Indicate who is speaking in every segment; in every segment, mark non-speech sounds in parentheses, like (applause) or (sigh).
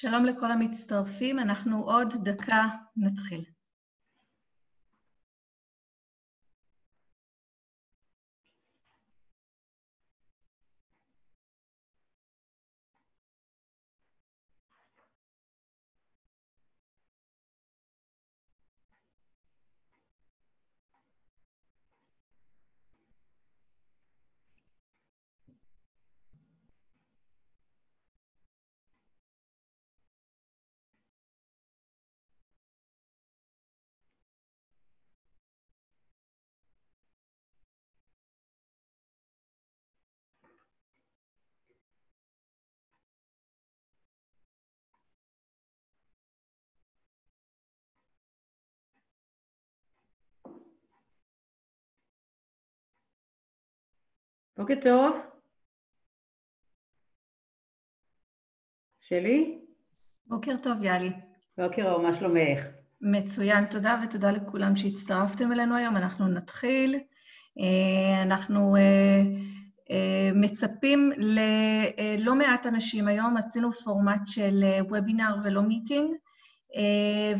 Speaker 1: שלום לכל המצטרפים, אנחנו עוד דקה נתחיל.
Speaker 2: בוקר טוב. שלי?
Speaker 1: בוקר טוב, יאלי.
Speaker 2: בוקר אור, מה שלומך?
Speaker 1: מצוין, תודה ותודה לכולם שהצטרפתם אלינו היום. אנחנו נתחיל. אה, אנחנו אה, אה, מצפים ללא מעט אנשים היום, עשינו פורמט של וובינר ולא מיטינג,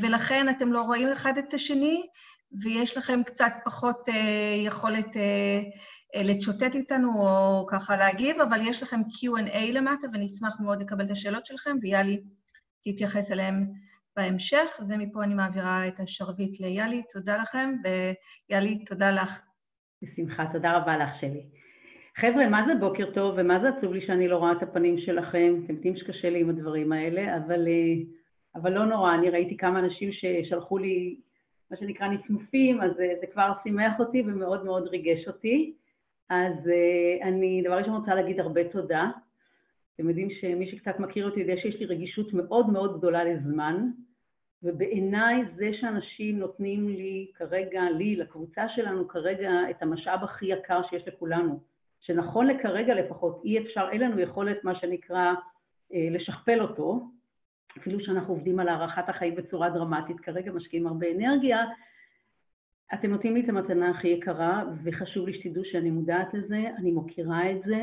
Speaker 1: ולכן אתם לא רואים אחד את השני, ויש לכם קצת פחות יכולת אה, לצ'וטט איתנו או ככה להגיב, אבל יש לכם Q&A למטה, ונשמח מאוד לקבל את השאלות שלכם, ויאלי תתייחס אליהם בהמשך, ומפה אני מעבירה את השרביט ליאלי. תודה לכם, ויאלי, תודה לך.
Speaker 2: בשמחה, תודה רבה לך, שלי. חבר'ה, מה זה בוקר טוב, ומה זה עצוב לי שאני לא רואה את הפנים שלכם? אתם יודעים שקשה לי עם הדברים האלה, אבל, אה, אבל לא נורא, אני ראיתי כמה אנשים ששלחו לי מה שנקרא נצנופים, אז אה, זה כבר שימח אותי ומאוד מאוד ריגש אותי. אז uh, אני דבר ראשון רוצה להגיד הרבה תודה. אתם יודעים שמי שקצת מכיר אותי יודע שיש לי רגישות מאוד מאוד גדולה לזמן, ובעיניי זה שאנשים נותנים לי כרגע, לי, לקבוצה שלנו כרגע, את המשאב הכי יקר שיש לכולנו, שנכון לכרגע לפחות אי אפשר, אין לנו יכולת, מה שנקרא, אה, לשכפל אותו, אפילו שאנחנו עובדים על הארכת החיים בצורה דרמטית, כרגע משקיעים הרבה אנרגיה, אתם נותנים לי את המתנה הכי יקרה, וחשוב לי שתדעו שאני מודעת לזה, אני מוקירה את זה,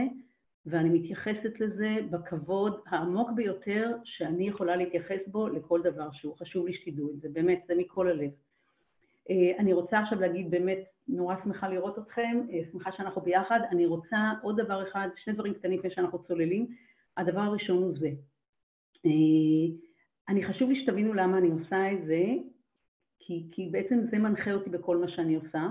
Speaker 2: ואני מתייחסת לזה בכבוד העמוק ביותר שאני יכולה להתייחס בו לכל דבר שהוא. חשוב לי שתדעו את זה, באמת, זה מכל הלב. אה, אני רוצה עכשיו להגיד באמת, נורא שמחה לראות אתכם, אה, שמחה שאנחנו ביחד. אני רוצה עוד דבר אחד, שני דברים קטנים לפני שאנחנו צוללים. הדבר הראשון הוא זה. אה, אני חשוב לי שתבינו למה אני עושה את זה, כי, כי בעצם זה מנחה אותי בכל מה שאני עושה.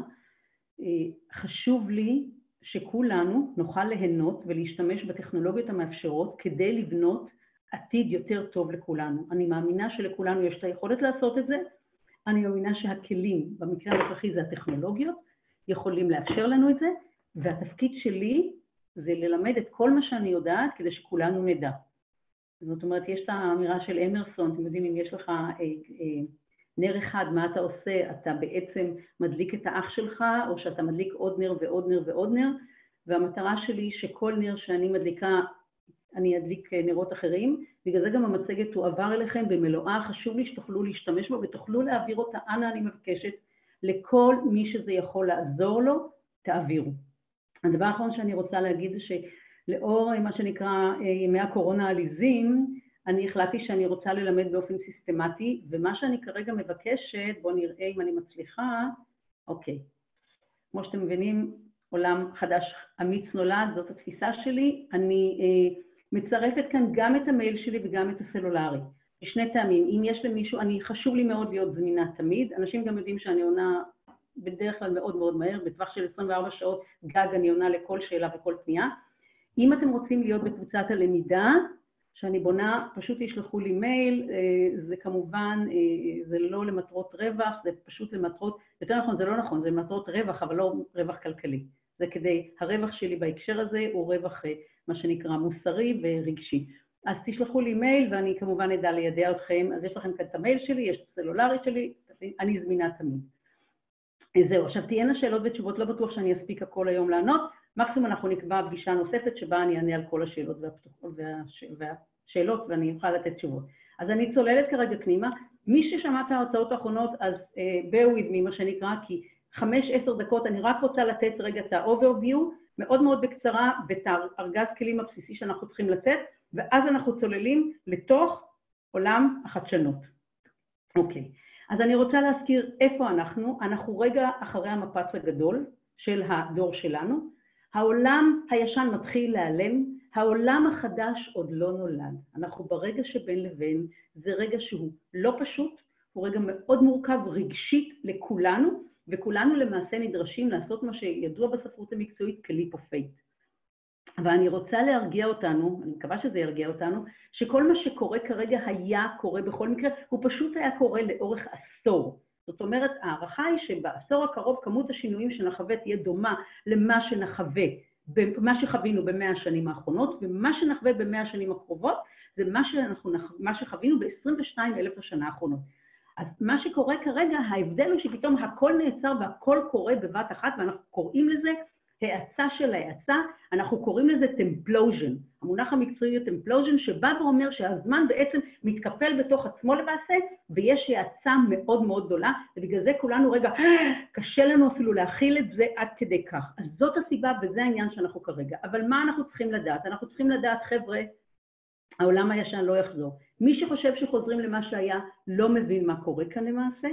Speaker 2: אה, חשוב לי שכולנו נוכל ליהנות ולהשתמש בטכנולוגיות המאפשרות כדי לבנות עתיד יותר טוב לכולנו. אני מאמינה שלכולנו יש את היכולת לעשות את זה, אני מאמינה שהכלים, במקרה הנוכחי זה הטכנולוגיות, יכולים לאפשר לנו את זה, והתפקיד שלי זה ללמד את כל מה שאני יודעת כדי שכולנו נדע. זאת אומרת, יש את האמירה של אמרסון, אתם יודעים, אם יש לך אה, אה, נר אחד, מה אתה עושה? אתה בעצם מדליק את האח שלך, או שאתה מדליק עוד נר ועוד נר ועוד נר, והמטרה שלי שכל נר שאני מדליקה, אני אדליק נרות אחרים, בגלל זה גם המצגת תועבר אליכם במלואה, חשוב לי שתוכלו להשתמש בה ותוכלו להעביר אותה, אנא אני מבקשת, לכל מי שזה יכול לעזור לו, תעבירו. הדבר האחרון שאני רוצה להגיד זה שלאור מה שנקרא ימי הקורונה העליזים, אני החלטתי שאני רוצה ללמד באופן סיסטמטי, ומה שאני כרגע מבקשת, בואו נראה אם אני מצליחה, אוקיי. כמו שאתם מבינים, עולם חדש אמיץ נולד, זאת התפיסה שלי. אני אה, מצרפת כאן גם את המייל שלי וגם את הסלולרי. בשני טעמים, אם יש למישהו, אני, חשוב לי מאוד להיות זמינה תמיד, אנשים גם יודעים שאני עונה בדרך כלל מאוד מאוד מהר, בטווח של 24 שעות גג אני עונה לכל שאלה וכל פנייה. אם אתם רוצים להיות בקבוצת הלמידה, שאני בונה, פשוט תשלחו לי מייל, אה, זה כמובן, אה, זה לא למטרות רווח, זה פשוט למטרות, יותר נכון, זה לא נכון, זה למטרות רווח, אבל לא רווח כלכלי. זה כדי, הרווח שלי בהקשר הזה הוא רווח, אה, מה שנקרא, מוסרי ורגשי. אז תשלחו לי מייל ואני כמובן אדע לידע אתכם, אז יש לכם כאן את המייל שלי, יש את הסלולרי שלי, אני זמינה תמיד. זהו, עכשיו תהיינה שאלות ותשובות, לא בטוח שאני אספיק הכל היום לענות, מקסימום אנחנו נקבע פגישה נוספת שבה אני אענה על כל השאלות והשאלות ואני אוכל לתת תשובות. אז אני צוללת כרגע פנימה. מי ששמע את ההרצאות האחרונות, אז uh, bear with me, מה שנקרא, כי חמש-עשר דקות אני רק רוצה לתת רגע את ה-overview, מאוד מאוד בקצרה, ואת הארגז כלים הבסיסי שאנחנו צריכים לתת, ואז אנחנו צוללים לתוך עולם החדשנות. אוקיי, אז אני רוצה להזכיר איפה אנחנו, אנחנו רגע אחרי המפץ הגדול של הדור שלנו, העולם הישן מתחיל להיעלם, העולם החדש עוד לא נולד. אנחנו ברגע שבין לבין, זה רגע שהוא לא פשוט, הוא רגע מאוד מורכב רגשית לכולנו, וכולנו למעשה נדרשים לעשות מה שידוע בספרות המקצועית fate. אבל אני רוצה להרגיע אותנו, אני מקווה שזה ירגיע אותנו, שכל מה שקורה כרגע היה קורה בכל מקרה, הוא פשוט היה קורה לאורך עשור. זאת אומרת, ההערכה היא שבעשור הקרוב כמות השינויים שנחווה תהיה דומה למה שנחווה, מה שחווינו במאה השנים האחרונות, ומה שנחווה במאה השנים הקרובות זה מה, שאנחנו, מה שחווינו ב-22 אלף השנה האחרונות. אז מה שקורה כרגע, ההבדל הוא שפתאום הכל נעצר והכל קורה בבת אחת, ואנחנו קוראים לזה האצה של האצה, אנחנו קוראים לזה templosion. המונח המקצועי הוא templosion, שבא ואומר שהזמן בעצם מתקפל בתוך עצמו למעשה, ויש האצה מאוד מאוד גדולה, ובגלל זה כולנו, רגע, קשה לנו אפילו להכיל את זה עד כדי כך. אז זאת הסיבה וזה העניין שאנחנו כרגע. אבל מה אנחנו צריכים לדעת? אנחנו צריכים לדעת, חבר'ה, העולם הישן לא יחזור. מי שחושב שחוזרים למה שהיה, לא מבין מה קורה כאן למעשה.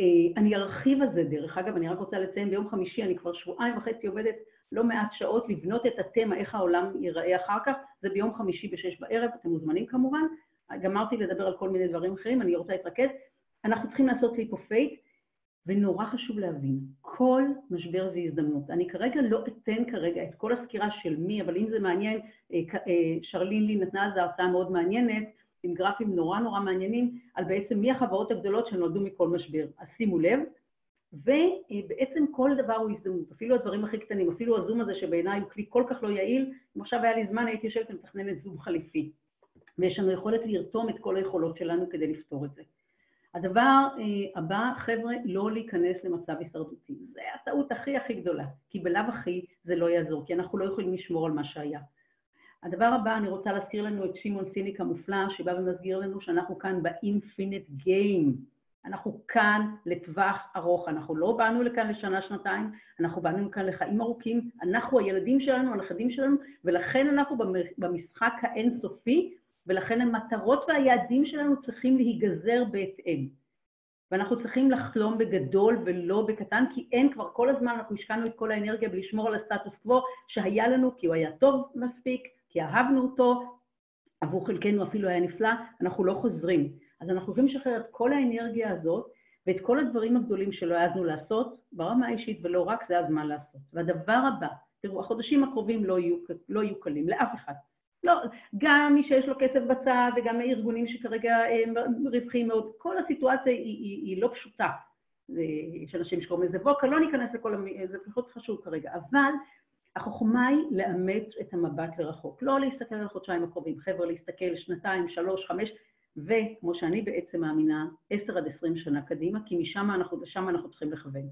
Speaker 2: אה, אני ארחיב על זה, דרך אגב, אני רק רוצה לציין, ביום חמישי אני כבר שבועיים וחצי עובדת לא מעט שעות לבנות את התמה, איך העולם ייראה אחר כך, זה ביום חמישי בשש בערב, אתם מוזמנים כמובן. גמרתי לדבר על כל מיני דברים אחרים, אני רוצה להתרכז. אנחנו צריכים לעשות ליפופייט, ונורא חשוב להבין, כל משבר זה הזדמנות. אני כרגע לא אתן כרגע את כל הסקירה של מי, אבל אם זה מעניין, אה, אה, שרלין לי נתנה על זה הרצאה מאוד מעניינת, עם גרפים נורא נורא מעניינים, על בעצם מי החברות הגדולות שנולדו מכל משבר. אז שימו לב, ובעצם כל דבר הוא הזדמנות, אפילו הדברים הכי קטנים, אפילו הזום הזה שבעיניי הוא כלי כל כך לא יעיל, אם עכשיו היה לי זמן הייתי יושבת ומתכננת זום חליפי. ויש לנו יכולת לרתום את כל היכולות שלנו כדי לפתור את זה. הדבר אה, הבא, חבר'ה, לא להיכנס למצב הישרדותי. זה הטעות הכי הכי גדולה, כי בלאו הכי זה לא יעזור, כי אנחנו לא יכולים לשמור על מה שהיה. הדבר הבא, אני רוצה להזכיר לנו את שמעון סיניק המופלא, שבא ומסגיר לנו שאנחנו כאן ב-infinite game. אנחנו כאן לטווח ארוך, אנחנו לא באנו לכאן לשנה-שנתיים, אנחנו באנו לכאן לחיים ארוכים, אנחנו הילדים שלנו, הנכדים שלנו, ולכן אנחנו במשחק האינסופי, ולכן המטרות והיעדים שלנו צריכים להיגזר בהתאם. ואנחנו צריכים לחלום בגדול ולא בקטן, כי אין כבר, כל הזמן אנחנו השקענו את כל האנרגיה בלשמור על הסטטוס קוו שהיה לנו, כי הוא היה טוב מספיק, כי אהבנו אותו, עבור חלקנו אפילו היה נפלא, אנחנו לא חוזרים. אז אנחנו יכולים לשחרר את כל האנרגיה הזאת ואת כל הדברים הגדולים שלא העזנו לעשות, ברמה האישית ולא רק, זה הזמן לעשות. והדבר הבא, תראו, החודשים הקרובים לא יהיו, לא יהיו קלים לאף אחד. לא, גם מי שיש לו כסף בצד וגם הארגונים שכרגע הם רווחים מאוד, כל הסיטואציה היא, היא, היא לא פשוטה. יש אנשים שקוראים לזה ווקה, לא ניכנס לכל, זה פחות חשוב כרגע, אבל החוכמה היא לאמץ את המבט לרחוק, לא להסתכל על החודשיים הקרובים, חבר'ה, להסתכל שנתיים, שלוש, חמש, וכמו שאני בעצם מאמינה, עשר עד עשרים שנה קדימה, כי משם אנחנו, לשם אנחנו צריכים לכוון.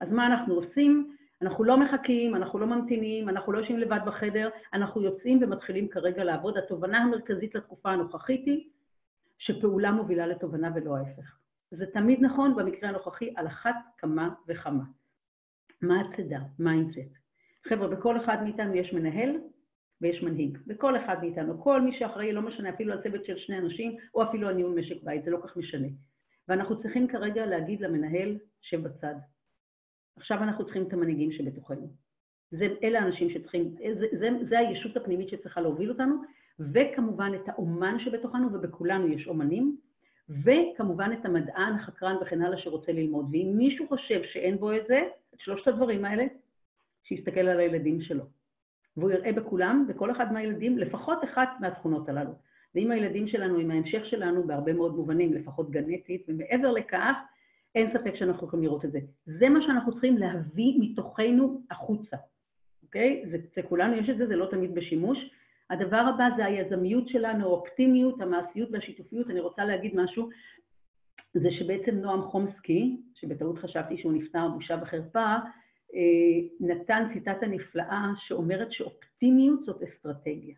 Speaker 2: אז מה אנחנו עושים? אנחנו לא מחכים, אנחנו לא ממתינים, אנחנו לא יושבים לבד בחדר, אנחנו יוצאים ומתחילים כרגע לעבוד. התובנה המרכזית לתקופה הנוכחית היא שפעולה מובילה לתובנה ולא ההפך. זה תמיד נכון, במקרה הנוכחי על אחת כמה וכמה. מה הצידה? mindset. חבר'ה, בכל אחד מאיתנו יש מנהל ויש מנהיג. בכל אחד מאיתנו, כל מי שאחראי, לא משנה, אפילו על צוות של שני אנשים, או אפילו על ניהול משק בית, זה לא כך משנה. ואנחנו צריכים כרגע להגיד למנהל, שב בצד. עכשיו אנחנו צריכים את המנהיגים שבתוכנו. זה, אלה האנשים שצריכים, זה, זה, זה הישות הפנימית שצריכה להוביל אותנו, וכמובן את האומן שבתוכנו, ובכולנו יש אומנים, וכמובן את המדען, החקרן וכן הלאה שרוצה ללמוד. ואם מישהו חושב שאין בו את זה, את שלושת הדברים האלה, שיסתכל על הילדים שלו. והוא יראה בכולם, בכל אחד מהילדים, לפחות אחת מהתכונות הללו. ואם הילדים שלנו, עם ההמשך שלנו, בהרבה מאוד מובנים, לפחות גנטית, ומעבר לכך, אין ספק שאנחנו יכולים לראות את זה. זה מה שאנחנו צריכים להביא מתוכנו החוצה, אוקיי? זה, זה כולנו יש את זה, זה לא תמיד בשימוש. הדבר הבא זה היזמיות שלנו, האופטימיות, המעשיות והשיתופיות. אני רוצה להגיד משהו, זה שבעצם נועם חומסקי, שבטעות חשבתי שהוא נפטר בושה וחרפה, נתן ציטטה נפלאה שאומרת שאופטימיות זאת אסטרטגיה.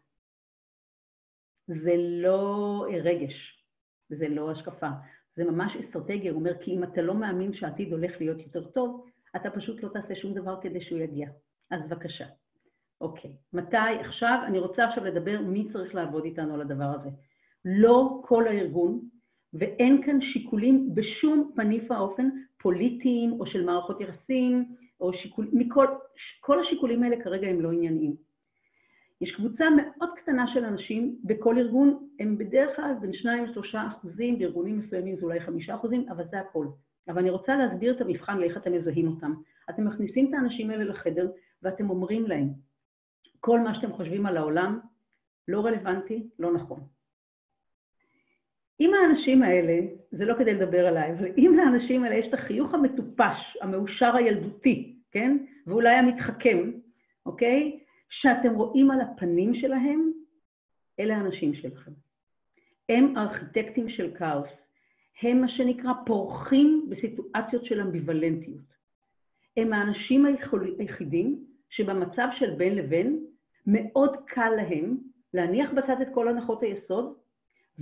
Speaker 2: זה לא רגש, זה לא השקפה, זה ממש אסטרטגיה, הוא אומר, כי אם אתה לא מאמין שהעתיד הולך להיות יותר טוב, אתה פשוט לא תעשה שום דבר כדי שהוא יגיע. אז בבקשה. אוקיי, מתי? עכשיו, אני רוצה עכשיו לדבר מי צריך לעבוד איתנו על הדבר הזה. לא כל הארגון, ואין כאן שיקולים בשום פנים ואופן פוליטיים או של מערכות יחסים, או שיקול, מכל, כל השיקולים האלה כרגע הם לא ענייניים. יש קבוצה מאוד קטנה של אנשים בכל ארגון, הם בדרך כלל בין 2-3 אחוזים, בארגונים מסוימים זה אולי 5 אחוזים, אבל זה הכל. אבל אני רוצה להסביר את המבחן לאיך אתם מזהים אותם. אתם מכניסים את האנשים האלה לחדר ואתם אומרים להם, כל מה שאתם חושבים על העולם לא רלוונטי, לא נכון. אם האנשים האלה, זה לא כדי לדבר עליי, אבל אם לאנשים האלה יש את החיוך המטופש, המאושר הילדותי, כן? ואולי המתחכם, אוקיי? שאתם רואים על הפנים שלהם, אלה האנשים שלכם. הם ארכיטקטים של כאוס. הם מה שנקרא פורחים בסיטואציות של אמביוולנטיות. הם האנשים היחידים שבמצב של בין לבין מאוד קל להם להניח בצד את כל הנחות היסוד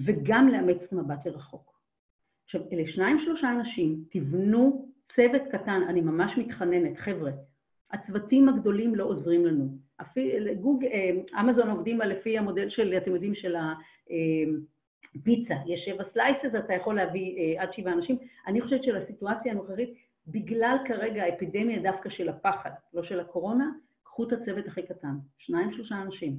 Speaker 2: וגם לאמץ מבט לרחוק. עכשיו, אלה שניים שלושה אנשים, תבנו צוות קטן, אני ממש מתחננת, חבר'ה, הצוותים הגדולים לא עוזרים לנו. אפילו, גוג, אה, אמזון עובדים לפי המודל של, אתם יודעים, של הפיצה. אה, יש שבע סלייסס, אתה יכול להביא אה, עד שבעה אנשים. אני חושבת שלסיטואציה הנוכחית, בגלל כרגע האפידמיה דווקא של הפחד, לא של הקורונה, קחו את הצוות הכי קטן, שניים, שלושה אנשים,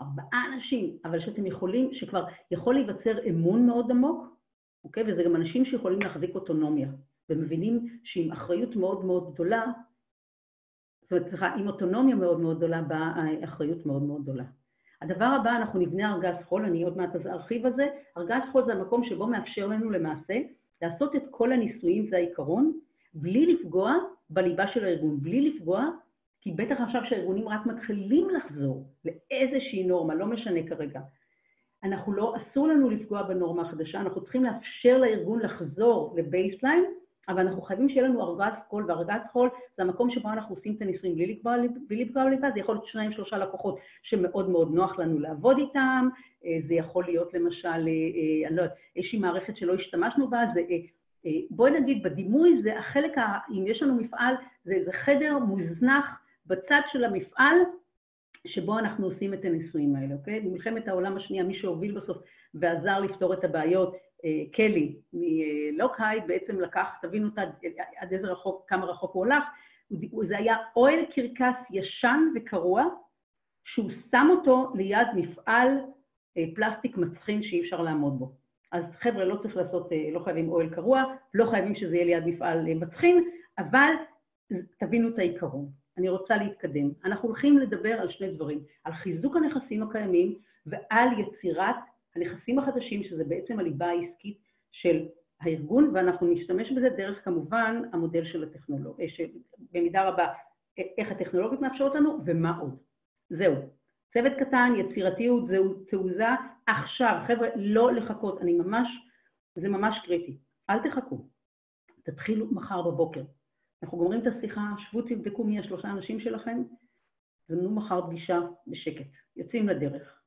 Speaker 2: ארבעה אנשים, אבל שאתם יכולים, שכבר יכול להיווצר אמון מאוד עמוק, אוקיי? וזה גם אנשים שיכולים להחזיק אוטונומיה, ומבינים שעם אחריות מאוד מאוד גדולה, זאת אומרת, סליחה, עם אוטונומיה מאוד מאוד גדולה באה אחריות מאוד מאוד גדולה. הדבר הבא, אנחנו נבנה ארגז חול, אני עוד מעט ארחיב על זה. ארגז חול זה המקום שבו מאפשר לנו למעשה לעשות את כל הניסויים, זה העיקרון, בלי לפגוע בליבה של הארגון, בלי לפגוע, כי בטח עכשיו שהארגונים רק מתחילים לחזור לאיזושהי נורמה, לא משנה כרגע. אנחנו לא, אסור לנו לפגוע בנורמה החדשה, אנחנו צריכים לאפשר לארגון לחזור לבייסליין אבל אנחנו חייבים שיהיה לנו ארגז חול, וארגז חול זה המקום שבו אנחנו עושים את הניסויים בלי לפגוע, בלי לפגוע בליבה, זה יכול להיות שניים, שלושה לקוחות שמאוד מאוד נוח לנו לעבוד איתם, אה, זה יכול להיות למשל, אה, אה, אני לא יודעת, איזושהי מערכת שלא השתמשנו בה, זה, בואי נגיד בדימוי זה החלק, אם יש לנו מפעל, זה, זה חדר מוזנח בצד של המפעל, שבו אנחנו עושים את הניסויים האלה, אוקיי? במלחמת העולם השנייה, מי שהוביל בסוף ועזר לפתור את הבעיות אה, קלי מלוקהייד בעצם לקח, תבינו עד איזה רחוק, כמה רחוק הוא הולך, זה היה אוהל קרקס ישן וקרוע, שהוא שם אותו ליד מפעל אה, פלסטיק מצחין שאי אפשר לעמוד בו. אז חבר'ה, לא צריך לעשות, אה, לא חייבים אוהל קרוע, לא חייבים שזה יהיה ליד מפעל מצחין, אבל תבינו את העיקרון. אני רוצה להתקדם. אנחנו הולכים לדבר על שני דברים, על חיזוק הנכסים הקיימים ועל יצירת הנכסים החדשים, שזה בעצם הליבה העסקית של הארגון, ואנחנו נשתמש בזה דרך כמובן המודל של הטכנולוגיה, שבמידה רבה איך הטכנולוגיות מאפשרות לנו ומה עוד. זהו. צוות קטן, יצירתיות, זהו תעוזה עכשיו. חבר'ה, לא לחכות, אני ממש, זה ממש קריטי. אל תחכו. תתחילו מחר בבוקר. אנחנו גומרים את השיחה, שבו תבדקו מי השלושה אנשים שלכם, זמנו מחר פגישה בשקט. יוצאים לדרך.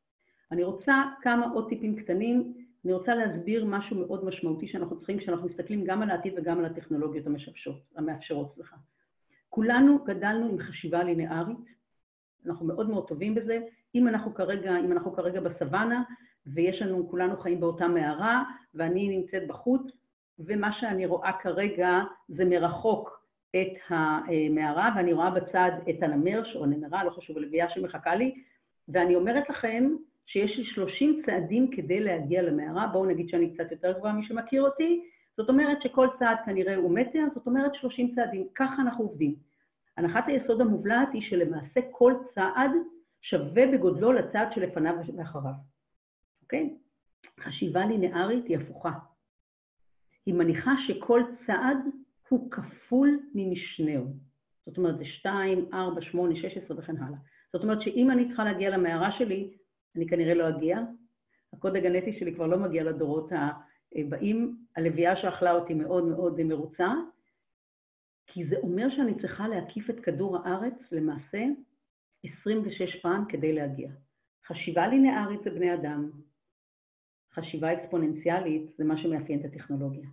Speaker 2: אני רוצה כמה עוד טיפים קטנים, אני רוצה להסביר משהו מאוד משמעותי שאנחנו צריכים כשאנחנו מסתכלים גם על העתיד וגם על הטכנולוגיות המשפשות, המאפשרות, סליחה. כולנו גדלנו עם חשיבה לינארית, אנחנו מאוד מאוד טובים בזה. אם אנחנו כרגע, אם אנחנו כרגע בסוואנה ויש לנו, כולנו חיים באותה מערה ואני נמצאת בחוץ, ומה שאני רואה כרגע זה מרחוק את המערה ואני רואה בצד את הנמר או הנמרה, לא חשוב, הלוויה שמחכה לי, ואני אומרת לכם שיש לי 30 צעדים כדי להגיע למערה, בואו נגיד שאני קצת יותר גבוהה מי שמכיר אותי, זאת אומרת שכל צעד כנראה הוא מטר, זאת אומרת 30 צעדים, ככה אנחנו עובדים. הנחת היסוד המובלעת היא שלמעשה כל צעד שווה בגודלו לצעד שלפניו ואחריו, אוקיי? חשיבה לינארית היא הפוכה. היא מניחה שכל צעד הוא כפול ממשנהו. זאת אומרת, זה 2, 4, 8, 16 וכן הלאה. זאת אומרת שאם אני צריכה להגיע למערה שלי, אני כנראה לא אגיע. הקוד הגנטי שלי כבר לא מגיע לדורות הבאים. הלוויה שאכלה אותי מאוד מאוד מרוצה, כי זה אומר שאני צריכה להקיף את כדור הארץ למעשה 26 פעם כדי להגיע. חשיבה לינארית זה בני אדם, חשיבה אקספוננציאלית זה מה שמאפיין את הטכנולוגיה.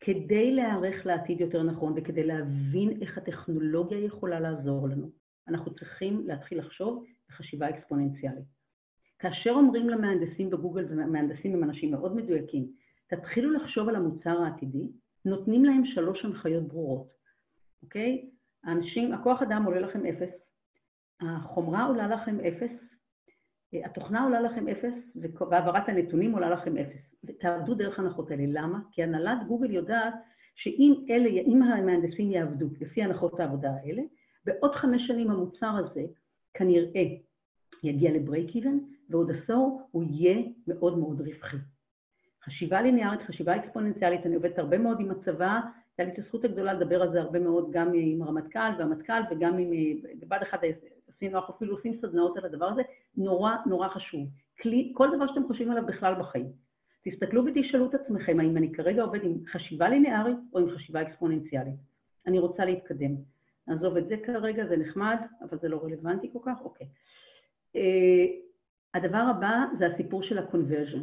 Speaker 2: כדי להיערך לעתיד יותר נכון וכדי להבין איך הטכנולוגיה יכולה לעזור לנו, אנחנו צריכים להתחיל לחשוב בחשיבה אקספוננציאלית. כאשר אומרים למהנדסים בגוגל, ומהנדסים הם אנשים מאוד מדויקים, תתחילו לחשוב על המוצר העתידי, נותנים להם שלוש הנחיות ברורות, אוקיי? האנשים, הכוח אדם עולה לכם אפס, החומרה עולה לכם אפס, התוכנה עולה לכם אפס, והעברת הנתונים עולה לכם אפס. ותעבדו דרך הנחות האלה. למה? כי הנהלת גוגל יודעת שאם אלה, אם המהנדסים יעבדו לפי הנחות העבודה האלה, בעוד חמש שנים המוצר הזה כנראה יגיע לברייק איבן, ועוד עשור הוא יהיה מאוד מאוד רווחי. חשיבה ליניארית, חשיבה אקספוננציאלית, אני עובדת הרבה מאוד עם הצבא, הייתה לי את הזכות הגדולה לדבר על זה הרבה מאוד גם עם הרמטכ"ל והמטכ"ל וגם עם, בבה"ד 1 עשינו, אנחנו אפילו עושים סדנאות על הדבר הזה, נורא נורא חשוב. כלי, כל דבר שאתם חושבים עליו בכלל בחיים. תסתכלו ותשאלו את עצמכם האם אני כרגע עובד עם חשיבה ליניארית או עם חשיבה אקספוננציאלית. אני רוצה להתקדם. נעזוב את זה כרגע, זה נחמד, אבל זה לא רלוונטי כל כך, אוקיי. Uh, הדבר הבא זה הסיפור של ה-conversion.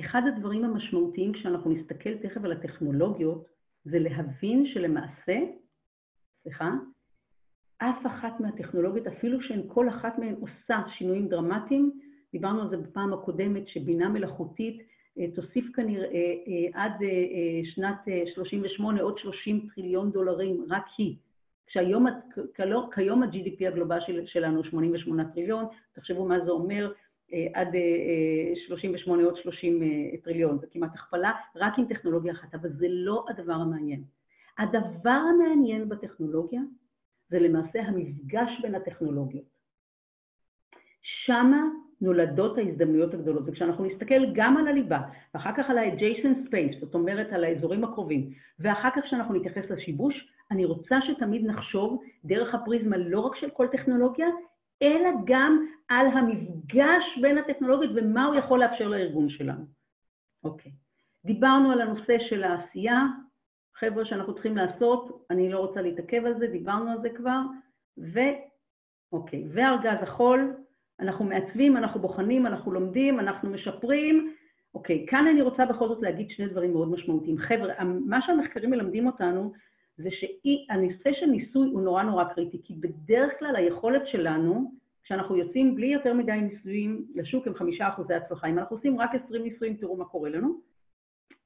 Speaker 2: אחד הדברים המשמעותיים כשאנחנו נסתכל תכף על הטכנולוגיות, זה להבין שלמעשה, סליחה, אף אחת מהטכנולוגיות, אפילו שהן כל אחת מהן עושה שינויים דרמטיים, דיברנו על זה בפעם הקודמת, שבינה מלאכותית אה, תוסיף כנראה אה, עד שנת 38 עוד 30 טריליון דולרים, רק היא. כשהיום, כיום ה-GDP הגלובלי של, שלנו 88 טריליון, תחשבו מה זה אומר, אה, עד 38 אה, עוד 30 אה, טריליון, זה כמעט הכפלה, רק עם טכנולוגיה אחת, אבל זה לא הדבר המעניין. הדבר המעניין בטכנולוגיה זה למעשה המפגש בין הטכנולוגיות. שמה נולדות ההזדמנויות הגדולות, וכשאנחנו נסתכל גם על הליבה, ואחר כך על ה-adjacent space, זאת אומרת על האזורים הקרובים, ואחר כך כשאנחנו נתייחס לשיבוש, אני רוצה שתמיד נחשוב דרך הפריזמה לא רק של כל טכנולוגיה, אלא גם על המפגש בין הטכנולוגיות ומה הוא יכול לאפשר לארגון שלנו. אוקיי. דיברנו על הנושא של העשייה, חבר'ה שאנחנו צריכים לעשות, אני לא רוצה להתעכב על זה, דיברנו על זה כבר, ו... אוקיי, וארגז החול, אנחנו מעצבים, אנחנו בוחנים, אנחנו לומדים, אנחנו משפרים. אוקיי, כאן אני רוצה בכל זאת להגיד שני דברים מאוד משמעותיים. חבר'ה, מה שהמחקרים מלמדים אותנו זה שהנושא של ניסוי הוא נורא נורא קריטי, כי בדרך כלל היכולת שלנו, כשאנחנו יוצאים בלי יותר מדי ניסויים לשוק עם חמישה אחוזי הצלחה, אם אנחנו עושים רק עשרים ניסויים, תראו מה קורה לנו.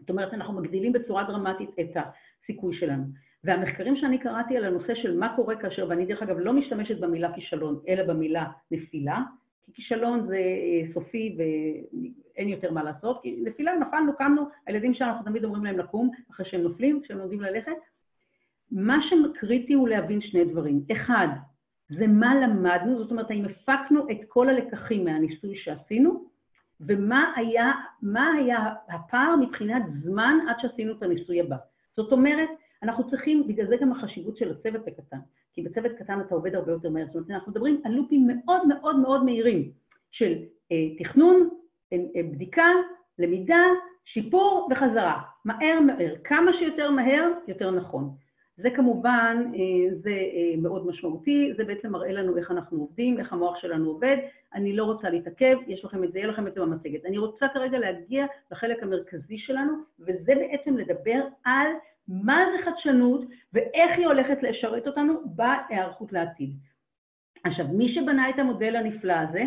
Speaker 2: זאת אומרת, אנחנו מגדילים בצורה דרמטית את הסיכוי שלנו. והמחקרים שאני קראתי על הנושא של מה קורה כאשר, ואני דרך אגב לא משתמשת במילה כישלון, אלא במילה נפילה, כי כישלון זה אה, סופי ואין יותר מה לעשות, כי נפילה, נפלנו, קמנו, הילדים שלנו, אנחנו תמיד אומרים להם לקום אחרי שהם נופלים, כשהם לומדים ללכת, מה שקריטי הוא להבין שני דברים. אחד, זה מה למדנו, זאת אומרת, האם הפקנו את כל הלקחים מהניסוי שעשינו, ומה היה, היה הפער מבחינת זמן עד שעשינו את הניסוי הבא. זאת אומרת, אנחנו צריכים, בגלל זה גם החשיבות של הצוות הקטן, כי בצוות קטן אתה עובד הרבה יותר מהר. זאת אומרת, אנחנו מדברים על לופים מאוד מאוד מאוד מהירים של אה, תכנון, אה, אה בדיקה, למידה, שיפור וחזרה. מהר מהר. כמה שיותר מהר, יותר נכון. זה כמובן, אה, זה אה, מאוד משמעותי, זה בעצם מראה לנו איך אנחנו עובדים, איך המוח שלנו עובד. אני לא רוצה להתעכב, יש לכם את זה, יהיה לכם את זה במצגת. אני רוצה כרגע להגיע לחלק המרכזי שלנו, וזה בעצם לדבר על מה זה חדשנות ואיך היא הולכת לשרת אותנו בהיערכות לעתיד. עכשיו, מי שבנה את המודל הנפלא הזה,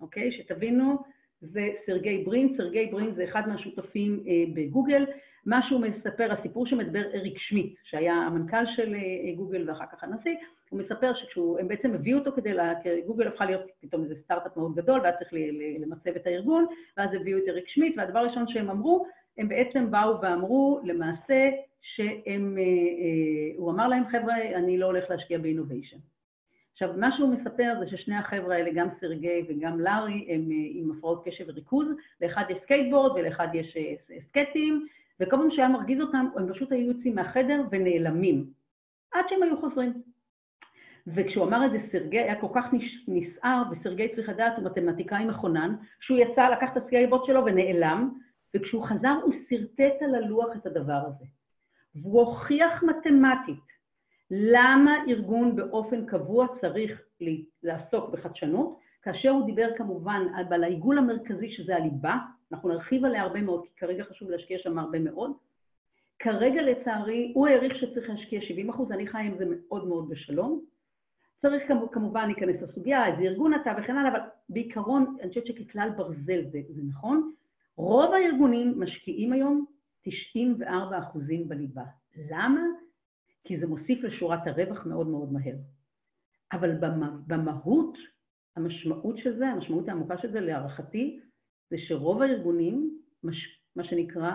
Speaker 2: אוקיי, שתבינו, זה סרגי ברין, סרגי ברין זה אחד מהשותפים אה, בגוגל, מה שהוא מספר, הסיפור שמדבר אריק שמיט, שהיה המנכ"ל של אה, גוגל ואחר כך הנשיא, הוא מספר שהם בעצם הביאו אותו כדי, לה, כי גוגל הפכה להיות פתאום איזה סטארט-אפ מאוד גדול, והיה צריך למצב את הארגון, ואז הביאו את אריק שמידט, והדבר הראשון שהם אמרו, הם בעצם באו ואמרו למעשה שהם, אה, אה, הוא אמר להם, חבר'ה, אני לא הולך להשקיע ב innovation. עכשיו, מה שהוא מספר זה ששני החבר'ה האלה, גם סרגי וגם לארי, הם עם הפרעות קשב וריכוז, לאחד יש סקייטבורד ולאחד יש סקטים, וכל פעם שהיה מרגיז אותם, הם פשוט היו יוצאים מהחדר ונעלמים, עד שהם היו חוזרים. וכשהוא אמר את זה, סרגי היה כל כך נסער, וסרגי צריך לדעת, הוא מתמטיקאי מכונן, שהוא יצא, לקח את הסקייטבורד שלו ונעלם, וכשהוא חזר הוא שרטט על הלוח את הדבר הזה. והוא הוכיח מתמטית למה ארגון באופן קבוע צריך לעסוק בחדשנות, כאשר הוא דיבר כמובן על העיגול המרכזי שזה הליבה, אנחנו נרחיב עליה הרבה מאוד, כי כרגע חשוב להשקיע שם הרבה מאוד. כרגע לצערי, הוא העריך שצריך להשקיע 70 אחוז, אני חי עם זה מאוד מאוד בשלום. צריך כמובן להיכנס לסוגיה, איזה ארגון אתה וכן הלאה, אבל בעיקרון, אני חושבת שככלל ברזל זה, זה נכון. רוב הארגונים משקיעים היום 94 אחוזים בליבה. למה? כי זה מוסיף לשורת הרווח מאוד מאוד מהר. אבל במהות, המשמעות של זה, המשמעות העמוקה של זה להערכתי, זה שרוב הארגונים, מה שנקרא,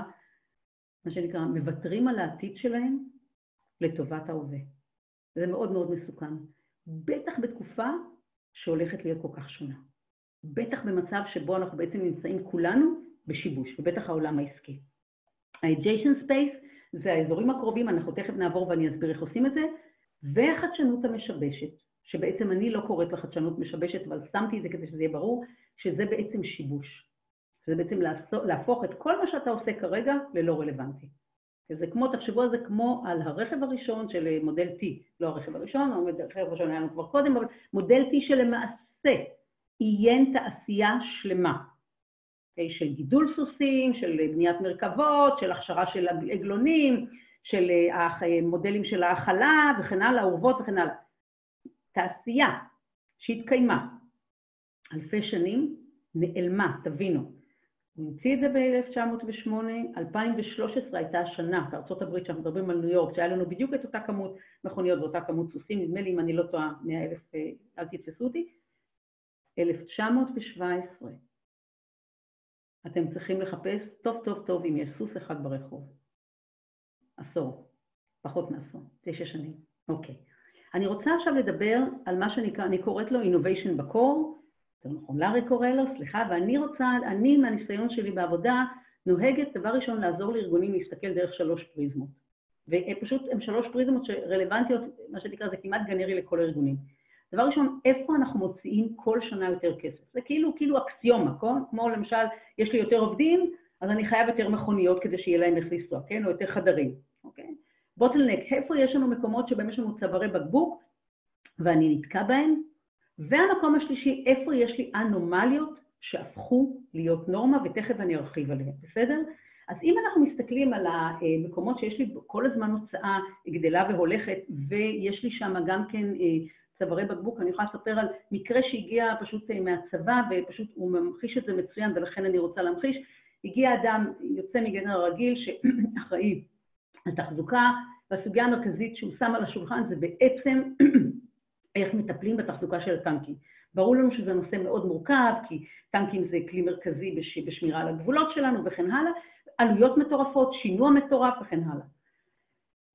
Speaker 2: מה שנקרא, מוותרים על העתיד שלהם לטובת ההווה. זה מאוד מאוד מסוכן. בטח בתקופה שהולכת להיות כל כך שונה. בטח במצב שבו אנחנו בעצם נמצאים כולנו בשיבוש, ובטח העולם העסקי. ה-adjacent space זה האזורים הקרובים, אנחנו תכף נעבור ואני אסביר איך עושים את זה, והחדשנות המשבשת, שבעצם אני לא קוראת לחדשנות משבשת, אבל שמתי את זה כדי שזה יהיה ברור, שזה בעצם שיבוש. זה בעצם להפוך את כל מה שאתה עושה כרגע ללא רלוונטי. זה כמו, תחשבו על זה כמו על הרכב הראשון של מודל T, לא הרכב הראשון, הרכב הראשון היה לנו כבר קודם, אבל מודל T שלמעשה עיין תעשייה שלמה, okay, של גידול סוסים, של בניית מרכבות, של הכשרה של עגלונים, של אה, מודלים של האכלה וכן הלאה, אורוות וכן הלאה. תעשייה שהתקיימה אלפי שנים נעלמה, תבינו, הוא המציא את זה ב-1908, 2013 הייתה השנה בארצות הברית, שאנחנו מדברים על ניו יורק, שהיה לנו בדיוק את אותה כמות מכוניות ואותה כמות סוסים, נדמה לי אם אני לא טועה, 100 אלף, אה, אל תתפסו אותי, 1917. אתם צריכים לחפש טוב טוב טוב אם יש סוס אחד ברחוב. עשור, פחות מעשור, תשע שנים. אוקיי. אני רוצה עכשיו לדבר על מה שנקרא, אני קוראת לו innovation בקור, יותר נכון, לארי קורא לו, סליחה, ואני רוצה, אני מהניסיון שלי בעבודה, נוהגת דבר ראשון לעזור לארגונים להסתכל דרך שלוש פריזמות. ופשוט הן שלוש פריזמות שרלוונטיות, מה שנקרא, זה כמעט גנרי לכל הארגונים. דבר ראשון, איפה אנחנו מוציאים כל שנה יותר כסף? זה כאילו, כאילו אקסיומה, כן? כמו למשל, יש לי יותר עובדים, אז אני חייב יותר מכוניות כדי שיהיה להם איך לנסוע, כן? או יותר חדרים, אוקיי? בוטלנק, איפה יש לנו מקומות שבהם יש לנו צווארי בקבוק ואני נתקע בהם? והמקום השלישי, איפה יש לי אנומליות שהפכו להיות נורמה, ותכף אני ארחיב עליהן, בסדר? אז אם אנחנו מסתכלים על המקומות שיש לי כל הזמן הוצאה גדלה והולכת, ויש לי שם גם כן אה, צווארי בקבוק, אני יכולה לספר על מקרה שהגיע פשוט אה, מהצבא, ופשוט הוא ממחיש את זה מצוין, ולכן אני רוצה להמחיש. הגיע אדם, יוצא מגנר רגיל, שאחראי על תחזוקה, והסוגיה המרכזית שהוא שם על השולחן זה בעצם (clears throat) איך מטפלים בתחזוקה של הטנקים. ברור לנו שזה נושא מאוד מורכב, כי טנקים זה כלי מרכזי בש... בשמירה על הגבולות שלנו וכן הלאה, עלויות מטורפות, שינוע מטורף וכן הלאה.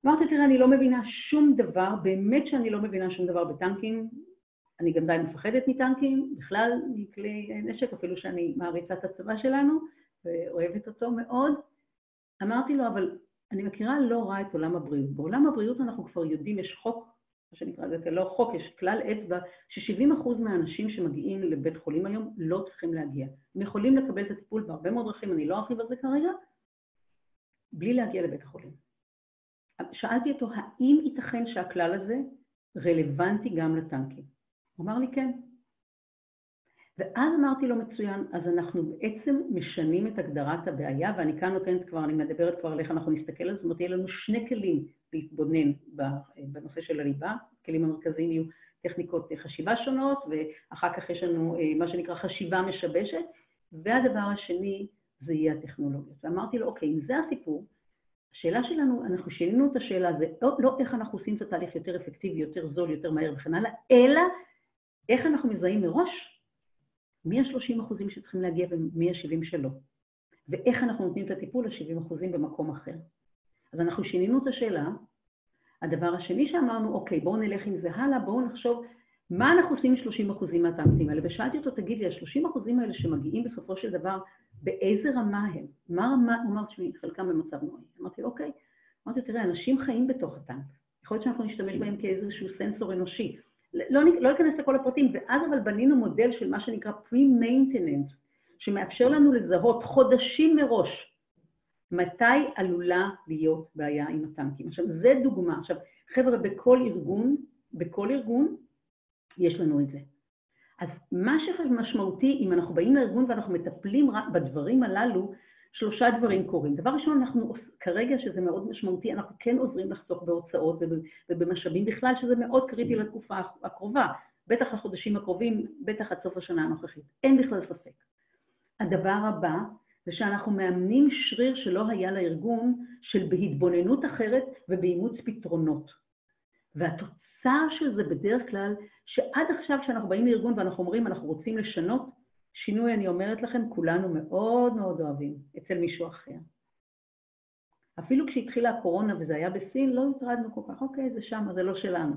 Speaker 2: אמרתי, תראה, אני לא מבינה שום דבר, באמת שאני לא מבינה שום דבר בטנקים. אני גם די מפחדת מטנקים, בכלל מכלי נשק, אפילו שאני מעריצה את הצבא שלנו ואוהבת אותו מאוד. אמרתי לו, אבל אני מכירה לא רע את עולם הבריאות. בעולם הבריאות אנחנו כבר יודעים, יש חוק מה שנקרא זה לא חוק, יש כלל אצבע ש-70% מהאנשים שמגיעים לבית חולים היום לא צריכים להגיע. הם יכולים לקבל את הטיפול בהרבה מאוד דרכים, אני לא ארחיב על זה כרגע, בלי להגיע לבית החולים. שאלתי אותו, האם ייתכן שהכלל הזה רלוונטי גם לטנקים? הוא אמר לי כן. ואז אמרתי לו, מצוין, אז אנחנו בעצם משנים את הגדרת הבעיה, ואני כאן נותנת כבר, אני מדברת כבר על איך אנחנו נסתכל על זה, זאת אומרת, יהיה לנו שני כלים להתבונן בנושא של הליבה. הכלים המרכזיים יהיו טכניקות חשיבה שונות, ואחר כך יש לנו אה, מה שנקרא חשיבה משבשת, והדבר השני זה יהיה הטכנולוגיות. ואמרתי לו, אוקיי, אם זה הסיפור, השאלה שלנו, אנחנו שינינו את השאלה, זה לא, לא איך אנחנו עושים את התהליך יותר אפקטיבי, יותר זול, יותר מהר וכן הלאה, אלא איך אנחנו מזהים מראש מי ה-30 אחוזים שצריכים להגיע ומי ה-70 שלא, ואיך אנחנו נותנים את הטיפול ל-70 אחוזים במקום אחר. אז אנחנו שינינו את השאלה. הדבר השני שאמרנו, אוקיי, בואו נלך עם זה הלאה, בואו נחשוב מה אנחנו עושים עם 30 אחוזים מהטנקים האלה. ושאלתי אותו, תגיד לי, ה-30 אחוזים האלה שמגיעים בסופו של דבר, באיזה רמה הם? מה רמה, הוא אמר, תשמעי, חלקם במצב נוראי. אמרתי, אוקיי. אמרתי, תראה, אנשים חיים בתוך הטנק. יכול להיות שאנחנו נשתמש בהם כאיזשהו סנסור אנושי. לא, לא אכנס לכל הפרטים, ואז אבל בנינו מודל של מה שנקרא pre-maintenance, שמאפשר לנו לזהות חודשים מראש מתי עלולה להיות בעיה עם הטנקים. עכשיו, זה דוגמה. עכשיו, חבר'ה, בכל ארגון, בכל ארגון, יש לנו את זה. אז מה שמשמעותי, אם אנחנו באים לארגון ואנחנו מטפלים בדברים הללו, שלושה דברים קורים. דבר ראשון, אנחנו כרגע, שזה מאוד משמעותי, אנחנו כן עוזרים לחסוך בהוצאות ובמשאבים בכלל, שזה מאוד קריטי לתקופה הקרובה, בטח לחודשים הקרובים, בטח עד סוף השנה הנוכחית. אין בכלל ספק. הדבר הבא זה שאנחנו מאמנים שריר שלא היה לארגון של בהתבוננות אחרת ובאימוץ פתרונות. והתוצר של זה בדרך כלל, שעד עכשיו כשאנחנו באים לארגון ואנחנו אומרים אנחנו רוצים לשנות, שינוי, אני אומרת לכם, כולנו מאוד מאוד אוהבים אצל מישהו אחר. אפילו כשהתחילה הקורונה וזה היה בסין, לא הטרדנו כל כך, אוקיי, זה שם, זה לא שלנו,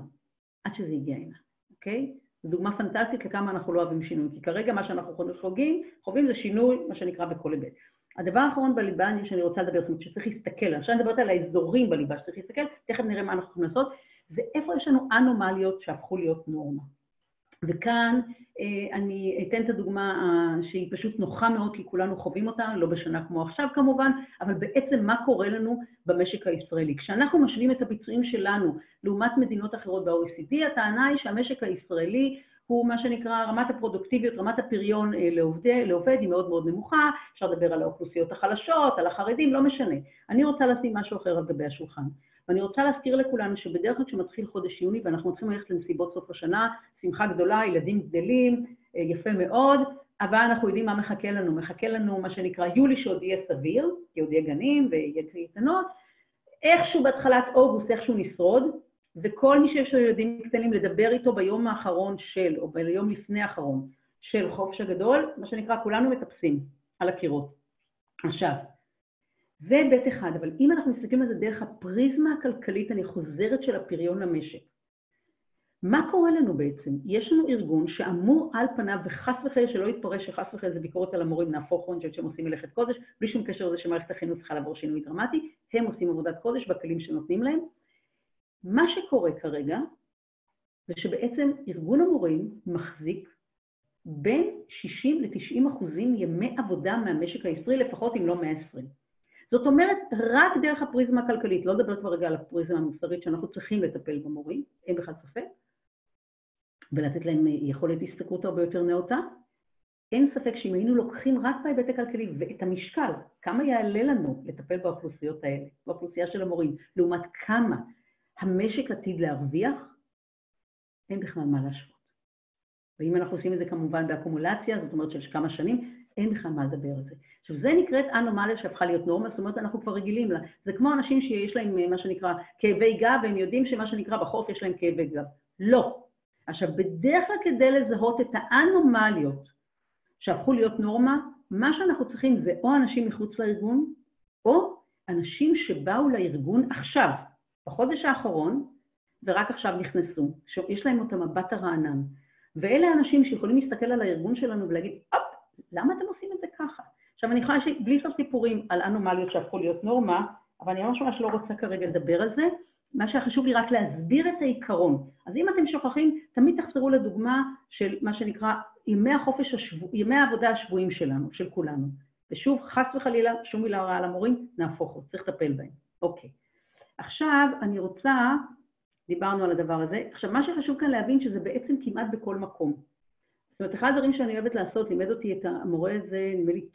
Speaker 2: עד שזה הגיע הנה, אוקיי? זו דוגמה פנטסטית לכמה אנחנו לא אוהבים שינוי, כי כרגע מה שאנחנו חוגגים, חווים זה שינוי, מה שנקרא בכל היבט. הדבר האחרון בליבה שאני רוצה לדבר, זאת אומרת שצריך להסתכל, עכשיו אני מדברת על האזורים בליבה שצריך להסתכל, תכף נראה מה אנחנו יכולים לעשות, זה איפה יש לנו אנומליות שהפכו להיות נורמה. וכאן אה, אני אתן את הדוגמה אה, שהיא פשוט נוחה מאוד, כי כולנו חווים אותה, לא בשנה כמו עכשיו כמובן, אבל בעצם מה קורה לנו במשק הישראלי. כשאנחנו משווים את הביצועים שלנו לעומת מדינות אחרות ב-OECD, הטענה היא שהמשק הישראלי הוא מה שנקרא רמת הפרודוקטיביות, רמת הפריון אה, לעובד, לעובד היא מאוד מאוד נמוכה, אפשר לדבר על האוכלוסיות החלשות, על החרדים, לא משנה. אני רוצה לשים משהו אחר על גבי השולחן. ואני רוצה להזכיר לכולנו שבדרך כלל כשמתחיל חודש יוני ואנחנו צריכים ללכת למסיבות סוף השנה, שמחה גדולה, ילדים גדלים, אה, יפה מאוד, אבל אנחנו יודעים מה מחכה לנו. מחכה לנו מה שנקרא יולי שעוד יהיה סביר, כי עוד יהיה גנים ויהיה קייטנות, איכשהו בהתחלת אוגוסט, איכשהו נשרוד, וכל מי שיש לו ילדים קטנים, לדבר איתו ביום האחרון של, או ביום לפני האחרון של חופש הגדול, מה שנקרא, כולנו מטפסים על הקירות. עכשיו, זה היבט אחד, אבל אם אנחנו מסתכלים על זה דרך הפריזמה הכלכלית, אני חוזרת של הפריון למשק. מה קורה לנו בעצם? יש לנו ארגון שאמור על פניו, וחס וחלילה שלא יתפרש שחס וחלילה זה ביקורת על המורים, נהפוך הוא, אני חושבת שהם עושים מלאכת קודש, בלי שום קשר לזה שמערכת החינוך צריכה לעבור שינוי דרמטי, הם עושים עבודת קודש בכלים שנותנים להם. מה שקורה כרגע, זה שבעצם ארגון המורים מחזיק בין 60 ל-90 אחוזים ימי עבודה מהמשק הישראלי, לפחות אם לא 120. זאת אומרת, רק דרך הפריזמה הכלכלית, לא לדבר כבר רגע על הפריזמה המוסרית שאנחנו צריכים לטפל במורים, אין בכלל ספק, ולתת להם יכולת השתכרות הרבה יותר נאותה. אין ספק שאם היינו לוקחים רק בהיבט הכלכלי ואת המשקל, כמה יעלה לנו לטפל באוכלוסיות האלה, באוכלוסייה של המורים, לעומת כמה המשק עתיד להרוויח, אין בכלל מה להשוות. ואם אנחנו עושים את זה כמובן באקומולציה, זאת אומרת של כמה שנים, אין בכלל מה לדבר על זה. עכשיו, זה נקראת אנומליה שהפכה להיות נורמה, זאת אומרת, אנחנו כבר רגילים לה. זה כמו אנשים שיש להם אה, מה שנקרא כאבי גב, והם יודעים שמה שנקרא בחוף יש להם כאבי גב. לא. עכשיו, בדרך כלל כדי לזהות את האנומליות שהפכו להיות נורמה, מה שאנחנו צריכים זה או אנשים מחוץ לארגון, או אנשים שבאו לארגון עכשיו, בחודש האחרון, ורק עכשיו נכנסו, שיש להם את המבט הרענן. ואלה האנשים שיכולים להסתכל על הארגון שלנו ולהגיד, הופ, למה אתם עושים את זה ככה? עכשיו, אני יכולה בלי סוף סיפורים על אנומליות שהפכו להיות נורמה, אבל אני ממש ממש לא רוצה כרגע לדבר על זה. מה שחשוב לי רק להסביר את העיקרון. אז אם אתם שוכחים, תמיד תחזרו לדוגמה של מה שנקרא ימי החופש, השבוע, ימי העבודה השבועיים שלנו, של כולנו. ושוב, חס וחלילה, שום מילה רעה למורים, נהפוך הוא, צריך לטפל בהם. אוקיי. עכשיו, אני רוצה, דיברנו על הדבר הזה, עכשיו, מה שחשוב כאן להבין שזה בעצם כמעט בכל מקום. זאת אומרת, אחד הדברים שאני אוהבת לעשות, לימד אותי את המורה הזה, נדמה לי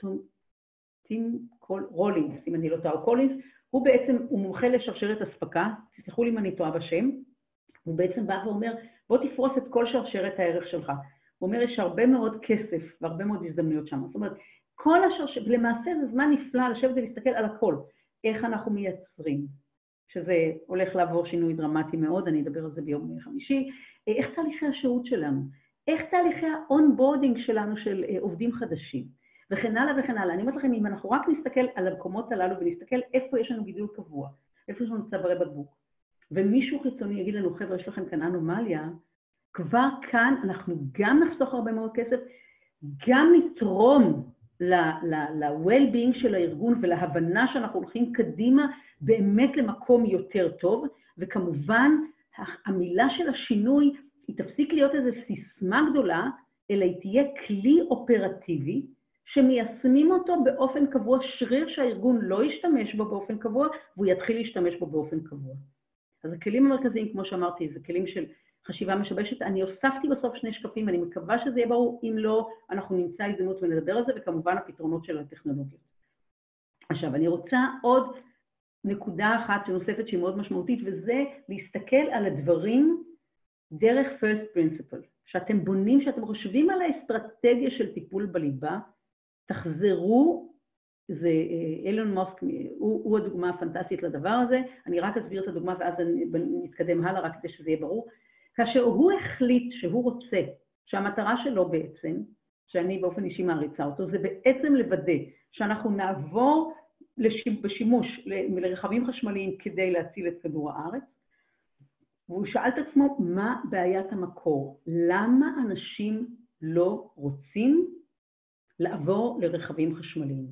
Speaker 2: טים רולינס, אם אני לא טועה, קולינס, הוא בעצם, הוא מומחה לשרשרת אספקה, תסלחו לי אם אני טועה בשם, הוא בעצם בא ואומר, בוא תפרוס את כל שרשרת הערך שלך. הוא אומר, יש הרבה מאוד כסף והרבה מאוד הזדמנויות שם. זאת אומרת, כל השרשרת, למעשה זה זמן נפלא לשבת ולהסתכל על הכל. איך אנחנו מייצרים, שזה הולך לעבור שינוי דרמטי מאוד, אני אדבר על זה ביום חמישי, איך תהליכי השהות שלנו, איך תהליכי ה onboarding שלנו של אה, עובדים חדשים, וכן הלאה וכן הלאה. אני אומרת לכם, אם אנחנו רק נסתכל על המקומות הללו ונסתכל איפה יש לנו גידול קבוע, איפה יש לנו צווארי בקבוק, ומישהו חיצוני יגיד לנו, חבר'ה, יש לכם כאן אנומליה, כבר כאן אנחנו גם נחסוך הרבה מאוד כסף, גם נתרום ל-well-being של הארגון ולהבנה שאנחנו הולכים קדימה באמת למקום יותר טוב, וכמובן המילה של השינוי היא תפסיק להיות איזו סיסמה גדולה, אלא היא תהיה כלי אופרטיבי שמיישמים אותו באופן קבוע, שריר שהארגון לא ישתמש בו באופן קבוע, והוא יתחיל להשתמש בו באופן קבוע. אז הכלים המרכזיים, כמו שאמרתי, זה כלים של חשיבה משבשת. אני הוספתי בסוף שני שקפים, אני מקווה שזה יהיה ברור, אם לא, אנחנו נמצא הזדמנות ונדבר על זה, וכמובן הפתרונות של הטכנולוגיות. עכשיו, אני רוצה עוד נקודה אחת נוספת שהיא מאוד משמעותית, וזה להסתכל על הדברים דרך first principle. כשאתם בונים, כשאתם חושבים על האסטרטגיה של טיפול בליבה, תחזרו, זה אה, אילון מוסק, הוא, הוא הדוגמה הפנטסטית לדבר הזה, אני רק אסביר את הדוגמה ואז נתקדם הלאה רק כדי שזה יהיה ברור. כאשר הוא החליט שהוא רוצה, שהמטרה שלו בעצם, שאני באופן אישי מעריצה אותו, זה בעצם לוודא שאנחנו נעבור בשימוש לרכבים חשמליים כדי להציל את כדור הארץ, והוא שאל את עצמו מה בעיית המקור, למה אנשים לא רוצים לעבור לרכבים חשמליים?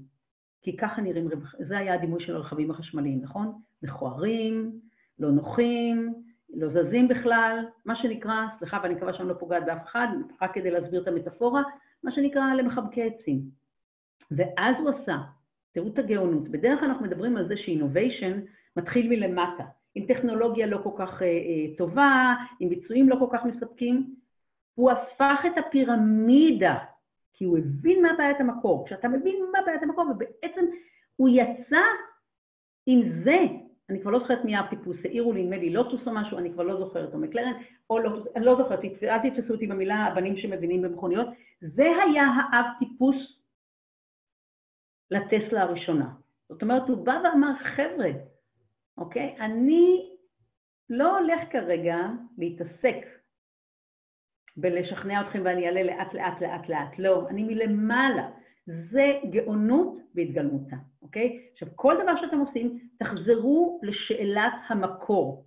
Speaker 2: כי ככה נראים, זה היה הדימוי של הרכבים החשמליים, נכון? מכוערים, לא נוחים, לא זזים בכלל, מה שנקרא, סליחה ואני מקווה שאני לא פוגעת באף אחד, רק כדי להסביר את המטאפורה, מה שנקרא למחבקי עצים. ואז הוא עשה, תראו את הגאונות, בדרך כלל אנחנו מדברים על זה שאינוביישן מתחיל מלמטה, עם טכנולוגיה לא כל כך אה, אה, טובה, עם ביצועים לא כל כך מספקים, הוא הפך את הפירמידה, כי הוא הבין מה בעיית המקור. כשאתה מבין מה בעיית המקור, ובעצם הוא יצא עם זה, אני כבר לא זוכרת מי הטיפוס, העירו לי, נדמה לי לוטוס או משהו, אני כבר לא זוכרת, או מקלרן, או לא, אני לא זוכרת, אל תתפסו אותי במילה הבנים שמבינים במכוניות, זה היה האב טיפוס לטסלה הראשונה. זאת אומרת, הוא בא ואמר, חבר'ה, אוקיי? אני לא הולך כרגע להתעסק בלשכנע אתכם ואני אעלה לאט לאט לאט לאט, לא, אני מלמעלה. זה גאונות בהתגלמותה, אוקיי? עכשיו, כל דבר שאתם עושים, תחזרו לשאלת המקור.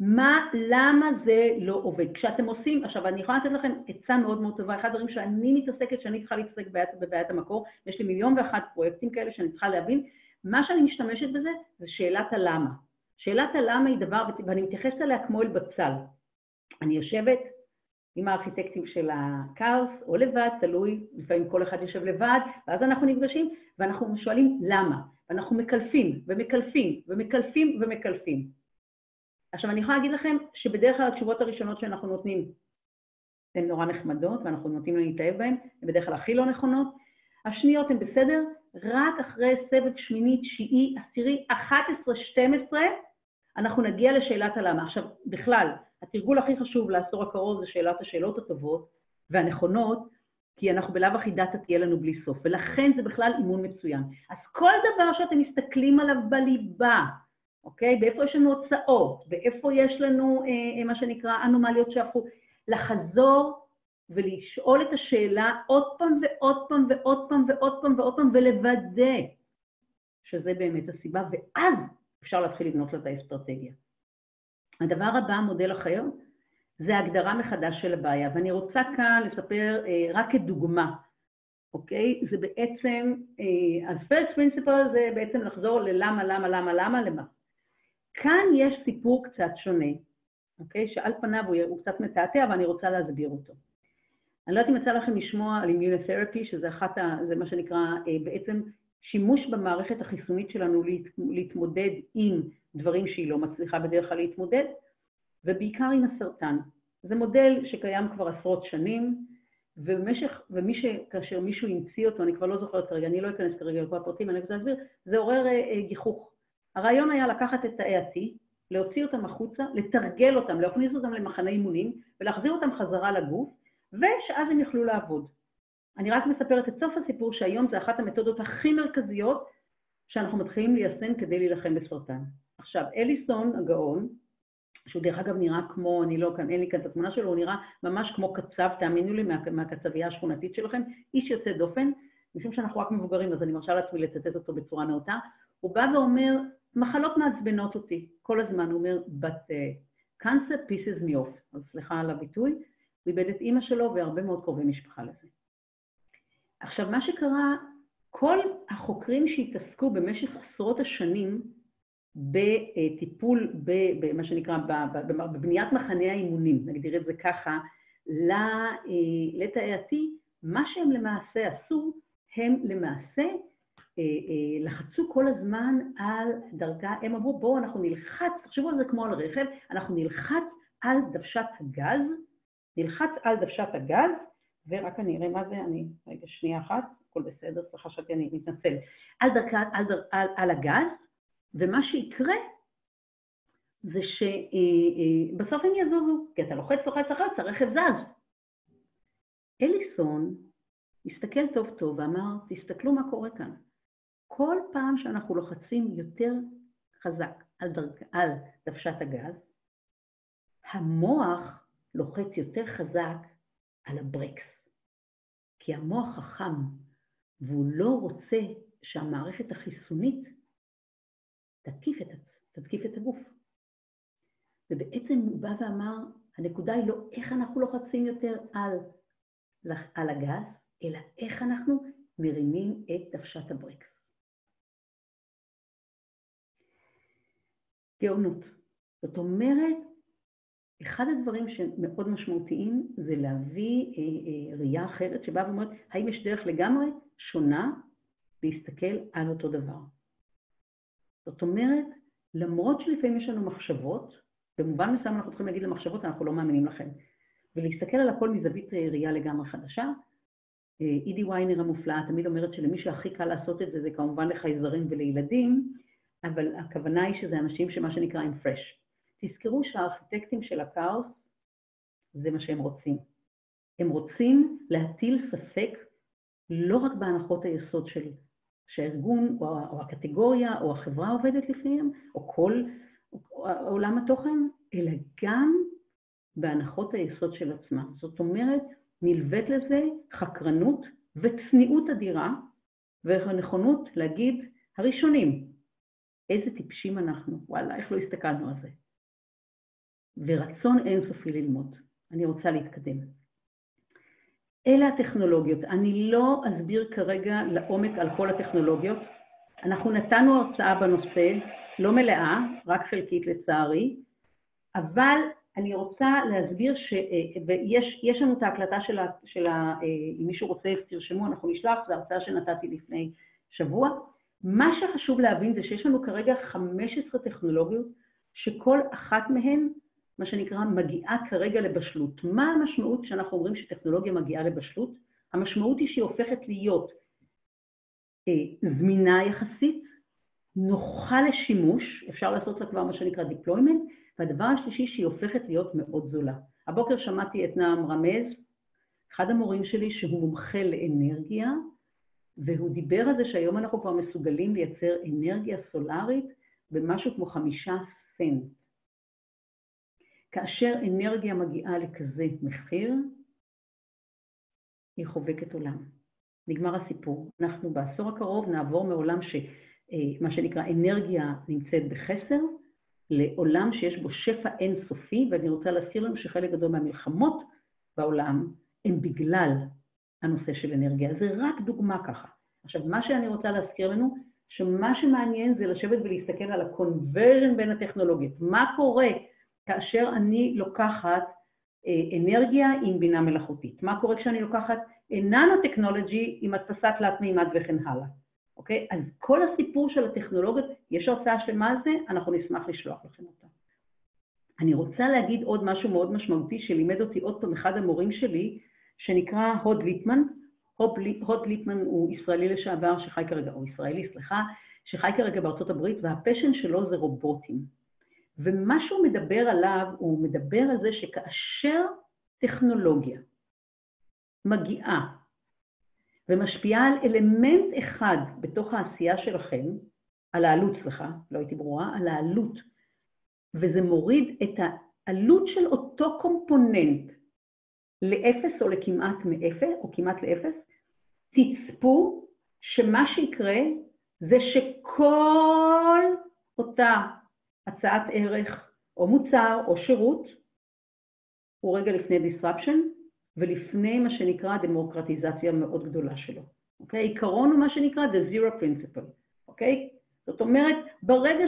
Speaker 2: מה, למה זה לא עובד? כשאתם עושים, עכשיו אני יכולה לתת לכם עצה מאוד מאוד טובה, אחד הדברים שאני מתעסקת, שאני צריכה להתעסק בבעיית המקור, יש לי מיליון ואחת פרויקטים כאלה שאני צריכה להבין, מה שאני משתמשת בזה זה שאלת הלמה. שאלת הלמה היא דבר, ואני מתייחסת אליה כמו אל בצל. אני יושבת עם הארכיטקטים של הכאוס, או לבד, תלוי, לפעמים כל אחד יושב לבד, ואז אנחנו נפגשים, ואנחנו שואלים למה, ואנחנו מקלפים, ומקלפים, ומקלפים, ומקלפים. עכשיו, אני יכולה להגיד לכם שבדרך כלל התשובות הראשונות שאנחנו נותנים הן נורא נחמדות, ואנחנו נוטים להתאהב בהן, הן בדרך כלל הכי לא נכונות. השניות הן בסדר, רק אחרי סבב שמיני, תשיעי, עשירי, 11, 12, אנחנו נגיע לשאלת הלמה. עכשיו, בכלל, התרגול הכי חשוב לעשור הקרוב זה שאלת השאלות הטובות והנכונות, כי אנחנו בלאו הכי דאטה תהיה לנו בלי סוף, ולכן זה בכלל אימון מצוין. אז כל דבר שאתם מסתכלים עליו בליבה, אוקיי? באיפה יש לנו הוצאות, באיפה יש לנו אה, אה מה שנקרא אנומליות שהפכו, לחזור ולשאול את השאלה עוד פעם ועוד פעם ועוד פעם ועוד פעם ועוד פעם ולוודא שזה באמת הסיבה, ואז אפשר להתחיל לבנות לה את האסטרטגיה. הדבר הבא, מודל אחר, זה הגדרה מחדש של הבעיה, ואני רוצה כאן לספר אה, רק כדוגמה, אוקיי? זה בעצם, אה, אז first principle זה בעצם לחזור ללמה, למה, למה, למה, למה. כאן יש סיפור קצת שונה, אוקיי? שעל פניו הוא, הוא קצת מתעתע, ואני רוצה להסביר אותו. אני לא יודעת אם יצא לכם לשמוע על אימיונותרפי, שזה אחת ה... זה מה שנקרא אה, בעצם שימוש במערכת החיסונית שלנו להת, להתמודד עם דברים שהיא לא מצליחה בדרך כלל להתמודד, ובעיקר עם הסרטן. זה מודל שקיים כבר עשרות שנים, ובמשך, ומי ש... כאשר מישהו המציא אותו, אני כבר לא זוכרת כרגע, אני לא אכנס כרגע לכל הפרטים, אני רוצה להסביר, זה עורר אה, גיחוך. הרעיון היה לקחת את תאי ה-T, להוציא אותם החוצה, לתרגל אותם, להכניס אותם למחנה אימונים ולהחזיר אותם חזרה לגוף, ושאז הם יוכלו לעבוד. אני רק מספרת את סוף הסיפור שהיום זה אחת המתודות הכי מרכזיות שאנחנו מתחילים ליישם כדי להילחם בסרטן. עכשיו, אליסון הגאון, שהוא דרך אגב נראה כמו, אני לא כאן, אין לי כאן את התמונה שלו, הוא נראה ממש כמו קצב, תאמינו לי, מה, מהקצבייה השכונתית שלכם, איש יוצא דופן, משום שאנחנו רק מבוגרים, אז אני מרשה לעצמי לצטט אותו בצורה נאותה, הוא בא ואומר, מחלות מעצבנות אותי, כל הזמן, הוא אומר, but uh, cancer pieces me off, אז סליחה על הביטוי, הוא איבד את אימא שלו והרבה מאוד קרובי משפחה לזה. עכשיו, מה שקרה, כל החוקרים שהתעסקו במשך עשרות השנים בטיפול, במה שנקרא, בבניית מחנה האימונים, נגדיר את זה ככה, אה, לתאי ה-T, מה שהם למעשה עשו, הם למעשה אה, אה, לחצו כל הזמן על דרגה, הם אמרו בואו אנחנו נלחץ, תחשבו על זה כמו על רכב, אנחנו נלחץ על דוושת הגז, נלחץ על דוושת הגז ורק אני אראה מה זה, אני, רגע, שנייה אחת, הכל בסדר, סליחה שאתי, אני מתנצל. על, דרכה, על, על, על הגז, ומה שיקרה זה שבסוף הם יזוזו, כי אתה לוחץ, לוחץ, לוחץ, הרכב זז. אליסון הסתכל טוב טוב ואמר, תסתכלו מה קורה כאן. כל פעם שאנחנו לוחצים יותר חזק על, דרכ... על דוושת הגז, המוח לוחץ יותר חזק על הברקס. כי המוח חכם, והוא לא רוצה שהמערכת החיסונית תתקיף את, תתקיף את הגוף. ובעצם הוא בא ואמר, הנקודה היא לא איך אנחנו לוחצים יותר על, על הגז, אלא איך אנחנו מרימים את דוושת הברקס. גאונות. זאת אומרת, אחד הדברים שמאוד משמעותיים זה להביא אה, אה, ראייה אחרת שבאה ואומרת, האם יש דרך לגמרי שונה להסתכל על אותו דבר. זאת אומרת, למרות שלפעמים יש לנו מחשבות, במובן מסוים אנחנו צריכים להגיד למחשבות, אנחנו לא מאמינים לכם. ולהסתכל על הכל מזווית אה, ראייה לגמרי חדשה. אה, אידי ויינר המופלאה תמיד אומרת שלמי שהכי קל לעשות את זה, זה כמובן לחייזרים ולילדים, אבל הכוונה היא שזה אנשים שמה שנקרא עם פרש. תזכרו שהארכיטקטים של הכאוס, זה מה שהם רוצים. הם רוצים להטיל ספק לא רק בהנחות היסוד של שהארגון או, או הקטגוריה או החברה עובדת לפיהם, או כל עולם התוכן, אלא גם בהנחות היסוד של עצמה. זאת אומרת, נלווית לזה חקרנות וצניעות אדירה, והנכונות להגיד, הראשונים, איזה טיפשים אנחנו, וואלה, איך לא הסתכלנו על זה. ורצון אינסופי ללמוד. אני רוצה להתקדם. אלה הטכנולוגיות. אני לא אסביר כרגע לעומק על כל הטכנולוגיות. אנחנו נתנו הרצאה בנושא, לא מלאה, רק חלקית לצערי, אבל אני רוצה להסביר שיש לנו את ההקלטה של, ה, של ה, אם מישהו רוצה, תרשמו, אנחנו נשלח, זו הרצאה שנתתי לפני שבוע. מה שחשוב להבין זה שיש לנו כרגע 15 טכנולוגיות, שכל אחת מהן מה שנקרא, מגיעה כרגע לבשלות. מה המשמעות כשאנחנו אומרים שטכנולוגיה מגיעה לבשלות? המשמעות היא שהיא הופכת להיות אה, זמינה יחסית, נוחה לשימוש, אפשר לעשות לה כבר מה שנקרא deployment, והדבר השלישי שהיא הופכת להיות מאוד זולה. הבוקר שמעתי את נעם רמז, אחד המורים שלי שהוא מומחה לאנרגיה, והוא דיבר על זה שהיום אנחנו כבר מסוגלים לייצר אנרגיה סולארית במשהו כמו חמישה סנט. כאשר אנרגיה מגיעה לכזה מחיר, היא חובקת עולם. נגמר הסיפור. אנחנו בעשור הקרוב נעבור מעולם שמה אה, שנקרא אנרגיה נמצאת בחסר, לעולם שיש בו שפע אינסופי, ואני רוצה להזכיר לנו שחלק גדול מהמלחמות בעולם הם בגלל הנושא של אנרגיה. זה רק דוגמה ככה. עכשיו, מה שאני רוצה להזכיר לנו, שמה שמעניין זה לשבת ולהסתכל על ה-conversion בין הטכנולוגיות. מה קורה כאשר אני לוקחת אה, אנרגיה עם בינה מלאכותית. מה קורה כשאני לוקחת ננו-טכנולוגי עם הדפסת תלת מימד וכן הלאה, אוקיי? אז כל הסיפור של הטכנולוגיות, יש הרצאה שלמה על זה, אנחנו נשמח לשלוח לכם אותה. אני רוצה להגיד עוד משהו מאוד משמעותי שלימד אותי עוד פעם אחד המורים שלי, שנקרא הוד ליטמן. הוד ליטמן הוא ישראלי לשעבר שחי כרגע, או ישראלי, סליחה, שחי כרגע בארצות הברית, והפשן שלו זה רובוטים. ומה שהוא מדבר עליו, הוא מדבר על זה שכאשר טכנולוגיה מגיעה ומשפיעה על אלמנט אחד בתוך העשייה שלכם, על העלות, סליחה, לא הייתי ברורה, על העלות, וזה מוריד את העלות של אותו קומפוננט לאפס או לכמעט מאפס, או כמעט לאפס, תצפו שמה שיקרה זה שכל אותה הצעת ערך או מוצר או שירות הוא רגע לפני disruption ולפני מה שנקרא דמוקרטיזציה מאוד גדולה שלו. אוקיי? עיקרון הוא מה שנקרא the zero principle, אוקיי? זאת אומרת, ברגע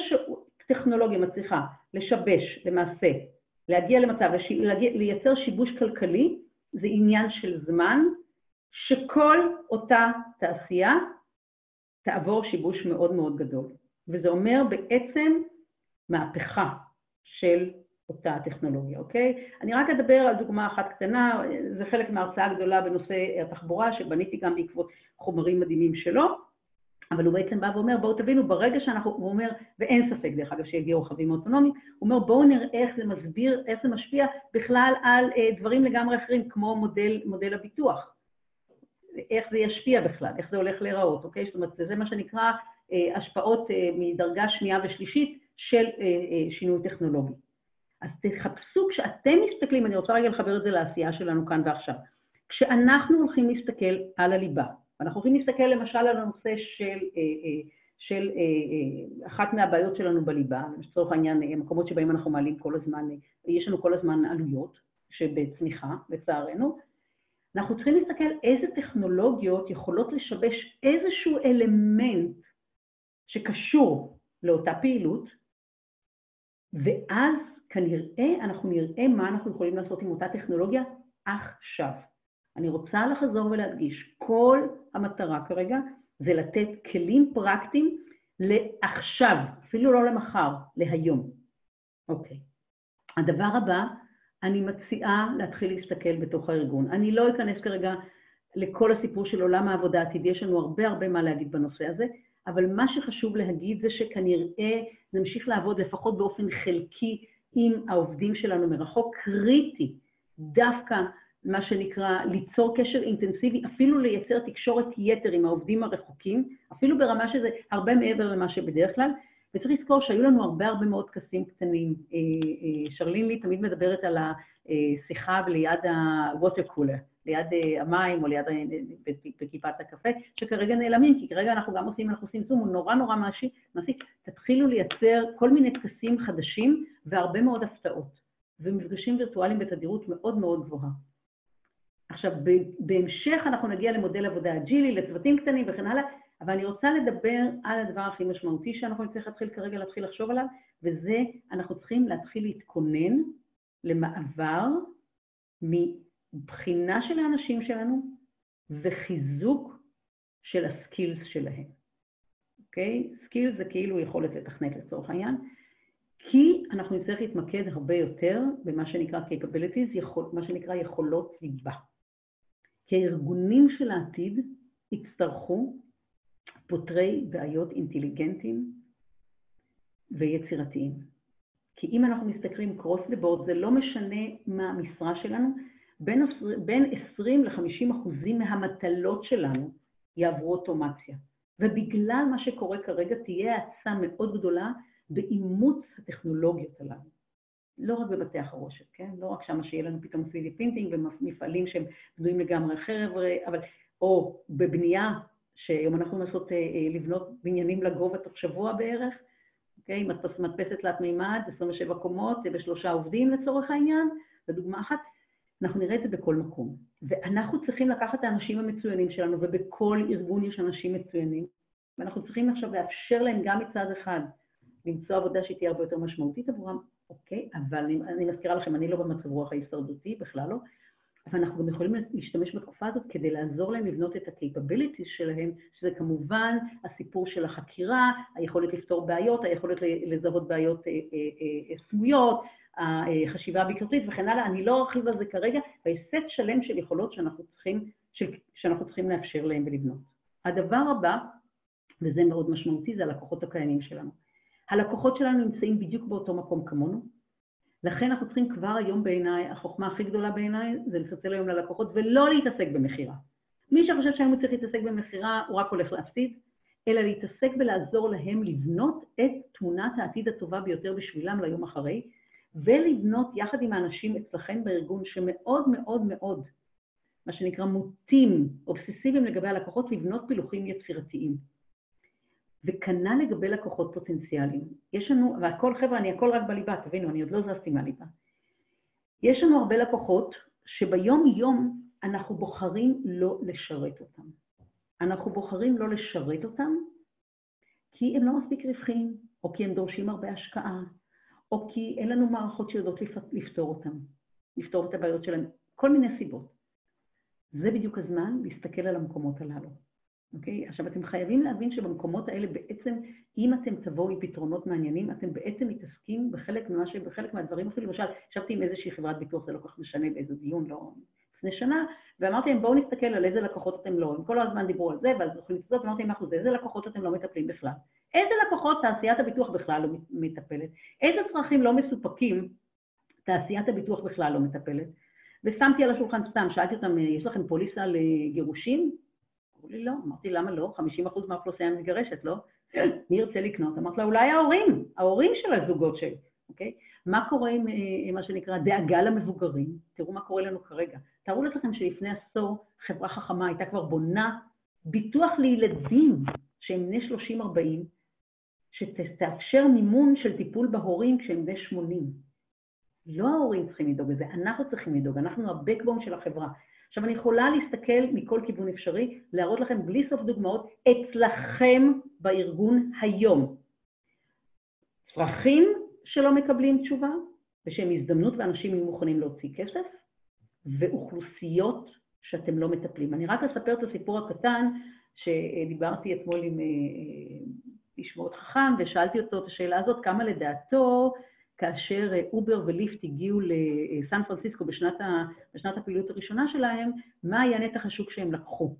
Speaker 2: שטכנולוגיה מצליחה לשבש למעשה, להגיע למצב, להגיע, לייצר שיבוש כלכלי, זה עניין של זמן שכל אותה תעשייה תעבור שיבוש מאוד מאוד גדול. וזה אומר בעצם מהפכה של אותה טכנולוגיה, אוקיי? אני רק אדבר על דוגמה אחת קטנה, זה חלק מההרצאה הגדולה בנושא התחבורה, שבניתי גם בעקבות חומרים מדהימים שלו, אבל הוא בעצם בא ואומר, בואו תבינו, ברגע שאנחנו, הוא אומר, ואין ספק דרך אגב שיגיעו רכבים אוטונומיים, הוא אומר, בואו נראה איך זה מסביר, איך זה משפיע בכלל על אה, דברים לגמרי אחרים, כמו מודל, מודל הביטוח. איך זה ישפיע בכלל, איך זה הולך להיראות, אוקיי? זאת אומרת, זה מה שנקרא אה, השפעות אה, מדרגה שנייה ושלישית של אה, אה, שינוי טכנולוגי. אז תחפשו, כשאתם מסתכלים, אני רוצה רגע לחבר את זה לעשייה שלנו כאן ועכשיו. כשאנחנו הולכים להסתכל על הליבה, ואנחנו הולכים להסתכל למשל על הנושא של, אה, של אחת מהבעיות שלנו בליבה, לצורך העניין, מקומות שבהם אנחנו מעלים כל הזמן, יש לנו כל הזמן עלויות שבצמיחה, לצערנו, אנחנו צריכים להסתכל איזה טכנולוגיות יכולות לשבש איזשהו אלמנט שקשור לאותה פעילות, ואז כנראה אנחנו נראה מה אנחנו יכולים לעשות עם אותה טכנולוגיה עכשיו. אני רוצה לחזור ולהדגיש, כל המטרה כרגע זה לתת כלים פרקטיים לעכשיו, אפילו לא למחר, להיום. אוקיי. הדבר הבא, אני מציעה להתחיל להסתכל בתוך הארגון. אני לא אכנס כרגע לכל הסיפור של עולם העבודה העתידי, יש לנו הרבה הרבה מה להגיד בנושא הזה, אבל מה שחשוב להגיד זה שכנראה נמשיך לעבוד לפחות באופן חלקי עם העובדים שלנו מרחוק, קריטי דווקא מה שנקרא ליצור קשר אינטנסיבי, אפילו לייצר תקשורת יתר עם העובדים הרחוקים, אפילו ברמה שזה הרבה מעבר למה שבדרך כלל, וצריך לזכור שהיו לנו הרבה הרבה מאוד טקסים קטנים. אה, אה, שרלין לי תמיד מדברת על השיחה ליד הווטר קולר, ליד אה, המים או ליד, בכיפת הקפה, שכרגע נעלמים, כי כרגע אנחנו גם עושים, אנחנו עושים זום, הוא נורא נורא מעשי, תתחילו לייצר כל מיני טקסים חדשים והרבה מאוד הפתעות, ומפגשים וירטואליים בתדירות מאוד מאוד גבוהה. עכשיו, בהמשך אנחנו נגיע למודל עבודה אג'ילי, לצוותים קטנים וכן הלאה, אבל אני רוצה לדבר על הדבר הכי משמעותי שאנחנו נצטרך להתחיל כרגע להתחיל לחשוב עליו, וזה, אנחנו צריכים להתחיל להתכונן למעבר מבחינה של האנשים שלנו וחיזוק של ה skills שלהם. אוקיי? skills זה כאילו יכולת לתכנת לצורך העניין, כי אנחנו נצטרך להתמקד הרבה יותר במה שנקרא capabilities, יכול, מה שנקרא יכולות ליבה. כי הארגונים של העתיד יצטרכו פותרי בעיות אינטליגנטיים ויצירתיים. כי אם אנחנו מסתכלים across the board, זה לא משנה מה המשרה שלנו, בין, בין 20 ל-50 אחוזים מהמטלות שלנו יעברו אוטומציה. ובגלל מה שקורה כרגע תהיה האצה מאוד גדולה באימוץ הטכנולוגיות הללו. לא רק בבתי החרושת, כן? לא רק שמה שיהיה לנו פתאום 3D printing ומפעלים שהם בנויים לגמרי חבר'ה, אבל, או בבנייה, שהיום אנחנו מנסות אה, אה, לבנות בניינים לגובה תוך שבוע בערך, אוקיי? מדפסת תלת מימד, 27 קומות, בשלושה עובדים לצורך העניין, זו דוגמה אחת. אנחנו נראה את זה בכל מקום. ואנחנו צריכים לקחת את האנשים המצוינים שלנו, ובכל ארגון יש אנשים מצוינים, ואנחנו צריכים עכשיו לאפשר להם גם מצד אחד למצוא עבודה שהיא תהיה הרבה יותר משמעותית עבורם, אוקיי? אבל אני, אני מזכירה לכם, אני לא במצב רוח ההישרדותי, בכלל לא, אבל אנחנו גם יכולים להשתמש בתקופה הזאת כדי לעזור להם לבנות את ה-capabilities שלהם, שזה כמובן הסיפור של החקירה, היכולת לפתור בעיות, היכולת לזהות בעיות אה, אה, אה, סמויות, החשיבה הביקורתית וכן הלאה. אני לא ארחיב על זה כרגע, ויש סט שלם של יכולות שאנחנו צריכים, של, שאנחנו צריכים לאפשר להם ולבנות. הדבר הבא, וזה מאוד משמעותי, זה הלקוחות הקיימים שלנו. הלקוחות שלנו נמצאים בדיוק באותו מקום כמונו, לכן אנחנו צריכים כבר היום בעיניי, החוכמה הכי גדולה בעיניי זה לצלצל היום ללקוחות ולא להתעסק במכירה. מי שחושב שהיום הוא צריך להתעסק במכירה, הוא רק הולך להפסיד, אלא להתעסק ולעזור להם לבנות את תמונת העתיד הטובה ביותר בשבילם ליום אחרי, ולבנות יחד עם האנשים אצלכם בארגון שמאוד מאוד מאוד, מה שנקרא מוטים, אובססיביים לגבי הלקוחות, לבנות פילוחים יצירתיים. וכנ"ל לגבי לקוחות פוטנציאליים. יש לנו, והכל חבר'ה, אני הכל רק בליבה, תבינו, אני עוד לא זזתי מהליבה. יש לנו הרבה לקוחות שביום-יום אנחנו בוחרים לא לשרת אותם. אנחנו בוחרים לא לשרת אותם כי הם לא מספיק רווחיים, או כי הם דורשים הרבה השקעה, או כי אין לנו מערכות שיודעות לפתור אותם, לפתור את הבעיות שלהם, כל מיני סיבות. זה בדיוק הזמן להסתכל על המקומות הללו. אוקיי? עכשיו, אתם חייבים להבין שבמקומות האלה בעצם, אם אתם תבואו עם פתרונות מעניינים, אתם בעצם מתעסקים בחלק, ממה ש... בחלק מהדברים אפילו. למשל, ישבתי עם איזושהי חברת ביטוח, זה לא כל כך משנה באיזה דיון, לא לפני שנה, ואמרתי להם, בואו נסתכל על איזה לקוחות אתם לא, הם כל הזמן דיברו על זה, ואז יכולים לצדוק, ואמרתי להם, אחוז, איזה לקוחות אתם לא מטפלים בכלל? איזה לקוחות תעשיית הביטוח בכלל לא מטפלת? איזה צרכים לא מסופקים תעשיית הביטוח בכלל לא מטפלת? ושמתי על השולחן סתם, שאלתי אותם, יש לכם פוליסה לגירושים? אמרו לי, לא. אמרתי, למה לא? 50% מהאוכלוסייה מתגרשת, לא? (laughs) מי ירצה לקנות? אמרתי לה, אולי ההורים, ההורים של הזוגות שלי, אוקיי? מה קורה עם אה, מה שנקרא דאגה למבוגרים? תראו מה קורה לנו כרגע. תארו לכם שלפני עשור חברה חכמה הייתה כבר בונה ביטוח לילדים שהם בני 30-40, שתאפשר מימון של טיפול בהורים כשהם בני 80. לא ההורים צריכים לדאוג לזה, אנחנו צריכים לדאוג, אנחנו ה-backbone של החברה. עכשיו, אני יכולה להסתכל מכל כיוון אפשרי, להראות לכם בלי סוף דוגמאות אצלכם בארגון היום. צרכים שלא מקבלים תשובה, ושהם הזדמנות ואנשים יהיו מוכנים להוציא כסף, ואוכלוסיות שאתם לא מטפלים. אני רק אספר את הסיפור הקטן, שדיברתי אתמול עם אה, איש מאוד חכם, ושאלתי אותו את השאלה הזאת, כמה לדעתו כאשר אה, אובר וליפט הגיעו לסן פרנסיסקו בשנת, ה, בשנת הפעילות הראשונה שלהם, מה היה נתח השוק שהם לקחו.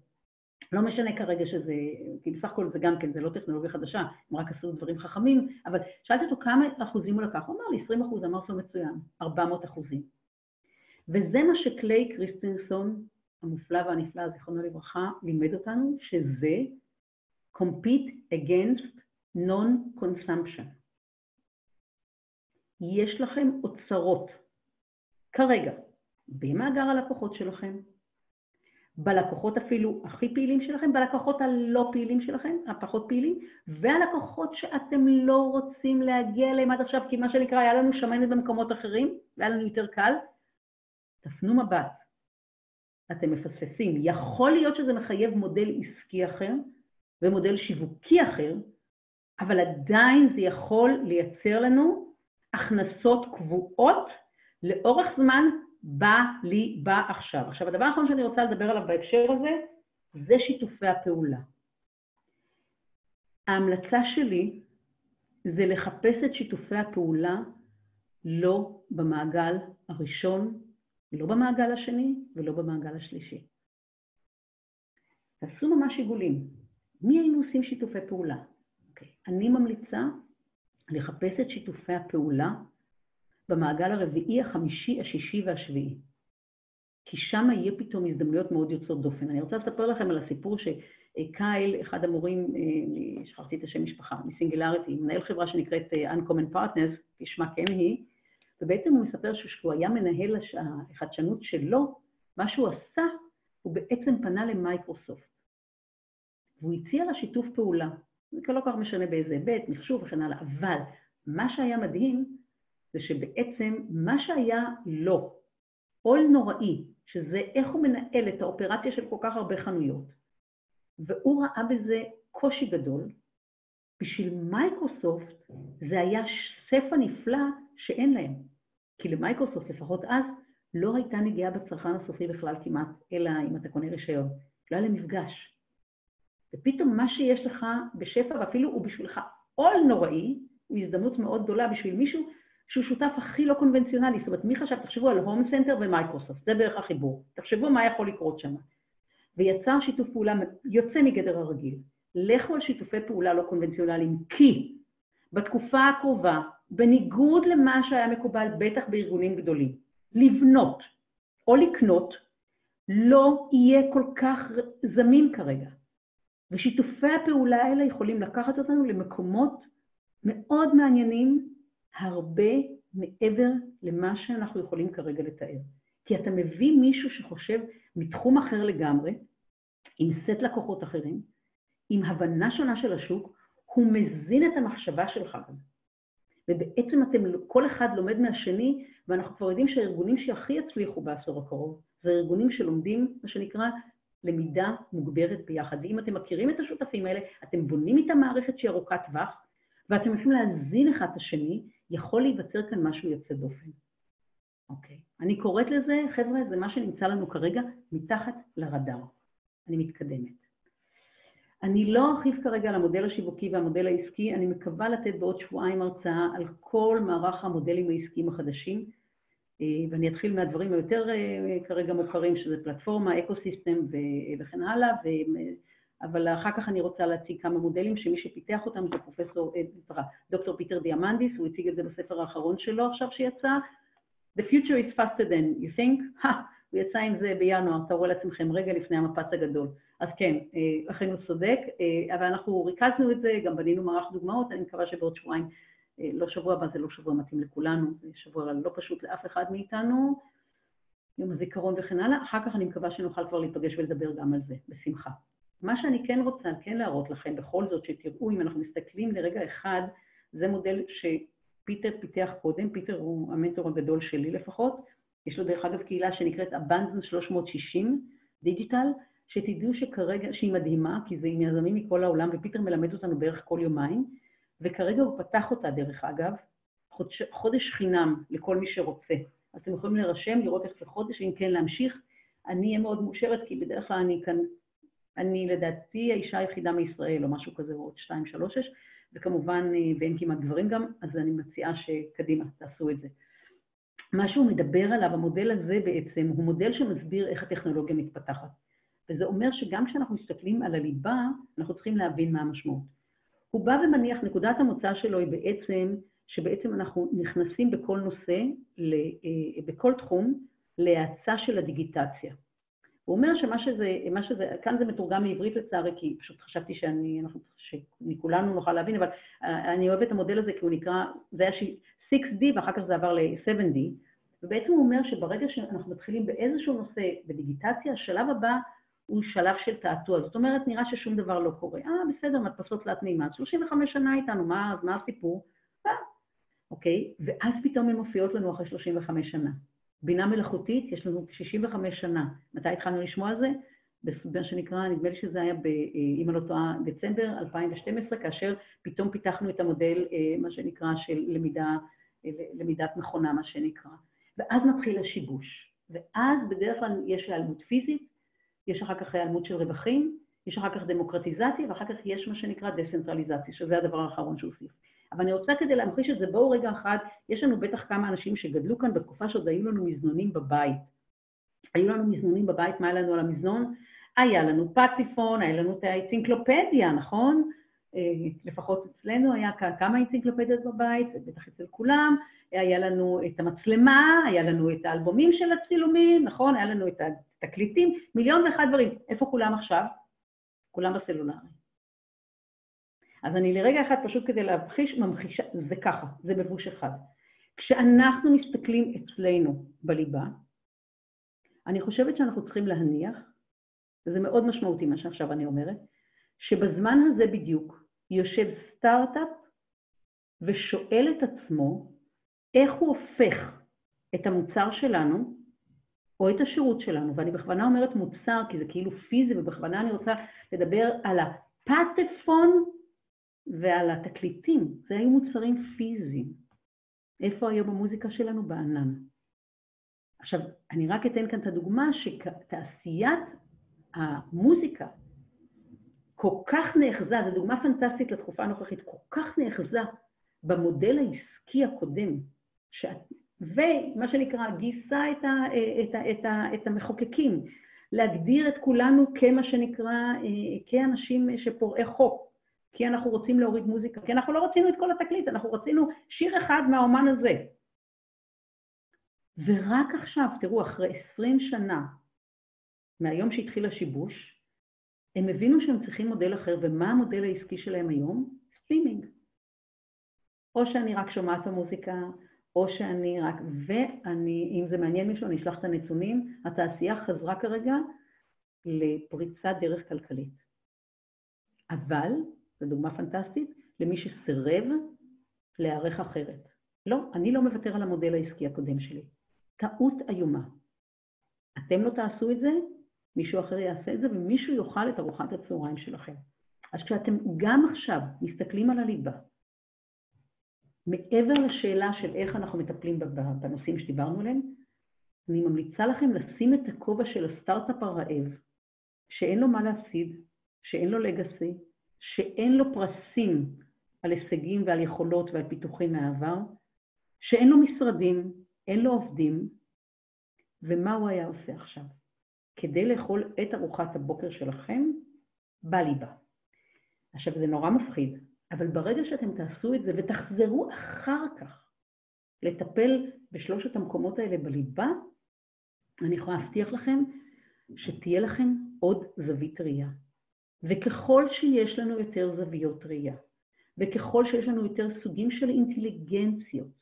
Speaker 2: לא משנה כרגע שזה, כי בסך הכל זה גם כן, זה לא טכנולוגיה חדשה, הם רק עשו דברים חכמים, אבל שאלתי אותו כמה אחוזים הוא לקח, הוא אמר לי 20 אחוז, אמרתי לו מצוין, 400 אחוזים. וזה מה שקליי קריסטינסון, המופלא והנפלא, זיכרונו לברכה, לימד אותנו, שזה compete against non-consumption. יש לכם אוצרות כרגע במאגר הלקוחות שלכם, בלקוחות אפילו הכי פעילים שלכם, בלקוחות הלא פעילים שלכם, הפחות פעילים, והלקוחות שאתם לא רוצים להגיע אליהם עד עכשיו, כי מה שנקרא, היה לנו שמנת במקומות אחרים, והיה לנו יותר קל. תפנו מבט, אתם מפספסים. יכול להיות שזה מחייב מודל עסקי אחר ומודל שיווקי אחר, אבל עדיין זה יכול לייצר לנו הכנסות קבועות לאורך זמן בא לי, בא עכשיו. עכשיו, הדבר האחרון שאני רוצה לדבר עליו בהקשר הזה, זה שיתופי הפעולה. ההמלצה שלי זה לחפש את שיתופי הפעולה לא במעגל הראשון, לא במעגל השני ולא במעגל השלישי. תעשו ממש עיגולים. מי היינו עושים שיתופי פעולה? Okay. אוקיי. אני ממליצה לחפש את שיתופי הפעולה במעגל הרביעי, החמישי, השישי והשביעי. כי שם יהיה פתאום הזדמנויות מאוד יוצאות דופן. אני רוצה לספר לכם על הסיפור שקייל, אחד המורים, אה, שכחתי את השם משפחה, מסינגלריטי, מנהל חברה שנקראת אה, Uncommon Partners, כשמה כן היא, ובעצם הוא מספר שכשהוא היה מנהל החדשנות שלו, מה שהוא עשה, הוא בעצם פנה למייקרוסופט. והוא הציע לה שיתוף פעולה. זה לא כל כך משנה באיזה היבט, מחשוב וכן הלאה, אבל מה שהיה מדהים זה שבעצם מה שהיה לו עול נוראי, שזה איך הוא מנהל את האופרציה של כל כך הרבה חנויות, והוא ראה בזה קושי גדול, בשביל מייקרוסופט זה היה שפע נפלא שאין להם. כי למייקרוסופט, לפחות אז, לא הייתה נגיעה בצרכן הסופי בכלל כמעט, אלא אם אתה קונה רישיון. לא היה להם מפגש. ופתאום מה שיש לך בשפע, ואפילו הוא בשבילך עול נוראי, הוא הזדמנות מאוד גדולה בשביל מישהו שהוא שותף הכי לא קונבנציונלי. זאת אומרת, מי חשב? תחשבו על הום סנטר ומייקרוסופט, זה בערך החיבור. תחשבו מה יכול לקרות שם. ויצר שיתוף פעולה יוצא מגדר הרגיל. לכו על שיתופי פעולה לא קונבנציונליים, כי בתקופה הקרובה, בניגוד למה שהיה מקובל בטח בארגונים גדולים, לבנות או לקנות לא יהיה כל כך זמין כרגע. ושיתופי הפעולה האלה יכולים לקחת אותנו למקומות מאוד מעניינים הרבה מעבר למה שאנחנו יכולים כרגע לתאר. כי אתה מביא מישהו שחושב מתחום אחר לגמרי, עם סט לקוחות אחרים, עם הבנה שונה של השוק, הוא מזין את המחשבה שלך. ובעצם אתם, כל אחד לומד מהשני, ואנחנו כבר יודעים שהארגונים שהכי יצליחו בעשור הקרוב, זה ארגונים שלומדים, מה שנקרא, למידה מוגברת ביחד. ואם אתם מכירים את השותפים האלה, אתם בונים איתם מערכת שהיא ארוכת טווח, ואתם יכולים להזין אחד את השני, יכול להיווצר כאן משהו יוצא דופן. אוקיי. אני קוראת לזה, חבר'ה, זה מה שנמצא לנו כרגע מתחת לרדאר. אני מתקדמת. אני לא ארחיב כרגע על המודל השיווקי והמודל העסקי, אני מקווה לתת בעוד שבועיים הרצאה על כל מערך המודלים העסקיים החדשים, ואני אתחיל מהדברים היותר אה, כרגע מוכרים, שזה פלטפורמה, ecosystem וכן הלאה, ו... אבל אחר כך אני רוצה להציג כמה מודלים שמי שפיתח אותם זה פרופסור, סליחה, דוקטור פיטר דיאמנדיס, הוא הציג את זה בספר האחרון שלו עכשיו שיצא, The future is faster than you think, (laughs) ha, הוא יצא עם זה בינואר, תארו לעצמכם רגע לפני המפץ הגדול. אז כן, אה, אכן הוא צודק, אה, אבל אנחנו ריכזנו את זה, גם בנינו מערך דוגמאות, אני מקווה שבעוד שבועיים, אה, לא שבוע הבא, זה לא שבוע מתאים לכולנו, זה שבוע לא פשוט לאף אחד מאיתנו, יום הזיכרון וכן הלאה, אחר כך אני מקווה שנוכל כבר להיפגש ולדבר גם על זה, בשמחה. מה שאני כן רוצה כן להראות לכם, בכל זאת, שתראו, אם אנחנו מסתכלים לרגע אחד, זה מודל שפיטר פיתח קודם, פיטר הוא המנטור הגדול שלי לפחות, יש לו דרך אגב קהילה שנקראת Abundance 360 דיגיטל, שתדעו שכרגע, שהיא מדהימה, כי זה עם יזמים מכל העולם, ופיטר מלמד אותנו בערך כל יומיים, וכרגע הוא פתח אותה דרך אגב, חודש, חודש חינם לכל מי שרוצה. אז אתם יכולים להירשם, לראות איך זה חודש, ואם כן להמשיך. אני אהיה מאוד מאושרת, כי בדרך כלל אני כאן, אני לדעתי האישה היחידה מישראל, או משהו כזה, עוד שתיים, שלוש, שש, וכמובן, אה, ואין כמעט גברים גם, אז אני מציעה שקדימה, תעשו את זה. מה שהוא מדבר עליו, המודל הזה בעצם, הוא מודל שמסביר איך הטכנולוגיה מתפתחת. וזה אומר שגם כשאנחנו מסתכלים על הליבה, אנחנו צריכים להבין מה המשמעות. הוא בא ומניח, נקודת המוצא שלו היא בעצם, שבעצם אנחנו נכנסים בכל נושא, אה, בכל תחום, להאצה של הדיגיטציה. הוא אומר שמה שזה, מה שזה, כאן זה מתורגם לעברית לצערי, כי פשוט חשבתי שאני, אנחנו, שכולנו נוכל להבין, אבל אה, אני אוהבת את המודל הזה כי הוא נקרא, זה היה 6D ואחר כך זה עבר ל-7D, ובעצם הוא אומר שברגע שאנחנו מתחילים באיזשהו נושא בדיגיטציה, השלב הבא הוא שלב של תעתוע. זאת אומרת, נראה ששום דבר לא קורה. אה, בסדר, מדפסות תלת מימד, 35 שנה איתנו, מה, מה הסיפור? אה, אוקיי, ואז פתאום הן מופיעות לנו אחרי 35 שנה. בינה מלאכותית, יש לנו 65 שנה. מתי התחלנו לשמוע על זה? מה שנקרא, נדמה לי שזה היה, ב, אה, אם אני לא טועה, דצמבר 2012, כאשר פתאום פיתחנו את המודל, אה, מה שנקרא, של למידה, אה, למידת מכונה, מה שנקרא. ואז מתחיל השיבוש. ואז בדרך כלל יש היעלמות פיזית, יש אחר כך היעלמות של רווחים, יש אחר כך דמוקרטיזציה, ואחר כך יש מה שנקרא דסנטרליזציה, שזה הדבר האחרון שהוא הוסיף. אבל אני רוצה כדי להמחיש את זה, בואו רגע אחד, יש לנו בטח כמה אנשים שגדלו כאן בתקופה שעוד היו לנו מזנונים בבית. היו לנו מזנונים בבית, מה היה לנו על המזנון? היה לנו פטיפון, היה לנו את האנציקלופדיה, נכון? אה, לפחות אצלנו היה כמה אנציקלופדיות בבית, בטח אצל כולם, היה לנו את המצלמה, היה לנו את האלבומים של הצילומים, נכון? היה לנו את התקליטים, מיליון ואחד דברים. איפה כולם עכשיו? כולם בסלולרי. אז אני לרגע אחד, פשוט כדי להבחיש, ממחישה, זה ככה, זה בבוש אחד. כשאנחנו מסתכלים אצלנו בליבה, אני חושבת שאנחנו צריכים להניח, וזה מאוד משמעותי מה שעכשיו אני אומרת, שבזמן הזה בדיוק יושב סטארט-אפ ושואל את עצמו איך הוא הופך את המוצר שלנו או את השירות שלנו, ואני בכוונה אומרת מוצר כי זה כאילו פיזי, ובכוונה אני רוצה לדבר על הפטפון ועל התקליטים, זה היו מוצרים פיזיים. איפה היום המוזיקה שלנו? בענן. עכשיו, אני רק אתן כאן את הדוגמה שתעשיית המוזיקה כל כך נאחזה, זו דוגמה פנטסטית לתקופה הנוכחית, כל כך נאחזה במודל העסקי הקודם. ומה שנקרא גייסה את, ה... את, ה... את, ה... את המחוקקים, להגדיר את כולנו כמה שנקרא, אה, כאנשים שפורעי חוק, כי אנחנו רוצים להוריד מוזיקה, כי אנחנו לא רצינו את כל התקליט, אנחנו רצינו שיר אחד מהאומן הזה. ורק עכשיו, תראו, אחרי עשרים שנה מהיום שהתחיל השיבוש, הם הבינו שהם צריכים מודל אחר, ומה המודל העסקי שלהם היום? סטרימינג. או שאני רק שומעת את המוזיקה, או שאני רק... ואני, אם זה מעניין מישהו, אני אשלח את הנתונים. התעשייה חזרה כרגע לפריצת דרך כלכלית. אבל, זו דוגמה פנטסטית, למי שסירב להיערך אחרת. לא, אני לא מוותר על המודל העסקי הקודם שלי. טעות איומה. אתם לא תעשו את זה, מישהו אחר יעשה את זה ומישהו יאכל את ארוחת הצהריים שלכם. אז כשאתם גם עכשיו מסתכלים על הליבה, מעבר לשאלה של איך אנחנו מטפלים בנושאים שדיברנו עליהם, אני ממליצה לכם לשים את הכובע של הסטארט-אפ הרעב, שאין לו מה להפסיד, שאין לו לגאסי, שאין לו פרסים על הישגים ועל יכולות ועל פיתוחים מהעבר, שאין לו משרדים, אין לו עובדים, ומה הוא היה עושה עכשיו? כדי לאכול את ארוחת הבוקר שלכם, בליבה. עכשיו, זה נורא מפחיד, אבל ברגע שאתם תעשו את זה ותחזרו אחר כך לטפל בשלושת המקומות האלה בליבה, אני יכולה להבטיח לכם שתהיה לכם עוד זווית ראייה. וככל שיש לנו יותר זוויות ראייה, וככל שיש לנו יותר סוגים של אינטליגנציות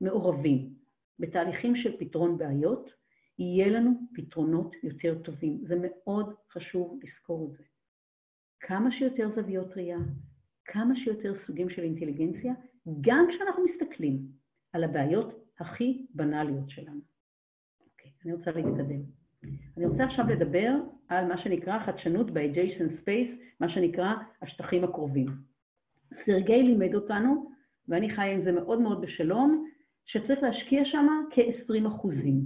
Speaker 2: מעורבים בתהליכים של פתרון בעיות, יהיה לנו פתרונות יותר טובים. זה מאוד חשוב לזכור את זה. כמה שיותר זוויות ראייה, כמה שיותר סוגים של אינטליגנציה, גם כשאנחנו מסתכלים על הבעיות הכי בנאליות שלנו. אוקיי, אני רוצה להתקדם. אני רוצה עכשיו לדבר על מה שנקרא חדשנות ב-adjacent space, מה שנקרא השטחים הקרובים. סרגי לימד אותנו, ואני חי עם זה מאוד מאוד בשלום, שצריך להשקיע שם כ-20 אחוזים.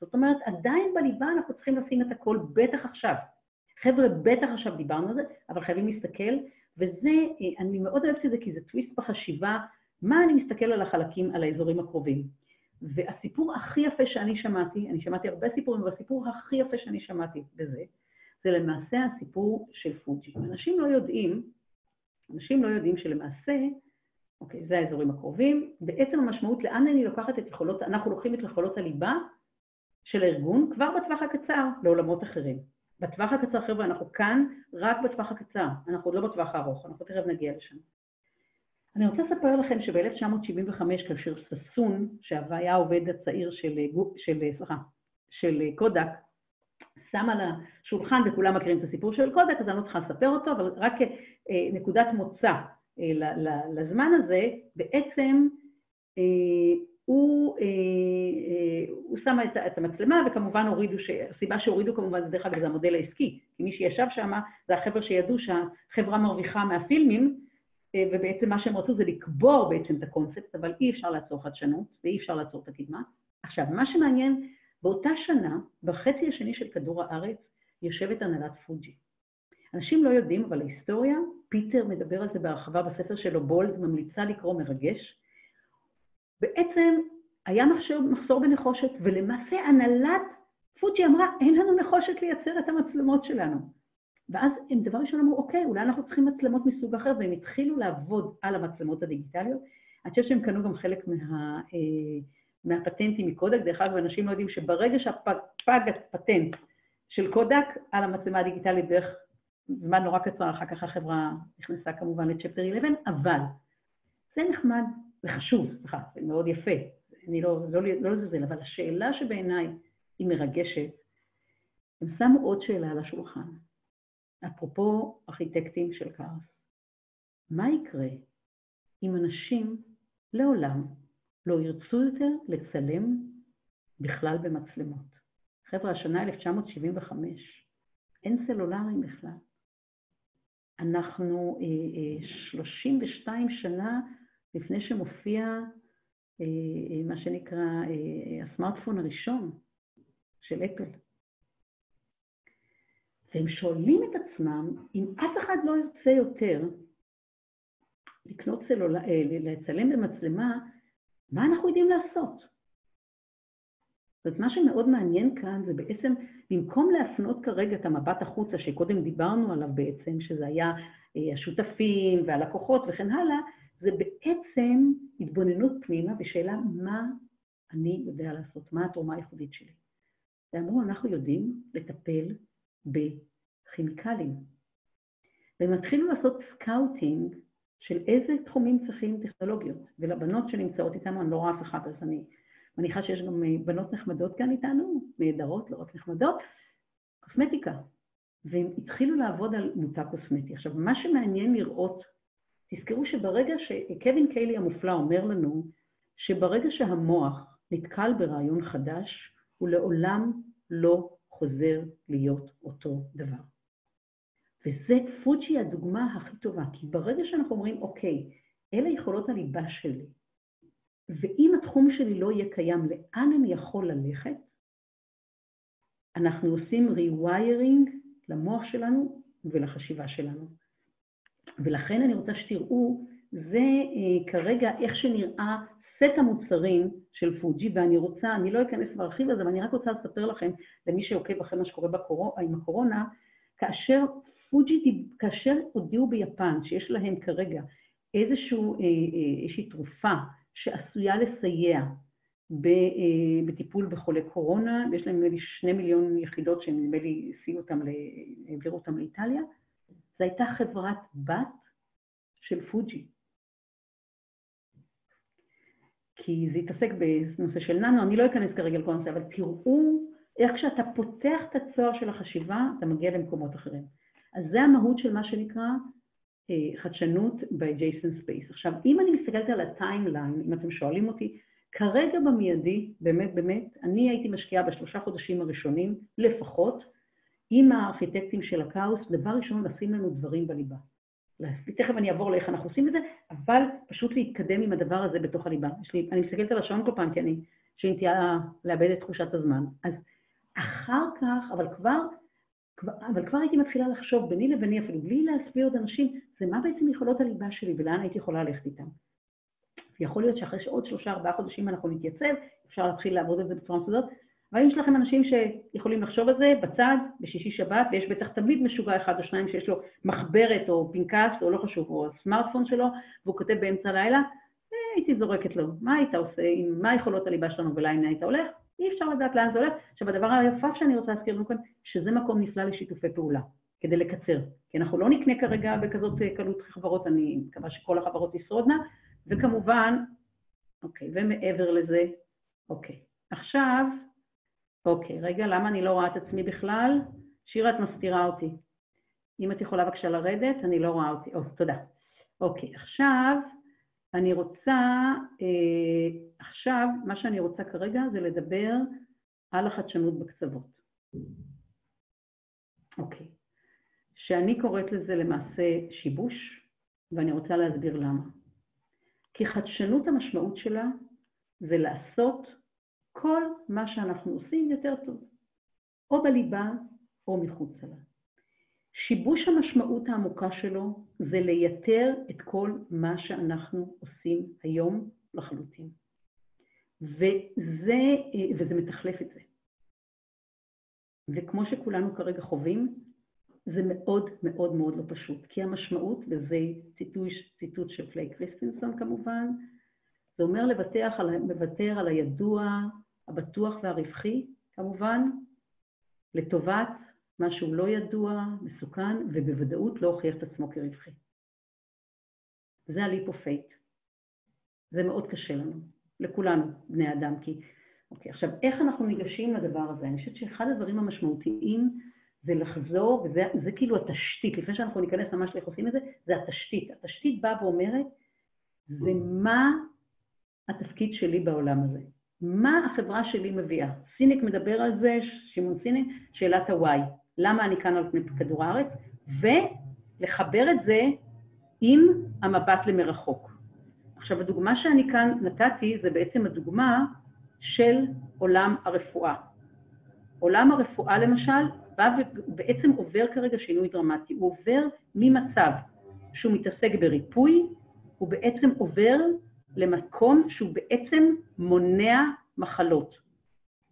Speaker 2: זאת אומרת, עדיין בליבה אנחנו צריכים לשים את הכל, בטח עכשיו. חבר'ה, בטח עכשיו דיברנו על זה, אבל חייבים להסתכל, וזה, אני מאוד אוהבת את זה כי זה טוויסט בחשיבה, מה אני מסתכל על החלקים, על האזורים הקרובים. והסיפור הכי יפה שאני שמעתי, אני שמעתי הרבה סיפורים, אבל הסיפור הכי יפה שאני שמעתי בזה, זה למעשה הסיפור של פוג'י. אנשים לא יודעים, אנשים לא יודעים שלמעשה, אוקיי, זה האזורים הקרובים, בעצם המשמעות לאן אני לוקחת את יכולות, אנחנו לוקחים את יכולות הליבה של הארגון כבר בטווח הקצר לעולמות אחרים. בטווח הקצר, חבר'ה, אנחנו כאן רק בטווח הקצר, אנחנו עוד לא בטווח הארוך, אנחנו תכף נגיע לשם. אני רוצה לספר לכם שב-1975, כאשר ששון, שהיה העובד הצעיר של, של, סליחה, של קודק, שם על השולחן, וכולם מכירים את הסיפור של קודק, אז אני לא צריכה לספר אותו, אבל רק אה, נקודת מוצא אה, לזמן הזה, בעצם אה, הוא, הוא שם את המצלמה, וכמובן הורידו, הסיבה שהורידו כמובן, דרך אגב, זה המודל העסקי, כי מי שישב שם זה החבר'ה שידעו שהחברה מרוויחה מהפילמים, ובעצם מה שהם רצו זה לקבור בעצם את הקונספט, אבל אי אפשר לעצור חדשנות ואי אפשר לעצור את הקדמה. עכשיו, מה שמעניין, באותה שנה, בחצי השני של כדור הארץ, יושבת הנהלת פוג'י. אנשים לא יודעים, אבל ההיסטוריה, פיטר מדבר על זה בהרחבה בספר שלו, בולד, ממליצה לקרוא מרגש. בעצם היה מחשור, מחסור בנחושת, ולמעשה הנהלת פוג'י אמרה, אין לנו נחושת לייצר את המצלמות שלנו. ואז הם דבר ראשון אמרו, אוקיי, אולי אנחנו צריכים מצלמות מסוג אחר, והם התחילו לעבוד על המצלמות הדיגיטליות. אני חושבת שהם קנו גם חלק מה, אה, מהפטנטים מקודק. דרך אגב, אנשים לא יודעים שברגע שפג הפטנט של קודק על המצלמה הדיגיטלית דרך זמן נורא קצר, אחר כך החברה נכנסה כמובן לצ'פטר 11, אבל זה נחמד, זה חשוב, סליחה, זה מאוד יפה, אני לא, לא, לא לזלזל, אבל השאלה שבעיניי היא מרגשת, הם שמו עוד שאלה על השולחן. אפרופו ארכיטקטים של כאוס, מה יקרה אם אנשים לעולם לא ירצו יותר לצלם בכלל במצלמות? חבר'ה, השנה 1975, אין סלולריים בכלל. אנחנו אה, אה, 32 שנה לפני שמופיע אה, אה, מה שנקרא אה, הסמארטפון הראשון של אפל. והם שואלים את עצמם, אם אף אחד לא ירצה יותר לקנות סלולה, אה, לצלם במצלמה, מה אנחנו יודעים לעשות? זאת מה שמאוד מעניין כאן זה בעצם, במקום להפנות כרגע את המבט החוצה, שקודם דיברנו עליו בעצם, שזה היה אה, השותפים והלקוחות וכן הלאה, זה בעצם התבוננות פנימה בשאלה מה אני יודע לעשות, מה התרומה הייחודית שלי. ואמרו, אנחנו יודעים לטפל בכימיקלים. והם התחילו לעשות scouting של איזה תחומים צריכים טכנולוגיות. ולבנות שנמצאות איתנו, אני לא רואה אף אחד, אז אני מניחה שיש גם אה, בנות נחמדות כאן איתנו, נהדרות, לא רק נחמדות, קוסמטיקה. והם התחילו לעבוד על מותג קוסמטי. עכשיו, מה שמעניין לראות, תזכרו שברגע שקווין קיילי המופלא אומר לנו, שברגע שהמוח נתקל ברעיון חדש, הוא לעולם לא חוזר להיות אותו דבר. וזה פוג'י הדוגמה הכי טובה, כי ברגע שאנחנו אומרים, אוקיי, אלה יכולות הליבה שלי, ואם התחום שלי לא יהיה קיים, לאן אני יכול ללכת? אנחנו עושים rewiring למוח שלנו ולחשיבה שלנו. ולכן אני רוצה שתראו, זה אה, כרגע איך שנראה סט המוצרים של פוג'י, ואני רוצה, אני לא אכנס וארחיב על זה, אבל אני רק רוצה לספר לכם, למי שעוקב אחרי מה שקורה בקור... עם הקורונה, כאשר פוג'י, כאשר הודיעו ביפן שיש להם כרגע איזשהו, אה, אה, איזושהי תרופה שעשויה לסייע בטיפול בחולי קורונה, ויש להם נדמה לי שני מיליון יחידות שהם נדמה לי הסיעו אותם, העבירו אותם לאיטליה, זו הייתה חברת בת של פוג'י. כי זה התעסק בנושא של ננו, אני לא אכנס כרגע לכל הנושא, אבל תראו איך כשאתה פותח את הצוהר של החשיבה, אתה מגיע למקומות אחרים. אז זה המהות של מה שנקרא אה, חדשנות ב-adjacent space. עכשיו, אם אני מסתכלת על הטיימליין, אם אתם שואלים אותי, כרגע במיידי, באמת באמת, אני הייתי משקיעה בשלושה חודשים הראשונים, לפחות, עם הארכיטקטים של הכאוס, דבר ראשון, לשים לנו דברים בליבה. תכף אני אעבור לאיך אנחנו עושים את זה, אבל פשוט להתקדם עם הדבר הזה בתוך הליבה. לי, אני מסתכלת על השעון כל פעם, כי אני, לי נטייה לאבד את תחושת הזמן. אז אחר כך, אבל כבר, כבר, אבל כבר הייתי מתחילה לחשוב ביני לביני, אפילו בלי להסביר עוד אנשים, זה מה בעצם יכולות הליבה שלי ולאן הייתי יכולה ללכת איתם. ויכול להיות שאחרי שעוד שלושה, ארבעה חודשים אנחנו נתייצב, אפשר להתחיל לעבוד על זה בצורה מסודרת, אבל יש לכם אנשים שיכולים לחשוב על זה בצד, בשישי שבת, ויש בטח תמיד משוגע אחד או שניים שיש לו מחברת או פנקס או לא חשוב, או הסמארטפון שלו, והוא כותב באמצע הלילה, אה, הייתי זורקת לו, מה היית עושה, מה יכולות הליבה שלנו ולאן היית הולך? אי אפשר לדעת לאן זה הולך. עכשיו, הדבר היפה שאני רוצה להזכיר לנו כאן, שזה מקום נפלא לשיתופי פעולה, כדי לקצר. כי אנחנו לא נקנה כרגע בכזאת אה, קלות חברות, אני מקווה שכל החברות תשרודנה, וכמובן, אוקיי, ומעבר לזה, אוקיי. עכשיו, אוקיי, רגע, למה אני לא רואה את עצמי בכלל? שירה, את מסתירה אותי. אם את יכולה בבקשה לרדת, אני לא רואה אותי. או, תודה. אוקיי, עכשיו אני רוצה, אה, עכשיו, מה שאני רוצה כרגע זה לדבר על החדשנות בקצוות. אוקיי. שאני קוראת לזה למעשה שיבוש, ואני רוצה להסביר למה. כי חדשנות המשמעות שלה זה לעשות כל מה שאנחנו עושים יותר טוב, או בליבה או מחוצה לה. שיבוש המשמעות העמוקה שלו זה לייתר את כל מה שאנחנו עושים היום לחלוטין. וזה, וזה מתחלף את זה. וכמו שכולנו כרגע חווים, זה מאוד מאוד מאוד לא פשוט, כי המשמעות, וזה ציטוט, ציטוט של פליי קריסטינסון כמובן, זה אומר לוותר על, לוותר על הידוע, הבטוח והרווחי, כמובן, לטובת משהו לא ידוע, מסוכן, ובוודאות לא הוכיח את עצמו כרווחי. זה ה leap of faith. זה מאוד קשה לנו, לכולנו, בני אדם, כי... אוקיי, עכשיו, איך אנחנו ניגשים לדבר הזה? אני חושבת שאחד הדברים המשמעותיים זה לחזור, וזה כאילו התשתית, לפני שאנחנו ניכנס ממש לאיך עושים את זה, זה התשתית. התשתית באה ואומרת, זה מה התפקיד שלי בעולם הזה. מה החברה שלי מביאה? סיניק מדבר על זה, שמעון סיניק, שאלת ה-why. למה אני כאן על פני כדור הארץ? ולחבר את זה עם המבט למרחוק. עכשיו, הדוגמה שאני כאן נתתי זה בעצם הדוגמה של עולם הרפואה. עולם הרפואה למשל בא ובעצם עובר כרגע שינוי דרמטי. הוא עובר ממצב שהוא מתעסק בריפוי, הוא בעצם עובר למקום שהוא בעצם מונע מחלות.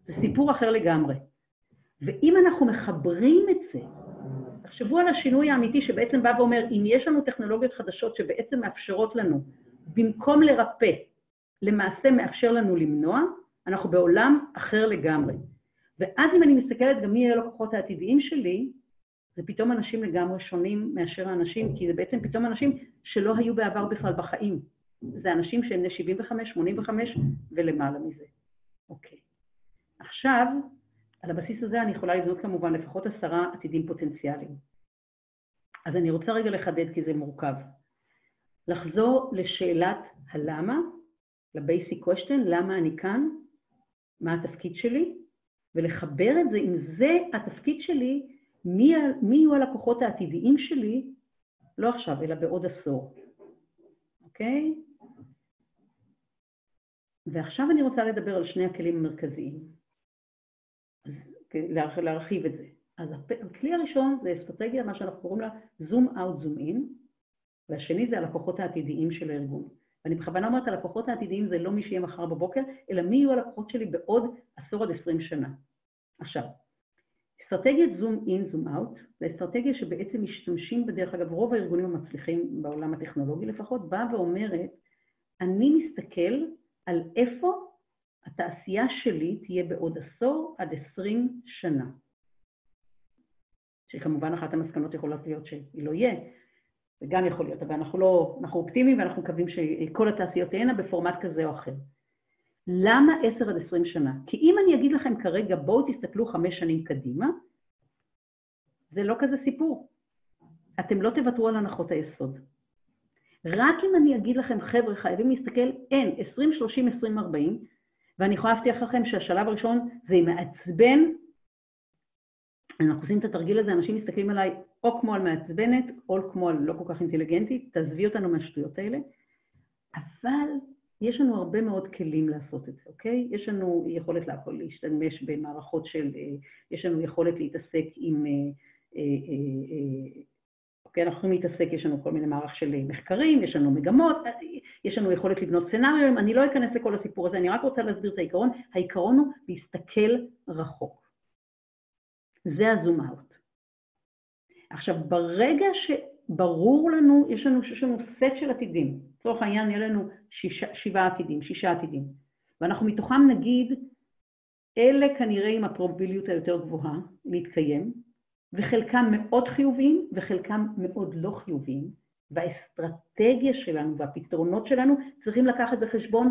Speaker 2: זה סיפור אחר לגמרי. ואם אנחנו מחברים את זה, תחשבו על השינוי האמיתי שבעצם בא ואומר, אם יש לנו טכנולוגיות חדשות שבעצם מאפשרות לנו, במקום לרפא, למעשה מאפשר לנו למנוע, אנחנו בעולם אחר לגמרי. ואז אם אני מסתכלת גם מי יהיו הלקוחות העתידיים שלי, זה פתאום אנשים לגמרי שונים מאשר האנשים, כי זה בעצם פתאום אנשים שלא היו בעבר בכלל בחיים. זה אנשים שהם בני 75, 85 ולמעלה מזה. אוקיי. עכשיו, על הבסיס הזה אני יכולה לבנות כמובן לפחות עשרה עתידים פוטנציאליים. אז אני רוצה רגע לחדד כי זה מורכב. לחזור לשאלת הלמה, ל-basic question, למה אני כאן, מה התפקיד שלי, ולחבר את זה, אם זה התפקיד שלי, מי, מי יהיו הלקוחות העתידיים שלי, לא עכשיו, אלא בעוד עשור, אוקיי? ועכשיו אני רוצה לדבר על שני הכלים המרכזיים, להרחיב את זה. אז הכלי הראשון זה אסטרטגיה, מה שאנחנו קוראים לה זום אאוט, זום אין, והשני זה הלקוחות העתידיים של הארגון. ואני בכוונה אומרת, הלקוחות העתידיים זה לא מי שיהיה מחר בבוקר, אלא מי יהיו הלקוחות שלי בעוד עשור עד עשרים שנה. עכשיו, אסטרטגיית זום אין, זום אאוט, זה אסטרטגיה שבעצם משתמשים בדרך אגב, רוב הארגונים המצליחים בעולם הטכנולוגי לפחות, באה ואומרת, אני מסתכל על איפה התעשייה שלי תהיה בעוד עשור עד עשרים שנה. שכמובן אחת המסקנות יכולות להיות שהיא לא יהיה, זה גם יכול להיות, אבל אנחנו לא, אנחנו אופטימיים ואנחנו מקווים שכל התעשיות תהיינה בפורמט כזה או אחר. למה 10 עד 20 שנה? כי אם אני אגיד לכם כרגע, בואו תסתכלו חמש שנים קדימה, זה לא כזה סיפור. אתם לא תוותרו על הנחות היסוד. רק אם אני אגיד לכם, חבר'ה, חייבים להסתכל, אין, 20, 30, 20, 40, ואני יכולה להבטיח לכם שהשלב הראשון זה מעצבן, אנחנו עושים את התרגיל הזה, אנשים מסתכלים עליי או כמו על מעצבנת, או כמו על לא כל כך אינטליגנטית, תעזבי אותנו מהשטויות האלה, אבל יש לנו הרבה מאוד כלים לעשות את זה, אוקיי? יש לנו יכולת להכל להשתמש במערכות של, אה, יש לנו יכולת להתעסק עם, אה, אה, אוקיי, אנחנו יכולים להתעסק, יש לנו כל מיני מערך של מחקרים, יש לנו מגמות, יש לנו יכולת לבנות סצנריונים, אני לא אכנס לכל הסיפור הזה, אני רק רוצה להסביר את העיקרון, העיקרון הוא להסתכל רחוק. זה הזום אאוט. עכשיו, ברגע שברור לנו, יש לנו, יש לנו סט של עתידים, לצורך העניין יהיה לנו שישה, שבעה עתידים, שישה עתידים, ואנחנו מתוכם נגיד, אלה כנראה עם הפרוביליות היותר גבוהה להתקיים, וחלקם מאוד חיוביים וחלקם מאוד לא חיוביים, והאסטרטגיה שלנו והפתרונות שלנו צריכים לקחת בחשבון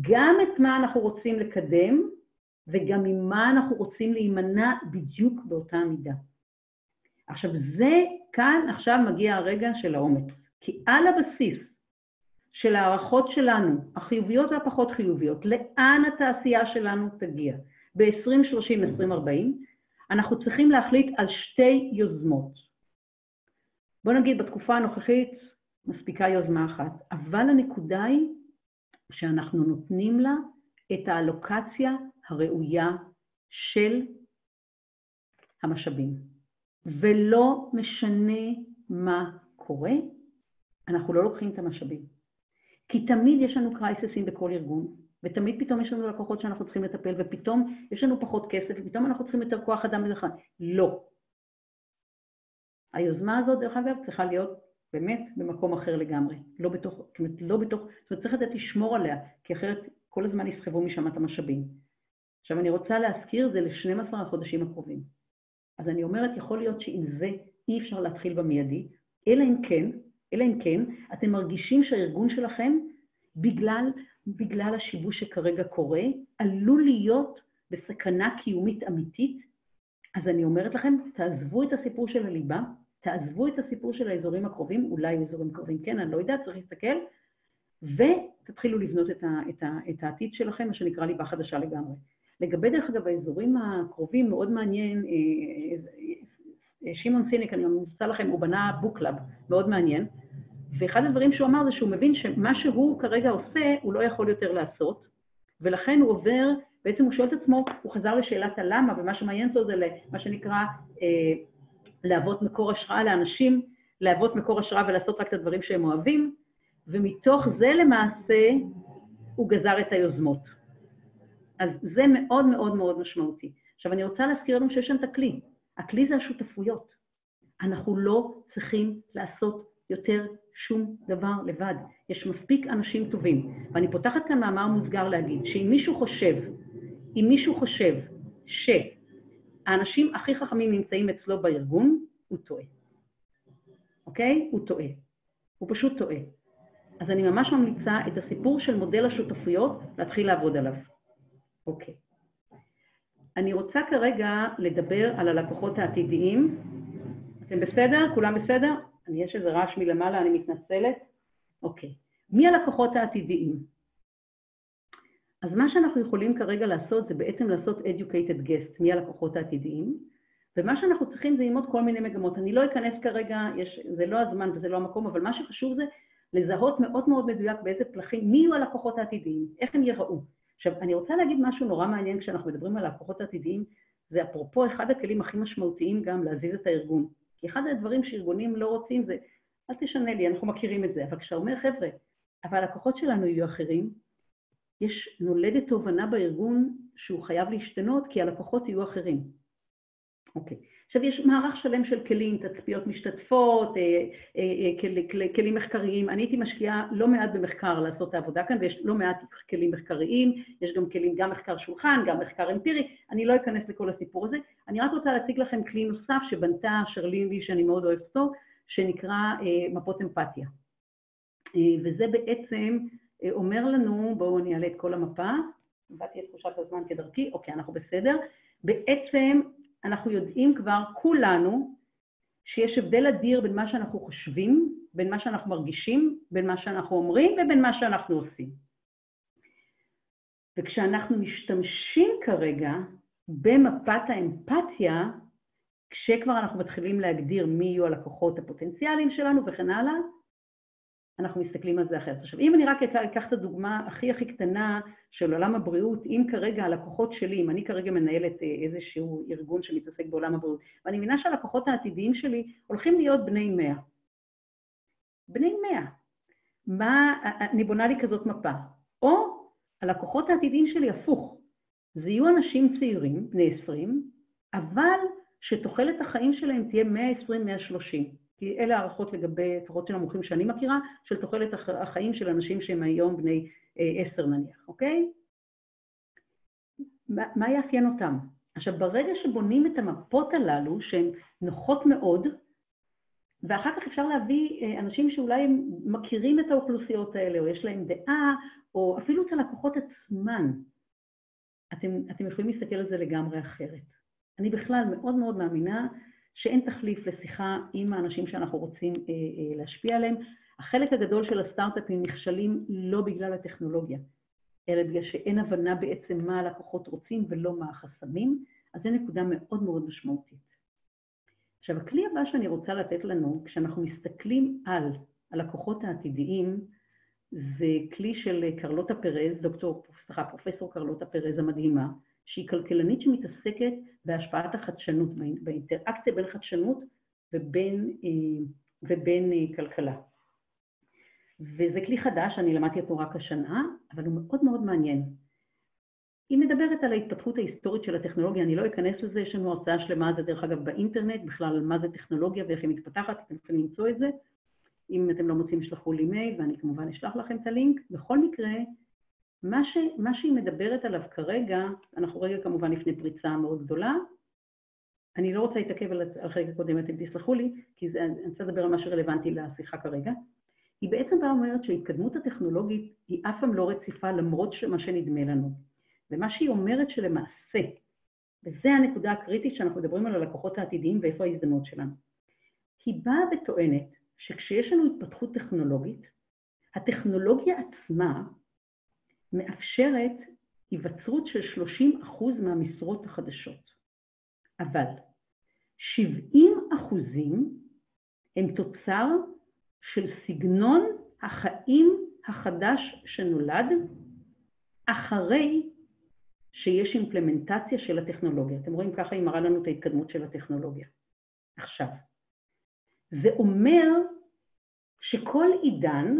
Speaker 2: גם את מה אנחנו רוצים לקדם וגם ממה אנחנו רוצים להימנע בדיוק באותה מידה. עכשיו זה, כאן עכשיו מגיע הרגע של האומץ, כי על הבסיס של ההערכות שלנו, החיוביות והפחות חיוביות, לאן התעשייה שלנו תגיע? ב-2030, 2040, אנחנו צריכים להחליט על שתי יוזמות. בוא נגיד בתקופה הנוכחית מספיקה יוזמה אחת, אבל הנקודה היא שאנחנו נותנים לה את האלוקציה הראויה של המשאבים. ולא משנה מה קורה, אנחנו לא לוקחים את המשאבים. כי תמיד יש לנו קרייססים בכל ארגון, ותמיד פתאום יש לנו לקוחות שאנחנו צריכים לטפל, ופתאום יש לנו פחות כסף, ופתאום אנחנו צריכים יותר כוח אדם לזה. לא. היוזמה הזאת, דרך אגב, צריכה להיות באמת במקום אחר לגמרי, לא בתוך, זאת אומרת, לא בתוך, זאת אומרת, צריך לדעת לשמור עליה, כי אחרת כל הזמן יסחבו משם את המשאבים. עכשיו, אני רוצה להזכיר, זה ל-12 החודשים הקרובים. אז אני אומרת, יכול להיות שעם זה אי אפשר להתחיל במיידי, אלא אם כן, אלא אם כן, אתם מרגישים שהארגון שלכם, בגלל, בגלל השיבוש שכרגע קורה, עלול להיות בסכנה קיומית אמיתית, אז אני אומרת לכם, תעזבו את הסיפור של הליבה, תעזבו את הסיפור של האזורים הקרובים, אולי אזורים קרובים כן, אני לא יודעת, צריך להסתכל, ותתחילו לבנות את, ה, את, ה, את העתיד שלכם, מה שנקרא ליבה חדשה לגמרי. לגבי, דרך אגב, האזורים הקרובים, מאוד מעניין, אה, אה, סיימון סינק, אני ממליצה לכם, הוא בנה book club, מאוד מעניין, ואחד הדברים שהוא אמר זה שהוא מבין שמה שהוא כרגע עושה, הוא לא יכול יותר לעשות, ולכן הוא עובר, בעצם הוא שואל את עצמו, הוא חזר לשאלת הלמה, ומה שמעניין אותו זה מה שנקרא אה, להוות מקור השראה לאנשים, להוות מקור השראה ולעשות רק את הדברים שהם אוהבים, ומתוך זה למעשה הוא גזר את היוזמות. אז זה מאוד מאוד מאוד משמעותי. עכשיו, אני רוצה להזכיר לנו שיש שם את הכלי. הכלי זה השותפויות. אנחנו לא צריכים לעשות יותר שום דבר לבד. יש מספיק אנשים טובים. ואני פותחת כאן מאמר מוסגר להגיד שאם מישהו חושב, אם מישהו חושב שהאנשים הכי חכמים נמצאים אצלו בארגון, הוא טועה. אוקיי? הוא טועה. הוא פשוט טועה. אז אני ממש ממליצה את הסיפור של מודל השותפויות להתחיל לעבוד עליו. אוקיי. אני רוצה כרגע לדבר על הלקוחות העתידיים. אתם בסדר? כולם בסדר? יש איזה רעש מלמעלה, אני מתנצלת. אוקיי. מי הלקוחות העתידיים? אז מה שאנחנו יכולים כרגע לעשות זה בעצם לעשות educated guest, מי הלקוחות העתידיים, ומה שאנחנו צריכים זה ללמוד כל מיני מגמות. אני לא אכנס כרגע, יש, זה לא הזמן וזה לא המקום, אבל מה שחשוב זה לזהות מאוד מאוד מדויק באיזה פלחים, מי יהיו הלקוחות העתידיים, איך הם ייראו. עכשיו, אני רוצה להגיד משהו נורא מעניין כשאנחנו מדברים על לקוחות עתידיים, זה אפרופו אחד הכלים הכי משמעותיים גם להזיז את הארגון. כי אחד הדברים שארגונים לא רוצים זה, אל תשנה לי, אנחנו מכירים את זה, אבל כשאתה אומר, חבר'ה, אבל הלקוחות שלנו יהיו אחרים, יש נולדת תובנה בארגון שהוא חייב להשתנות כי הלקוחות יהיו אחרים. אוקיי. עכשיו יש מערך שלם של כלים, תצפיות משתתפות, אה, אה, אה, כל, כל, כלים מחקריים. אני הייתי משקיעה לא מעט במחקר לעשות את העבודה כאן, ויש לא מעט כלים מחקריים, יש גם כלים, גם מחקר שולחן, גם מחקר אמפירי, אני לא אכנס לכל הסיפור הזה. אני רק רוצה להציג לכם כלי נוסף שבנתה שרלין שאני מאוד אוהבת אותו, שנקרא מפות אמפתיה. וזה בעצם אומר לנו, בואו אני אעלה את כל המפה, איבדתי את תחושת הזמן כדרכי, אוקיי, אנחנו בסדר. בעצם אנחנו יודעים כבר, כולנו, שיש הבדל אדיר בין מה שאנחנו חושבים, בין מה שאנחנו מרגישים, בין מה שאנחנו אומרים ובין מה שאנחנו עושים. וכשאנחנו משתמשים כרגע במפת האמפתיה, כשכבר אנחנו מתחילים להגדיר מי יהיו הלקוחות הפוטנציאליים שלנו וכן הלאה, אנחנו מסתכלים על זה אחרת. עכשיו, אם אני רק אקח את הדוגמה הכי הכי קטנה של עולם הבריאות, אם כרגע הלקוחות שלי, אם אני כרגע מנהלת אה, איזשהו ארגון שמתעסק בעולם הבריאות, ואני מבינה שהלקוחות העתידיים שלי הולכים להיות בני מאה. בני מאה. מה, אני בונה לי כזאת מפה. או הלקוחות העתידיים שלי הפוך, זה יהיו אנשים צעירים, בני עשרים, אבל שתוחלת החיים שלהם תהיה 120-130. כי אלה הערכות לגבי, לפחות של המומחים שאני מכירה, של תוחלת החיים של אנשים שהם היום בני אה, עשר נניח, אוקיי? מה, מה יאפיין אותם? עכשיו, ברגע שבונים את המפות הללו, שהן נוחות מאוד, ואחר כך אפשר להביא אה, אנשים שאולי הם מכירים את האוכלוסיות האלה, או יש להם דעה, או אפילו את הלקוחות עצמן, אתם, אתם יכולים להסתכל על זה לגמרי אחרת. אני בכלל מאוד מאוד מאמינה שאין תחליף לשיחה עם האנשים שאנחנו רוצים אה, אה, להשפיע עליהם. החלק הגדול של הסטארט-אפים נכשלים לא בגלל הטכנולוגיה, אלא בגלל שאין הבנה בעצם מה הלקוחות רוצים ולא מה החסמים, אז זו נקודה מאוד מאוד משמעותית. עכשיו, הכלי הבא שאני רוצה לתת לנו, כשאנחנו מסתכלים על הלקוחות העתידיים, זה כלי של קרלוטה פרז, דוקטור, סליחה, פרופסור קרלוטה פרז המדהימה, שהיא כלכלנית שמתעסקת בהשפעת החדשנות, באינטראקציה בין חדשנות ובין, אה, ובין אה, כלכלה. וזה כלי חדש, אני למדתי אותו רק השנה, אבל הוא מאוד מאוד מעניין. היא מדברת על ההתפתחות ההיסטורית של הטכנולוגיה, אני לא אכנס לזה, יש לנו הרצאה שלמה זה דרך אגב באינטרנט, בכלל על מה זה טכנולוגיה ואיך היא מתפתחת, אתם יכולים למצוא את זה. אם אתם לא מוצאים, שלחו לי מייל ואני כמובן אשלח לכם את הלינק. בכל מקרה, מה, ש, מה שהיא מדברת עליו כרגע, אנחנו רגע כמובן לפני פריצה מאוד גדולה, אני לא רוצה להתעכב על החלק הקודם, אתם תסלחו לי, כי זה, אני רוצה לדבר על מה שרלוונטי לשיחה כרגע. היא בעצם באה אומרת שההתקדמות הטכנולוגית היא אף פעם לא רציפה למרות מה שנדמה לנו. ומה שהיא אומרת שלמעשה, וזו הנקודה הקריטית שאנחנו מדברים על הלקוחות העתידיים ואיפה ההזדמנות שלנו. היא באה וטוענת שכשיש לנו התפתחות טכנולוגית, הטכנולוגיה עצמה מאפשרת היווצרות של 30% מהמשרות החדשות. אבל 70 הם תוצר של סגנון החיים החדש שנולד אחרי שיש אימפלמנטציה של הטכנולוגיה. אתם רואים, ככה היא מראה לנו את ההתקדמות של הטכנולוגיה. עכשיו, זה אומר שכל עידן,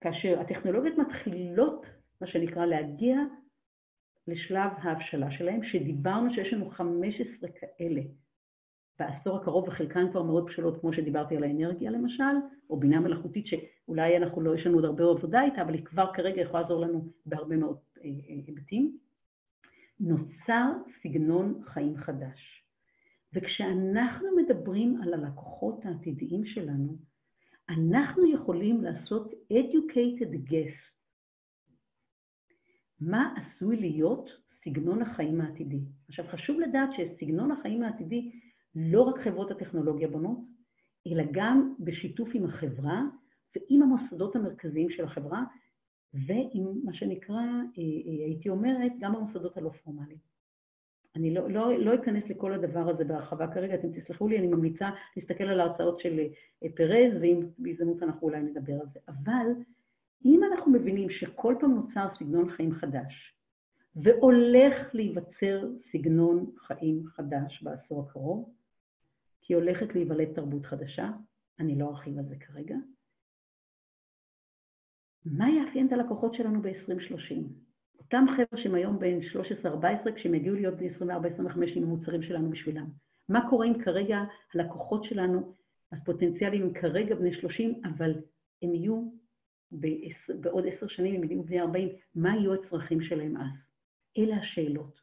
Speaker 2: כאשר הטכנולוגיות מתחילות מה שנקרא להגיע לשלב ההבשלה שלהם, שדיברנו שיש לנו 15 כאלה בעשור הקרוב, וחלקן כבר מאוד בשלות, כמו שדיברתי על האנרגיה למשל, או בינה מלאכותית, שאולי אנחנו לא, יש לנו עוד הרבה עבודה איתה, אבל היא כבר כרגע יכולה לעזור לנו בהרבה מאוד אה, אה, היבטים. נוצר סגנון חיים חדש. וכשאנחנו מדברים על הלקוחות העתידיים שלנו, אנחנו יכולים לעשות educated guess מה עשוי להיות סגנון החיים העתידי. עכשיו חשוב לדעת שסגנון החיים העתידי לא רק חברות הטכנולוגיה בונות, אלא גם בשיתוף עם החברה ועם המוסדות המרכזיים של החברה ועם מה שנקרא, אה, אה, הייתי אומרת, גם המוסדות הלא פורמליים. אני לא, לא, לא אכנס לכל הדבר הזה בהרחבה כרגע, אתם תסלחו לי, אני ממליצה להסתכל על ההרצאות של אה, פרז, ואם בהזדמנות אנחנו אולי נדבר על זה. אבל אם אנחנו מבינים שכל פעם נוצר סגנון חיים חדש, והולך להיווצר סגנון חיים חדש בעשור הקרוב, כי הולכת להיוולד תרבות חדשה, אני לא ארחיב על זה כרגע. מה יאפיין את הלקוחות שלנו ב-2030? אותם חבר'ה שהם היום בין 13-14, כשהם יגיעו להיות ב-24-25 עם המוצרים שלנו בשבילם. מה קורה אם כרגע הלקוחות שלנו, הפוטנציאליים הם כרגע בני 30, אבל הם יהיו בעוד עשר שנים, הם יהיו בני 40, מה יהיו הצרכים שלהם אז? אלה השאלות.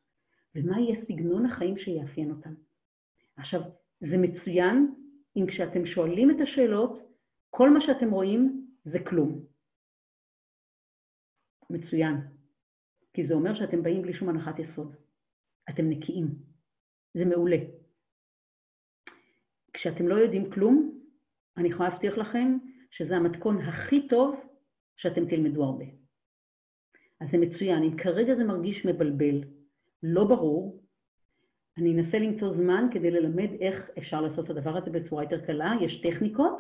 Speaker 2: ומה יהיה סגנון החיים שיאפיין אותם? עכשיו, זה מצוין אם כשאתם שואלים את השאלות, כל מה שאתם רואים זה כלום. מצוין. כי זה אומר שאתם באים בלי שום הנחת יסוד. אתם נקיים. זה מעולה. כשאתם לא יודעים כלום, אני יכולה להבטיח לכם שזה המתכון הכי טוב שאתם תלמדו הרבה. אז זה מצוין. אם כרגע זה מרגיש מבלבל, לא ברור, אני אנסה למצוא זמן כדי ללמד איך אפשר לעשות את הדבר הזה בצורה יותר קלה, יש טכניקות,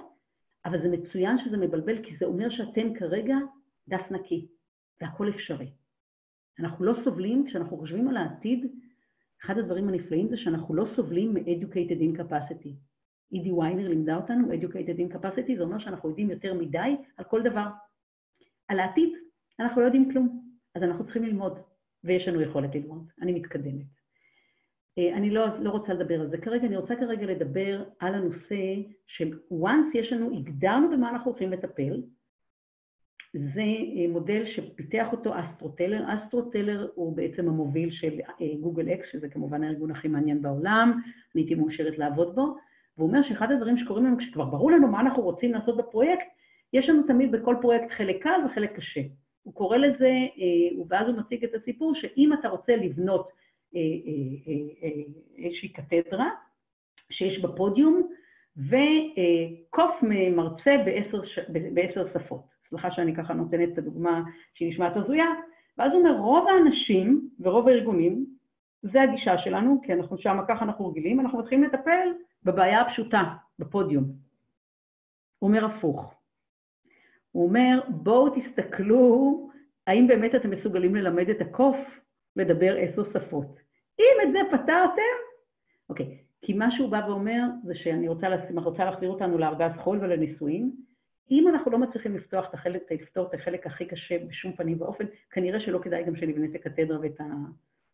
Speaker 2: אבל זה מצוין שזה מבלבל, כי זה אומר שאתם כרגע דף נקי, והכל אפשרי. אנחנו לא סובלים, כשאנחנו חושבים על העתיד, אחד הדברים הנפלאים זה שאנחנו לא סובלים מ-educated in capacity. אידי ויינר לימדה אותנו, educated in capacity, זה אומר שאנחנו יודעים יותר מדי על כל דבר. על העתיד אנחנו לא יודעים כלום, אז אנחנו צריכים ללמוד, ויש לנו יכולת ללמוד. אני מתקדמת. אה, אני לא, לא רוצה לדבר על זה כרגע, אני רוצה כרגע לדבר על הנושא של once יש לנו, הגדרנו במה אנחנו הולכים לטפל, זה אה, מודל שפיתח אותו אסטרו טלר. אסטרו טלר הוא בעצם המוביל של גוגל אה, X, שזה כמובן הארגון הכי מעניין בעולם, אני הייתי מאושרת לעבוד בו, והוא אומר שאחד הדברים שקורים לנו, כשכבר ברור לנו מה אנחנו רוצים לעשות בפרויקט, יש לנו תמיד בכל פרויקט חלק קל וחלק קשה. הוא קורא לזה, ואז הוא מציג את הסיפור, שאם אתה רוצה לבנות אה, אה, אה, איזושהי קתדרה שיש בה פודיום, וקוף מרצה בעשר, בעשר שפות. סליחה שאני ככה נותנת את הדוגמה שהיא נשמעת הזויה, ואז הוא אומר, רוב האנשים ורוב הארגונים, זה הגישה שלנו, כי אנחנו שם, ככה אנחנו רגילים, אנחנו מתחילים לטפל בבעיה הפשוטה, בפודיום. הוא אומר הפוך. הוא אומר, בואו תסתכלו האם באמת אתם מסוגלים ללמד את הקוף לדבר עשר שפות. אם את זה פתרתם, אוקיי, כי מה שהוא בא ואומר זה שאני רוצה, לשים, רוצה להחזיר אותנו לארגז חול ולנישואים. אם אנחנו לא מצליחים לפתוח את החלק, לפתור את החלק הכי קשה בשום פנים ואופן, כנראה שלא כדאי גם שנבנה את הקתדרה ואת, ה,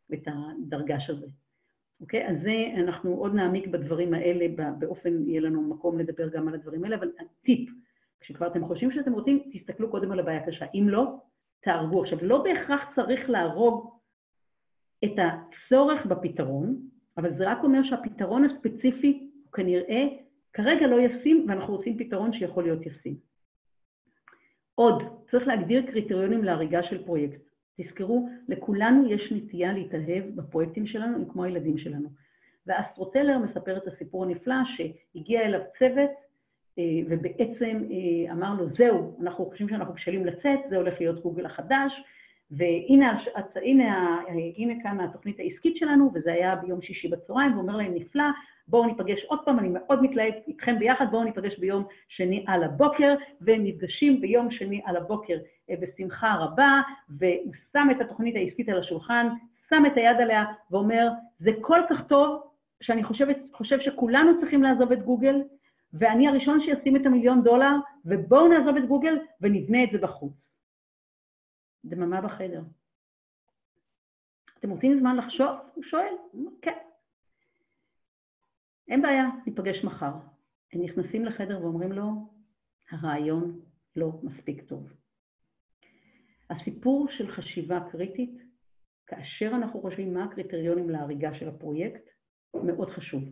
Speaker 2: ואת הדרגש הזה. אוקיי? אז זה, אנחנו עוד נעמיק בדברים האלה, באופן, יהיה לנו מקום לדבר גם על הדברים האלה, אבל טיפ, כשכבר אתם חושבים שאתם רוצים, תסתכלו קודם על הבעיה הקשה. אם לא, תהרגו. עכשיו, לא בהכרח צריך להרוג את הצורך בפתרון, אבל זה רק אומר שהפתרון הספציפי הוא כנראה כרגע לא ישים, ואנחנו רוצים פתרון שיכול להיות ישים. עוד, צריך להגדיר קריטריונים להריגה של פרויקט. תזכרו, לכולנו יש נטייה להתאהב בפרויקטים שלנו, הם כמו הילדים שלנו. ואסטרוטלר מספר את הסיפור הנפלא שהגיע אליו צוות ובעצם אה, אמר לו, זהו, אנחנו חושבים שאנחנו בשלים לצאת, זה הולך להיות גוגל החדש, והנה הנה, הנה כאן התוכנית העסקית שלנו, וזה היה ביום שישי בצהריים, והוא אומר להם, נפלא, בואו ניפגש עוד פעם, אני מאוד מתלהב איתכם ביחד, בואו ניפגש ביום שני על הבוקר, והם נפגשים ביום שני על הבוקר אה, בשמחה רבה, והוא שם את התוכנית העסקית על השולחן, שם את היד עליה ואומר, זה כל כך טוב, שאני חושבת, חושב שכולנו צריכים לעזוב את גוגל, ואני הראשון שישים את המיליון דולר, ובואו נעזוב את גוגל ונבנה את זה בחוץ. דממה בחדר. אתם רוצים זמן לחשוב? הוא שואל, כן. אין בעיה, ניפגש מחר. הם נכנסים לחדר ואומרים לו, הרעיון לא מספיק טוב. הסיפור של חשיבה קריטית, כאשר אנחנו חושבים מה הקריטריונים להריגה של הפרויקט, מאוד חשוב.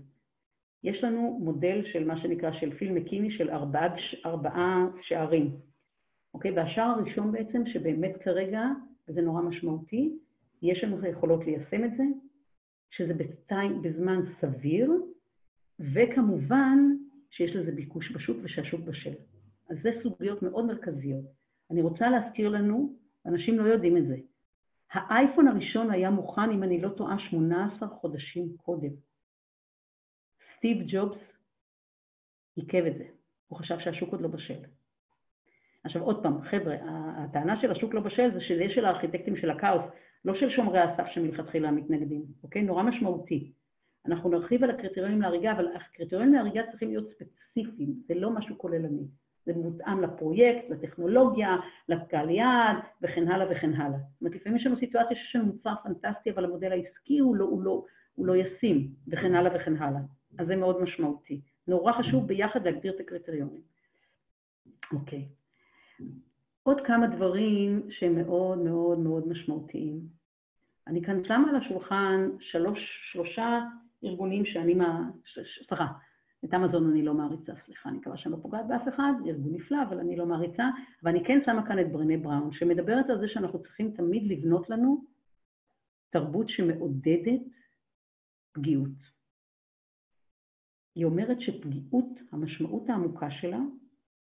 Speaker 2: יש לנו מודל של מה שנקרא של פיל מקיני של ארבעה, ארבעה שערים. אוקיי? והשער הראשון בעצם, שבאמת כרגע, וזה נורא משמעותי, יש לנו את היכולות ליישם את זה, שזה בטיים, בזמן סביר, וכמובן שיש לזה ביקוש בשוק ושהשוק בשל. אז זה סוגיות מאוד מרכזיות. אני רוצה להזכיר לנו, אנשים לא יודעים את זה, האייפון הראשון היה מוכן, אם אני לא טועה, 18 חודשים קודם. סטיב ג'ובס עיכב את זה, הוא חשב שהשוק עוד לא בשל. עכשיו עוד פעם, חבר'ה, הטענה של השוק לא בשל זה שזה של הארכיטקטים של הכאוס, לא של שומרי הסף שמלכתחילה מתנגדים, אוקיי? נורא משמעותי. אנחנו נרחיב על הקריטריונים להריגה, אבל הקריטריונים להריגה צריכים להיות ספציפיים, זה לא משהו כוללני. זה מותאם לפרויקט, לטכנולוגיה, לקהל יעד וכן הלאה וכן הלאה. זאת אומרת, לפעמים יש לנו סיטואציה שיש לנו מוצר פנטסטי, אבל המודל העסקי הוא לא, הוא, לא, הוא לא ישים, וכן הלאה וכן הלאה. אז זה מאוד משמעותי. נורא חשוב ביחד להגדיר את הקריטריונים. אוקיי. עוד כמה דברים שהם מאוד מאוד מאוד משמעותיים. אני כאן שמה על השולחן שלוש, שלושה ארגונים שאני. סליחה, את אמזון אני לא מעריצה, סליחה, אני מקווה שאני לא פוגעת באף אחד, ארגון נפלא, אבל אני לא מעריצה, ואני כן שמה כאן את ברנה בראון, שמדברת על זה שאנחנו צריכים תמיד לבנות לנו תרבות שמעודדת פגיעות. היא אומרת שפגיעות, המשמעות העמוקה שלה,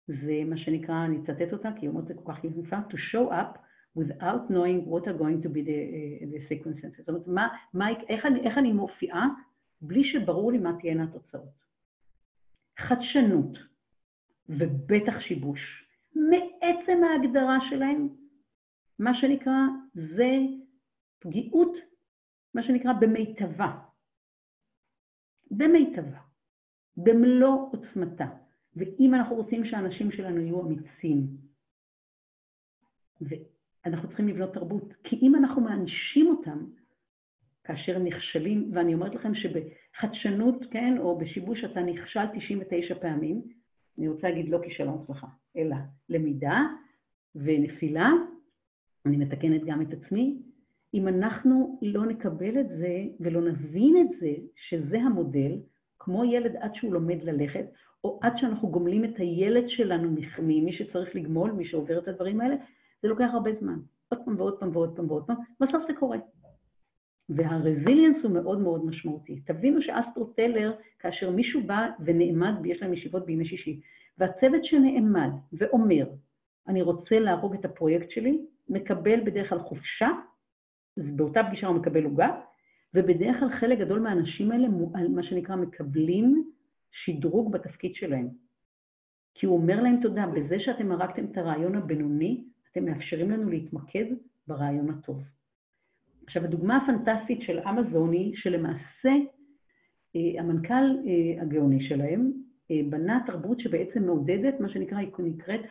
Speaker 2: זה מה שנקרא, אני אצטט אותה, כי היא אומרת זה כל כך יפה, to show up without knowing what are going to be the, uh, the sequences. זאת אומרת, מה, מה, איך, אני, איך אני מופיעה בלי שברור לי מה תהיינה התוצאות. חדשנות ובטח שיבוש, מעצם ההגדרה שלהם, מה שנקרא, זה פגיעות, מה שנקרא, במיטבה. במיטבה, במלוא עוצמתה. ואם אנחנו רוצים שהאנשים שלנו יהיו אמיצים, ואנחנו צריכים לבנות תרבות, כי אם אנחנו מענישים אותם כאשר הם נכשלים, ואני אומרת לכם שבחדשנות, כן, או בשיבוש אתה נכשל 99 פעמים, אני רוצה להגיד לא כישלון, סליחה, אלא למידה ונפילה, אני מתקנת גם את עצמי, אם אנחנו לא נקבל את זה ולא נבין את זה, שזה המודל, כמו ילד עד שהוא לומד ללכת, או עד שאנחנו גומלים את הילד שלנו ממי שצריך לגמול, מי שעובר את הדברים האלה, זה לוקח הרבה זמן. עוד פעם ועוד פעם ועוד פעם ועוד פעם, בסוף זה קורה. והרזיליאנס הוא מאוד מאוד משמעותי. תבינו שאסטרו טלר, כאשר מישהו בא ונעמד, יש להם ישיבות בימי שישי, והצוות שנעמד ואומר, אני רוצה להרוג את הפרויקט שלי, מקבל בדרך כלל חופשה, באותה פגישה הוא מקבל עוגה, ובדרך כלל חלק גדול מהאנשים האלה, מה שנקרא, מקבלים שדרוג בתפקיד שלהם. כי הוא אומר להם תודה, בזה שאתם הרגתם את הרעיון הבינוני, אתם מאפשרים לנו להתמקד ברעיון הטוב. עכשיו, הדוגמה הפנטסטית של אמזון היא שלמעשה אה, המנכ"ל אה, הגאוני שלהם אה, בנה תרבות שבעצם מעודדת מה שנקרא, היא נקראת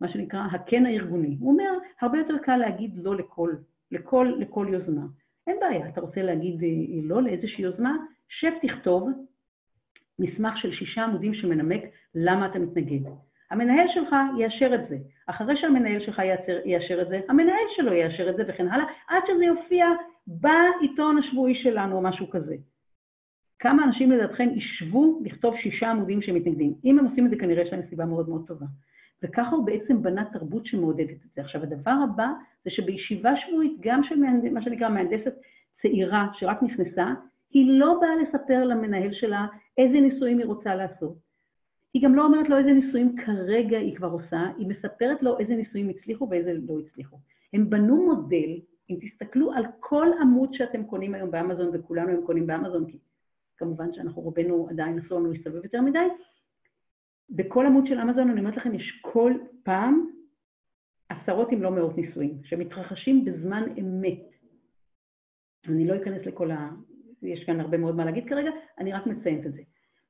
Speaker 2: מה שנקרא הקן הארגוני. הוא אומר, הרבה יותר קל להגיד לא לכל, לכל, לכל יוזמה. אין בעיה, אתה רוצה להגיד לא לאיזושהי יוזמה, שב תכתוב מסמך של שישה עמודים שמנמק למה אתה מתנגד. המנהל שלך יאשר את זה. אחרי שהמנהל שלך יאשר, יאשר את זה, המנהל שלו יאשר את זה וכן הלאה, עד שזה יופיע בעיתון השבועי שלנו או משהו כזה. כמה אנשים לדעתכם ישבו לכתוב שישה עמודים שמתנגדים? אם הם עושים את זה, כנראה יש להם סיבה מאוד מאוד טובה. וככה הוא בעצם בנה תרבות שמעודדת את זה. עכשיו, הדבר הבא זה שבישיבה שבועית, גם של מהנד... מה שנקרא מהנדסת צעירה שרק נכנסה, היא לא באה לספר למנהל שלה איזה ניסויים היא רוצה לעשות. היא גם לא אומרת לו איזה ניסויים כרגע היא כבר עושה, היא מספרת לו איזה ניסויים הצליחו ואיזה לא הצליחו. הם בנו מודל, אם תסתכלו על כל עמוד שאתם קונים היום באמזון, וכולנו היום קונים באמזון, כי כמובן שאנחנו רובנו עדיין אסור לנו להסתובב יותר מדי, בכל עמוד של אמזון, אני אומרת לכם, יש כל פעם עשרות אם לא מאות ניסויים, שמתרחשים בזמן אמת. אני לא אכנס לכל ה... יש כאן הרבה מאוד מה להגיד כרגע, אני רק מציינת את זה.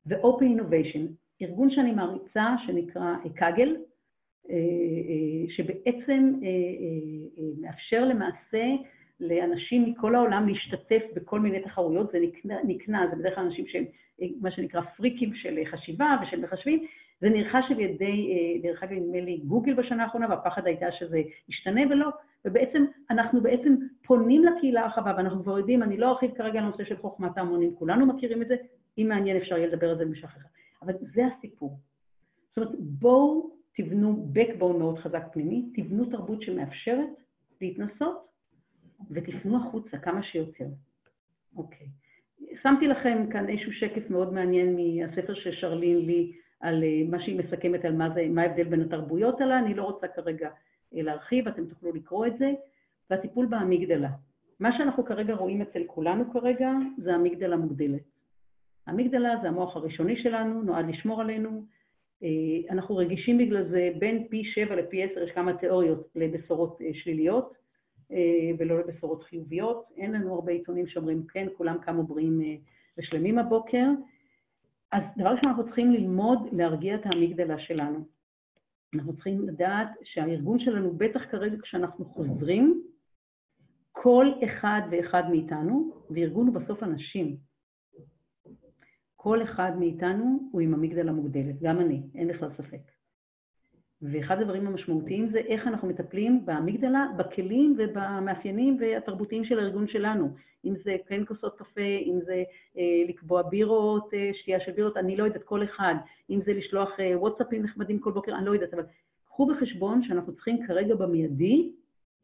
Speaker 2: ו-Open Innovation, ארגון שאני מעריצה שנקרא קאגל, אה, אה, שבעצם אה, מאפשר למעשה לאנשים מכל העולם להשתתף בכל מיני תחרויות, זה נקנה, נקנה זה בדרך כלל אנשים שהם מה שנקרא פריקים של חשיבה ושל מחשבים, זה נרכש על ידי, דרך אגב נדמה לי גוגל בשנה האחרונה, והפחד הייתה שזה ישתנה ולא, ובעצם אנחנו בעצם פונים לקהילה הרחבה, ואנחנו כבר יודעים, אני לא ארחיב כרגע על הנושא של חוכמת ההמונים, כולנו מכירים את זה, אם מעניין אפשר יהיה לדבר על זה במשך אחר. אבל זה הסיפור. זאת אומרת, בואו תבנו backbone מאוד חזק פנימי, תבנו תרבות שמאפשרת להתנסות ותפנו החוצה כמה שיותר. אוקיי. שמתי לכם כאן איזשהו שקף מאוד מעניין מהספר של שרלין לי על אה, מה שהיא מסכמת על מה, זה, מה ההבדל בין התרבויות עליה, אני לא רוצה כרגע אה, להרחיב, אתם תוכלו לקרוא את זה, והטיפול באמיגדלה. מה שאנחנו כרגע רואים אצל כולנו כרגע זה אמיגדלה מוגדלת. המגדלה זה המוח הראשוני שלנו, נועד לשמור עלינו, אה, אנחנו רגישים בגלל זה בין פי 7 לפי 10, יש כמה תיאוריות לבשורות שליליות ולא לבשורות חיוביות. אין לנו הרבה עיתונים שאומרים כן, כולם קמו בריאים ושלמים הבוקר. אז דבר ראשון, אנחנו צריכים ללמוד להרגיע את האמיגדלה שלנו. אנחנו צריכים לדעת שהארגון שלנו, בטח כרגע כשאנחנו חוזרים, כל אחד ואחד מאיתנו, וארגון הוא בסוף אנשים, כל אחד מאיתנו הוא עם אמיגדלה מוגדלת, גם אני, אין בכלל ספק. ואחד הדברים המשמעותיים זה איך אנחנו מטפלים באמיגדלה, בכלים ובמאפיינים והתרבותיים של הארגון שלנו. אם זה כן כוסות קפה, אם זה אה, לקבוע בירות, אה, שתייה של בירות, אני לא יודעת, כל אחד. אם זה לשלוח אה, וואטסאפים נחמדים כל בוקר, אני לא יודעת, אבל קחו בחשבון שאנחנו צריכים כרגע במיידי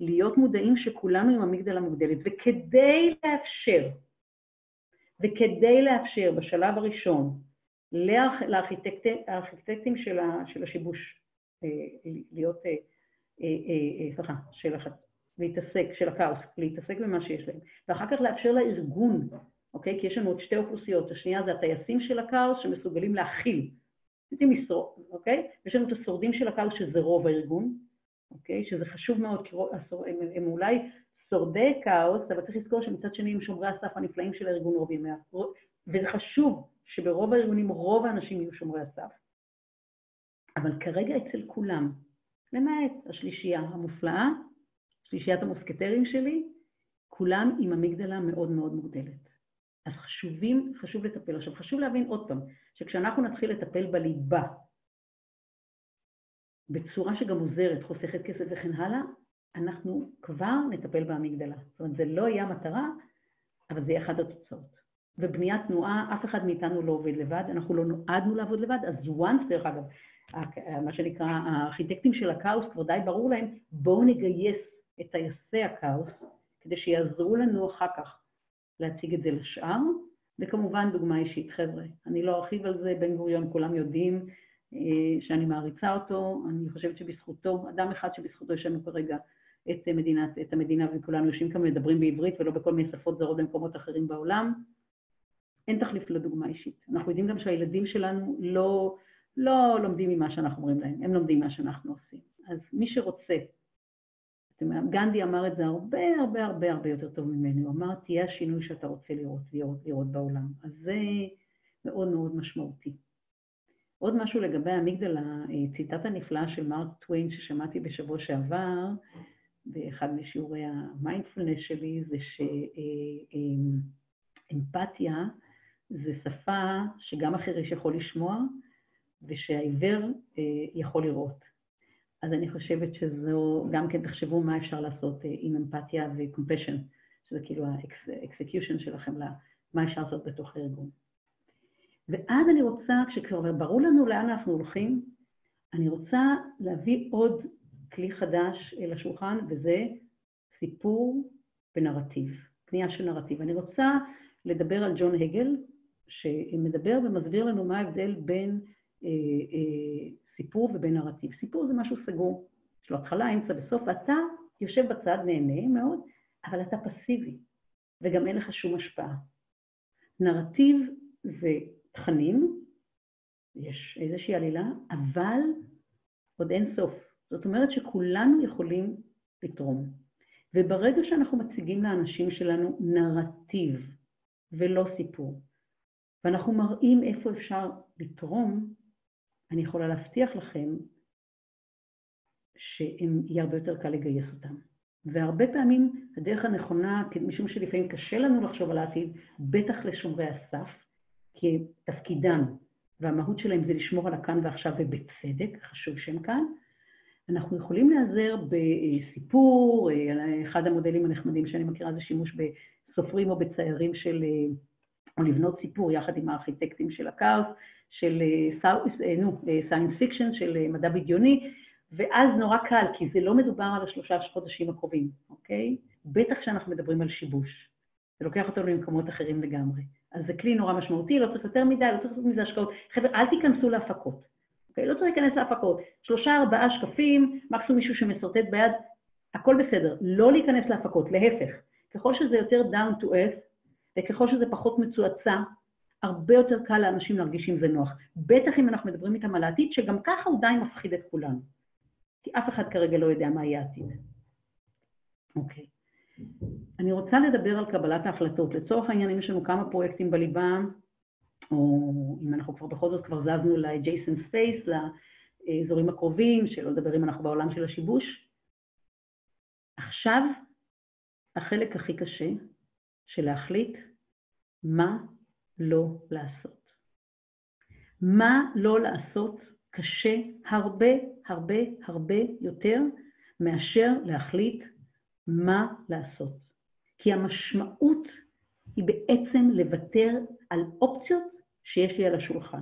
Speaker 2: להיות מודעים שכולנו עם אמיגדלה מוגדלת, וכדי לאפשר, וכדי לאפשר בשלב הראשון לארכיטקטים של, של השיבוש להיות, אה, אה, סליחה, של, להתעסק, של הכאוס, להתעסק במה שיש להם, ואחר כך לאפשר לארגון, אוקיי? כי יש לנו עוד שתי אוכלוסיות, השנייה זה הטייסים של הכאוס שמסוגלים להכיל, רציתי משרוד, אוקיי? יש לנו את השורדים של הכאוס שזה רוב הארגון, אוקיי? שזה חשוב מאוד, כי הם, הם אולי שורדי כאוס, אבל צריך לזכור שמצד שני הם שומרי הסף הנפלאים של הארגון רוב ימי וזה חשוב שברוב הארגונים רוב האנשים יהיו שומרי הסף. אבל כרגע אצל כולם, למעט השלישייה המופלאה, שלישיית המוסקטרים שלי, כולם עם אמיגדלה מאוד מאוד מוגדלת. אז חשובים, חשוב לטפל. עכשיו, חשוב להבין עוד פעם, שכשאנחנו נתחיל לטפל בליבה, בצורה שגם עוזרת, חוסכת כסף וכן הלאה, אנחנו כבר נטפל באמיגדלה. זאת אומרת, זה לא יהיה המטרה, אבל זה יהיה אחת התוצאות. ובניית תנועה, אף אחד מאיתנו לא עובד לבד, אנחנו לא נועדנו לעבוד לבד, אז once, דרך אגב, מה שנקרא, הארכיטקטים של הכאוס, כבר די ברור להם, בואו נגייס את טייסי הכאוס, כדי שיעזרו לנו אחר כך להציג את זה לשאר, וכמובן דוגמה אישית. חבר'ה, אני לא ארחיב על זה, בן גוריון, כולם יודעים אה, שאני מעריצה אותו, אני חושבת שבזכותו, אדם אחד שבזכותו יש לנו כרגע את, מדינת, את המדינה וכולנו יושבים כאן ומדברים בעברית ולא בכל מיני שפות זרות במקומות אחרים בעולם. אין תחליף לדוגמה אישית. אנחנו יודעים גם שהילדים שלנו לא, לא לומדים ממה שאנחנו אומרים להם, הם לומדים מה שאנחנו עושים. אז מי שרוצה, גנדי אמר את זה הרבה הרבה הרבה הרבה יותר טוב ממני, הוא אמר תהיה השינוי שאתה רוצה לראות, לראות, לראות בעולם. אז זה מאוד מאוד משמעותי. עוד משהו לגבי המגדלה, ציטטה נפלאה של מרק טוויין ששמעתי בשבוע שעבר, באחד משיעורי המיינדפולנס שלי, זה שאמפתיה זה שפה שגם החירש יכול לשמוע ושהעיוור אה, יכול לראות. אז אני חושבת שזו, גם כן תחשבו מה אפשר לעשות אה, עם אמפתיה ו-compassion, שזה כאילו ה-execution מה אפשר לעשות בתוך הארגון. ואז אני רוצה, כשכבר ברור לנו לאן אנחנו הולכים, אני רוצה להביא עוד כלי חדש אל השולחן, וזה סיפור ונרטיב, פנייה של נרטיב. אני רוצה לדבר על ג'ון הגל, שמדבר ומסביר לנו מה ההבדל בין סיפור ובין נרטיב. סיפור זה משהו סגור, יש לו התחלה, אמצע וסוף, ואתה יושב בצד, נהנה מאוד, אבל אתה פסיבי, וגם אין לך שום השפעה. נרטיב זה תכנים, יש איזושהי עלילה, אבל עוד אין סוף. זאת אומרת שכולנו יכולים לתרום. וברגע שאנחנו מציגים לאנשים שלנו נרטיב ולא סיפור, ואנחנו מראים איפה אפשר לתרום, אני יכולה להבטיח לכם שיהיה הרבה יותר קל לגייס אותם. והרבה פעמים הדרך הנכונה, משום שלפעמים קשה לנו לחשוב על העתיד, בטח לשומרי הסף, כי תפקידם והמהות שלהם זה לשמור על הכאן ועכשיו ובצדק, חשוב שהם כאן, אנחנו יכולים להיעזר בסיפור, אחד המודלים הנחמדים שאני מכירה זה שימוש בסופרים או בציירים של, או לבנות סיפור יחד עם הארכיטקטים של הכאוס, של science fiction, של מדע בדיוני, ואז נורא קל, כי זה לא מדובר על השלושה חודשים הקרובים, אוקיי? בטח כשאנחנו מדברים על שיבוש. זה לוקח אותנו למקומות אחרים לגמרי. אז זה כלי נורא משמעותי, לא צריך יותר מדי, לא צריך לעשות מזה השקעות. חבר'ה, אל תיכנסו להפקות. אוקיי? לא צריך להיכנס להפקות. שלושה, ארבעה שקפים, מקסימום מישהו שמסרטט ביד, הכל בסדר. לא להיכנס להפקות, להפך. ככל שזה יותר down to earth, וככל שזה פחות מצועצע, הרבה יותר קל לאנשים להרגיש עם זה נוח. בטח אם אנחנו מדברים איתם על העתיד, שגם ככה הוא די מפחיד את כולנו. כי אף אחד כרגע לא יודע מה יהיה העתיד. אוקיי. אני רוצה לדבר על קבלת ההחלטות. לצורך העניין, אם יש לנו כמה פרויקטים בליבה, או אם אנחנו כבר בכל זאת כבר זזנו ל-adjacent space, לאזורים הקרובים, שלא לדבר אם אנחנו בעולם של השיבוש, עכשיו החלק הכי קשה של להחליט מה לא לעשות. מה לא לעשות קשה הרבה הרבה הרבה יותר מאשר להחליט מה לעשות. כי המשמעות היא בעצם לוותר על אופציות שיש לי על השולחן.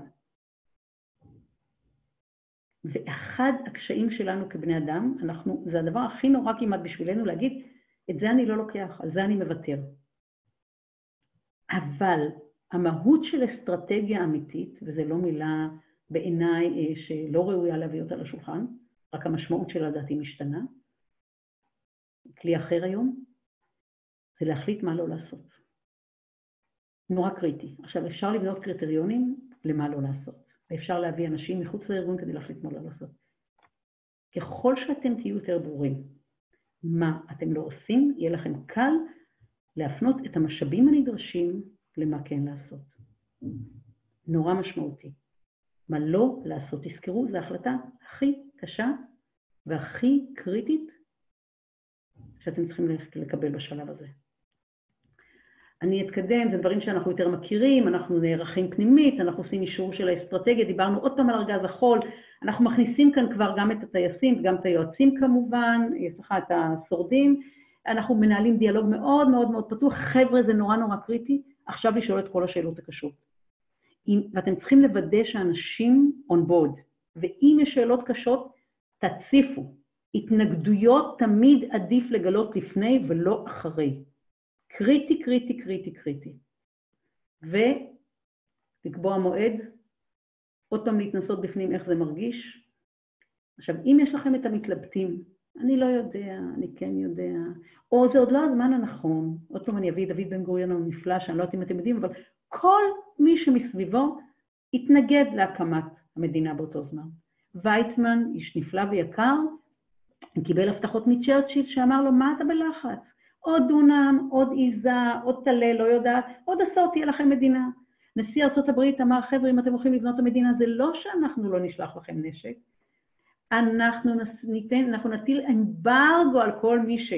Speaker 2: ואחד הקשיים שלנו כבני אדם, אנחנו, זה הדבר הכי נורא כמעט בשבילנו להגיד, את זה אני לא לוקח, על זה אני מוותר. אבל המהות של אסטרטגיה אמיתית, וזו לא מילה בעיניי אה, שלא ראויה להביא אותה לשולחן, רק המשמעות שלה לדעתי משתנה, כלי אחר היום, זה להחליט מה לא לעשות. נורא קריטי. עכשיו, אפשר לבנות קריטריונים למה לא לעשות, ואפשר להביא אנשים מחוץ לארגון כדי להחליט מה לא לעשות. ככל שאתם תהיו יותר ברורים מה אתם לא עושים, יהיה לכם קל להפנות את המשאבים הנדרשים למה כן לעשות. נורא משמעותי. מה לא לעשות, תזכרו, זו ההחלטה הכי קשה והכי קריטית שאתם צריכים לקבל בשלב הזה. אני אתקדם, זה דברים שאנחנו יותר מכירים, אנחנו נערכים פנימית, אנחנו עושים אישור של האסטרטגיה, דיברנו עוד פעם על ארגז החול, אנחנו מכניסים כאן כבר גם את הטייסים וגם את היועצים כמובן, סליחה, את השורדים, אנחנו מנהלים דיאלוג מאוד מאוד מאוד פתוח, חבר'ה זה נורא נורא קריטי, עכשיו לשאול את כל השאלות הקשות. ואתם צריכים לוודא שאנשים on board, ואם יש שאלות קשות, תציפו. התנגדויות תמיד עדיף לגלות לפני ולא אחרי. קריטי, קריטי, קריטי, קריטי. ולקבוע מועד, עוד פעם להתנסות בפנים איך זה מרגיש. עכשיו, אם יש לכם את המתלבטים, אני לא יודע, אני כן יודע, או זה עוד לא הזמן הנכון, עוד פעם אני אביא את דוד בן גוריון הנפלא, שאני לא יודעת אם אתם יודעים, אבל כל מי שמסביבו התנגד להקמת המדינה באותו זמן. ויצמן, איש נפלא ויקר, קיבל הבטחות מצ'רצ'יל שאמר לו, מה אתה בלחץ? עוד דונם, עוד עיזה, עוד טלה, לא יודעת, עוד עשור תהיה לכם מדינה. נשיא ארה"ב אמר, חבר'ה, אם אתם הולכים לבנות את המדינה, זה לא שאנחנו לא נשלח לכם נשק, אנחנו ניתן, אנחנו נטיל אמברגו על כל מי, ש...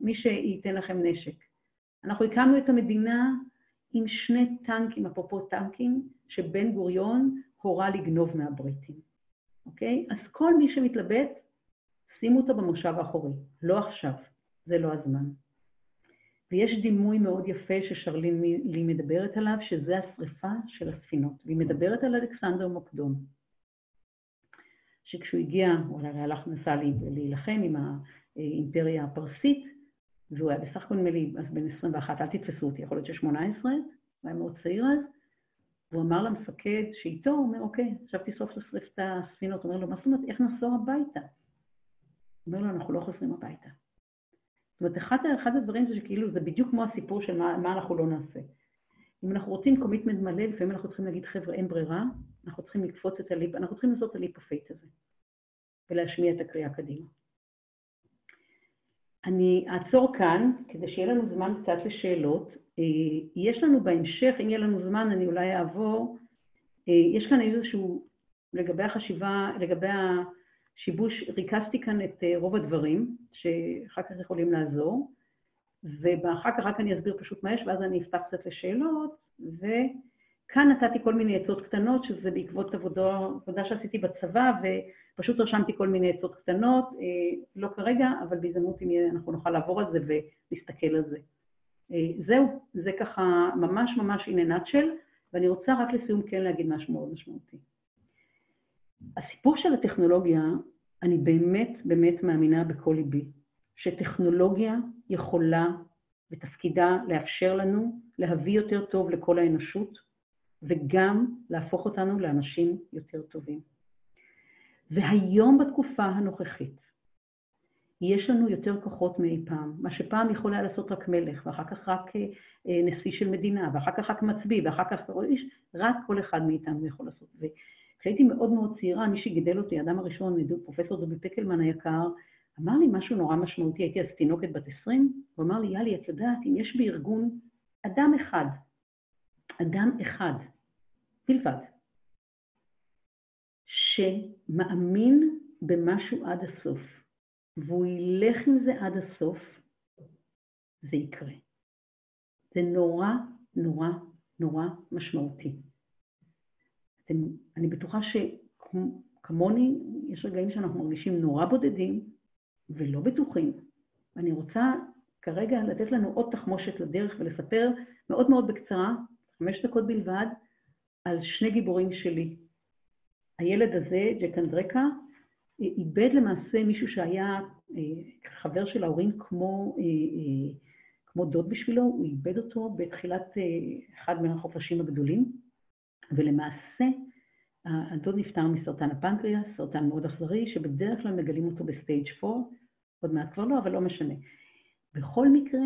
Speaker 2: מי שייתן לכם נשק. אנחנו הקמנו את המדינה עם שני טנקים, אפרופו טנקים, שבן גוריון הורה לגנוב מהבריטים, אוקיי? אז כל מי שמתלבט, שימו אותו במושב האחורי, לא עכשיו, זה לא הזמן. ויש דימוי מאוד יפה ששרלין לי מדברת עליו, שזה השריפה של הספינות, והיא מדברת על אלכסנדר מוקדון. שכשהוא הגיע, הוא הלך, נסע להילחם עם האימפריה הפרסית, והוא היה בסך הכל נדמה לי אז בן 21, אל תתפסו אותי, יכול להיות ש-18, הוא היה מאוד צעיר אז, והוא אמר למפקד שאיתו, הוא אומר, אוקיי, עכשיו תשרוף לשרף את הספינות. הוא אומר לו, מה זאת אומרת, איך נחזור הביתה? הוא אומר לו, אנחנו לא חוזרים הביתה. זאת אומרת, אחד, אחד הדברים זה שכאילו, זה בדיוק כמו הסיפור של מה, מה אנחנו לא נעשה. אם אנחנו רוצים commitment מלא, לפעמים אנחנו צריכים להגיד, חבר'ה, אין ברירה, אנחנו צריכים לקפוץ את ה leap, אנחנו צריכים לעשות את ה leap of faith הזה, ולהשמיע את הקריאה קדימה. אני אעצור כאן, כדי שיהיה לנו זמן קצת לשאלות. אה, יש לנו בהמשך, אם יהיה לנו זמן, אני אולי אעבור, אה, יש כאן איזשהו, לגבי החשיבה, לגבי השיבוש, ריכזתי כאן את אה, רוב הדברים, שאחר כך יכולים לעזור, ואחר כך רק אני אסביר פשוט מה יש, ואז אני אפתח קצת לשאלות, וכאן נתתי כל מיני עצות קטנות, שזה בעקבות עבודה, עבודה שעשיתי בצבא, פשוט רשמתי כל מיני עצות קטנות, אה, לא כרגע, אבל בהזדמנות אם אנחנו נוכל לעבור על זה ולהסתכל על זה. אה, זהו, זה ככה ממש ממש in a nutshell, ואני רוצה רק לסיום כן להגיד משהו מאוד משמעותי. הסיפור של הטכנולוגיה, אני באמת באמת מאמינה בכל ליבי, שטכנולוגיה יכולה ותפקידה לאפשר לנו להביא יותר טוב לכל האנושות, וגם להפוך אותנו לאנשים יותר טובים. והיום בתקופה הנוכחית, יש לנו יותר כוחות מאי פעם. מה שפעם יכול היה לעשות רק מלך, ואחר כך רק אה, אה, נשיא של מדינה, ואחר כך רק מצביא, ואחר כך איש, רק כל אחד מאיתנו יכול לעשות. וכשהייתי מאוד מאוד צעירה, מי שגידל אותי, האדם הראשון, פרופסור דובי פקלמן היקר, אמר לי משהו נורא משמעותי, הייתי אז תינוקת בת 20, הוא אמר לי, יאלי, את יודעת, אם יש בארגון אדם אחד, אדם אחד, בלבד, שמאמין במשהו עד הסוף, והוא ילך עם זה עד הסוף, זה יקרה. זה נורא, נורא, נורא משמעותי. אתם, אני בטוחה שכמוני, יש רגעים שאנחנו מרגישים נורא בודדים ולא בטוחים. ואני רוצה כרגע לתת לנו עוד תחמושת לדרך ולספר מאוד מאוד בקצרה, חמש דקות בלבד, על שני גיבורים שלי. הילד הזה, ג'ק אנדרקה, איבד למעשה מישהו שהיה אה, חבר של ההורים כמו, אה, אה, כמו דוד בשבילו, הוא איבד אותו בתחילת אחד מהחופשים הגדולים, ולמעשה הדוד נפטר מסרטן הפנקריאס, סרטן מאוד אכזרי, שבדרך כלל מגלים אותו ב stage 4, עוד מעט כבר לא, אבל לא משנה. בכל מקרה,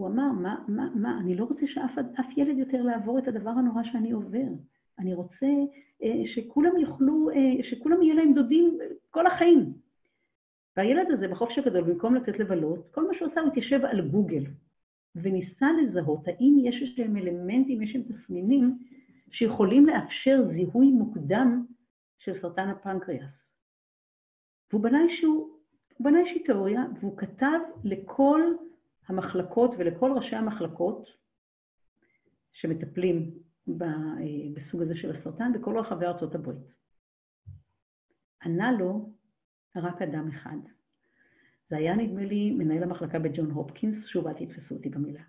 Speaker 2: הוא אמר, מה, מה, מה, אני לא רוצה שאף ילד יותר לעבור את הדבר הנורא שאני עובר. אני רוצה אה, שכולם יוכלו, אה, שכולם יהיה להם דודים כל החיים. והילד הזה בחופש הגדול, במקום לצאת לבלות, כל מה שהוא עשה, הוא התיישב על גוגל וניסה לזהות האם יש איזשהם אלמנטים, יש איזשהם תסמינים שיכולים לאפשר זיהוי מוקדם של סרטן הפנקריאס. והוא בנה איזושהי תיאוריה, והוא כתב לכל המחלקות ולכל ראשי המחלקות שמטפלים בסוג הזה של הסרטן בכל רחבי ארצות הברית. ענה לו רק אדם אחד. זה היה נדמה לי מנהל המחלקה בג'ון הופקינס, שוב אל תתפסו אותי במילה.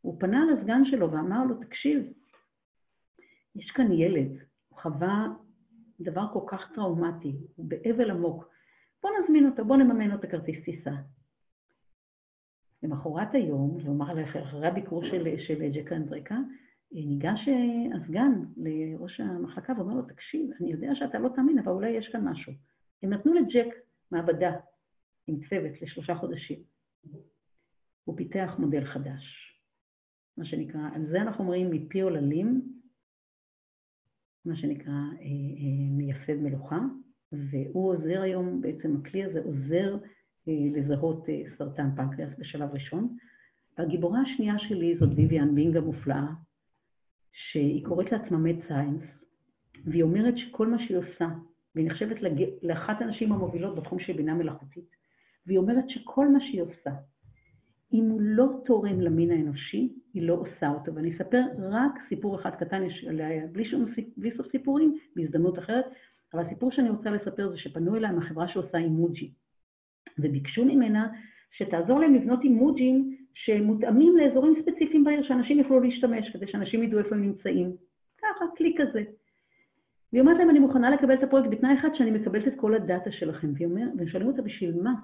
Speaker 2: הוא פנה לסגן שלו ואמר לו, תקשיב, יש כאן ילד, הוא חווה דבר כל כך טראומטי, הוא באבל עמוק, בוא נזמין אותו, בוא נממן לו את הכרטיס טיסה. למחרת היום, כלומר אחרי הביקור של, של ג'ק אנדרקה, ניגש אה, הסגן לראש המחלקה ואומר לו, תקשיב, אני יודע שאתה לא תאמין, אבל אולי יש כאן משהו. הם נתנו לג'ק מעבדה עם צוות לשלושה חודשים. הוא פיתח מודל חדש, מה שנקרא, על זה אנחנו אומרים מפי עוללים, מה שנקרא אה, אה, מייסד מלוכה, והוא עוזר היום, בעצם הכלי הזה עוזר לזהות סרטן פנקריאס בשלב ראשון. והגיבורה השנייה שלי זאת ויvian בינג המופלאה, שהיא קוראת לעצמה מד סיינס, והיא אומרת שכל מה שהיא עושה, והיא נחשבת לג... לאחת הנשים המובילות בתחום של בינה מלאכותית, והיא אומרת שכל מה שהיא עושה, אם הוא לא תורם למין האנושי, היא לא עושה אותו. ואני אספר רק סיפור אחד קטן, יש עליה, בלי, שום, בלי סוף סיפורים, בהזדמנות אחרת, אבל הסיפור שאני רוצה לספר זה שפנו אליי מהחברה שעושה אימוג'י, וביקשו ממנה שתעזור להם לבנות אימוג'ים שמותאמים לאזורים ספציפיים בעיר, שאנשים יוכלו להשתמש, כדי שאנשים ידעו איפה הם נמצאים. ככה, כלי כזה. והיא אומרת להם, אני מוכנה לקבל את הפרויקט בתנאי אחד שאני מקבלת את כל הדאטה שלכם. והם שואלים אותה, בשביל מה?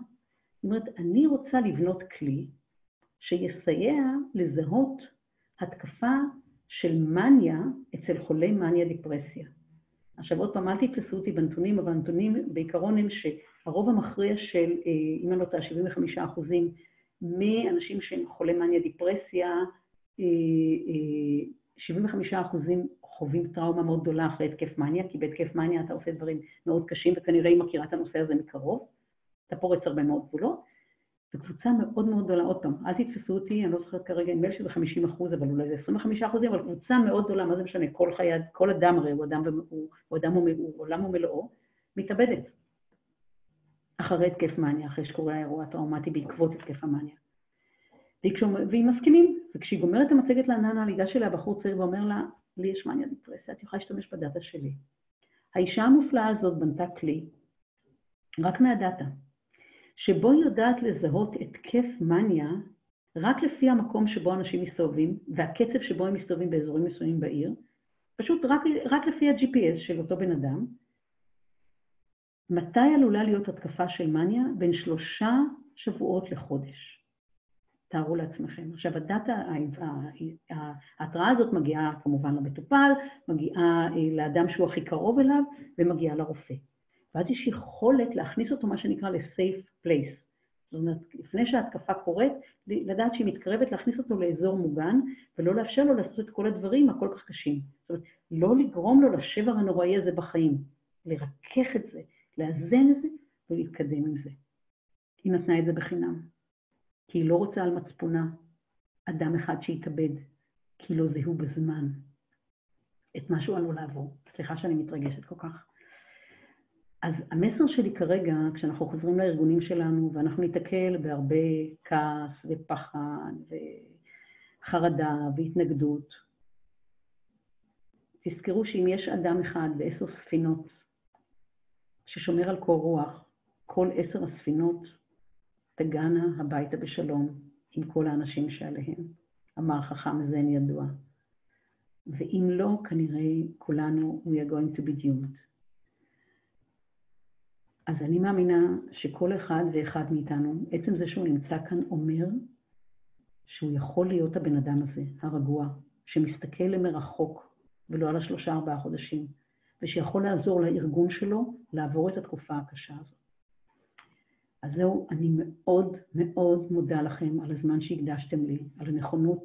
Speaker 2: היא אומרת, אני רוצה לבנות כלי שיסייע לזהות התקפה של מניה אצל חולי מניה דיפרסיה. עכשיו עוד פעם, אל תתפסו אותי בנתונים, אבל הנתונים בעיקרון הם שהרוב המכריע של, אה, אם אני לא טועה, 75 אחוזים מאנשים שהם חולי מניה דיפרסיה, 75 אה, אה, אחוזים חווים טראומה מאוד גדולה אחרי התקף מניה, כי בהתקף מניה אתה עושה דברים מאוד קשים, וכנראה היא מכירה את הנושא הזה מקרוב, אתה פורץ הרבה מאוד גבולות. וקבוצה מאוד מאוד גדולה, עוד פעם, אל תתפסו אותי, אני לא זוכרת כרגע, נדמה לי שזה 50 אחוז, אבל אולי זה 25 אחוזים, אבל קבוצה מאוד גדולה, מה זה משנה, כל חיי, כל אדם הרי הוא אדם, הוא, הוא אדם הוא, הוא עולם ומלואו, מתאבדת. אחרי התקף מניה, אחרי שקורה האירוע הטראומטי בעקבות התקף המניה. והיא מסכימים, וכשהיא גומרת את המצגת לעננה, ניגש אליה בחור צעיר ואומר לה, לי יש מניה דיפרסיה, את יכולה להשתמש בדאטה שלי. האישה המופלאה הזאת בנתה כלי, רק מהדאטה, שבו היא יודעת לזהות התקף מניה רק לפי המקום שבו אנשים מסתובבים והקצב שבו הם מסתובבים באזורים מסוימים בעיר, פשוט רק, רק לפי ה-GPS של אותו בן אדם, מתי עלולה להיות התקפה של מניה? בין שלושה שבועות לחודש. תארו לעצמכם. עכשיו, הדאטה, ההתראה הזאת מגיעה כמובן למטופל, מגיעה אה, לאדם שהוא הכי קרוב אליו ומגיעה לרופא. ואז יש יכולת להכניס אותו, מה שנקרא, ל-safe place. זאת אומרת, לפני שההתקפה קורית, לדעת שהיא מתקרבת להכניס אותו לאזור מוגן, ולא לאפשר לו לעשות את כל הדברים הכל כך קשים. זאת אומרת, לא לגרום לו לשבר הנוראי הזה בחיים, לרכך את זה, לאזן את זה ולהתקדם עם זה. היא נתנה את זה בחינם, כי היא לא רוצה על מצפונה אדם אחד שיתאבד, כי לא זיהו בזמן את מה שהוא עלול לעבור. סליחה שאני מתרגשת כל כך. אז המסר שלי כרגע, כשאנחנו חוזרים לארגונים שלנו ואנחנו ניתקל בהרבה כעס ופחד וחרדה והתנגדות, תזכרו שאם יש אדם אחד בעשר ספינות ששומר על קור רוח, כל עשר הספינות תגענה הביתה בשלום עם כל האנשים שעליהם. אמר חכם זן ידוע. ואם לא, כנראה כולנו, we are going to be doomed. אז אני מאמינה שכל אחד ואחד מאיתנו, עצם זה שהוא נמצא כאן אומר שהוא יכול להיות הבן אדם הזה, הרגוע, שמסתכל למרחוק ולא על השלושה ארבעה חודשים, ושיכול לעזור לארגון שלו לעבור את התקופה הקשה הזאת. אז זהו, אני מאוד מאוד מודה לכם על הזמן שהקדשתם לי, על הנכונות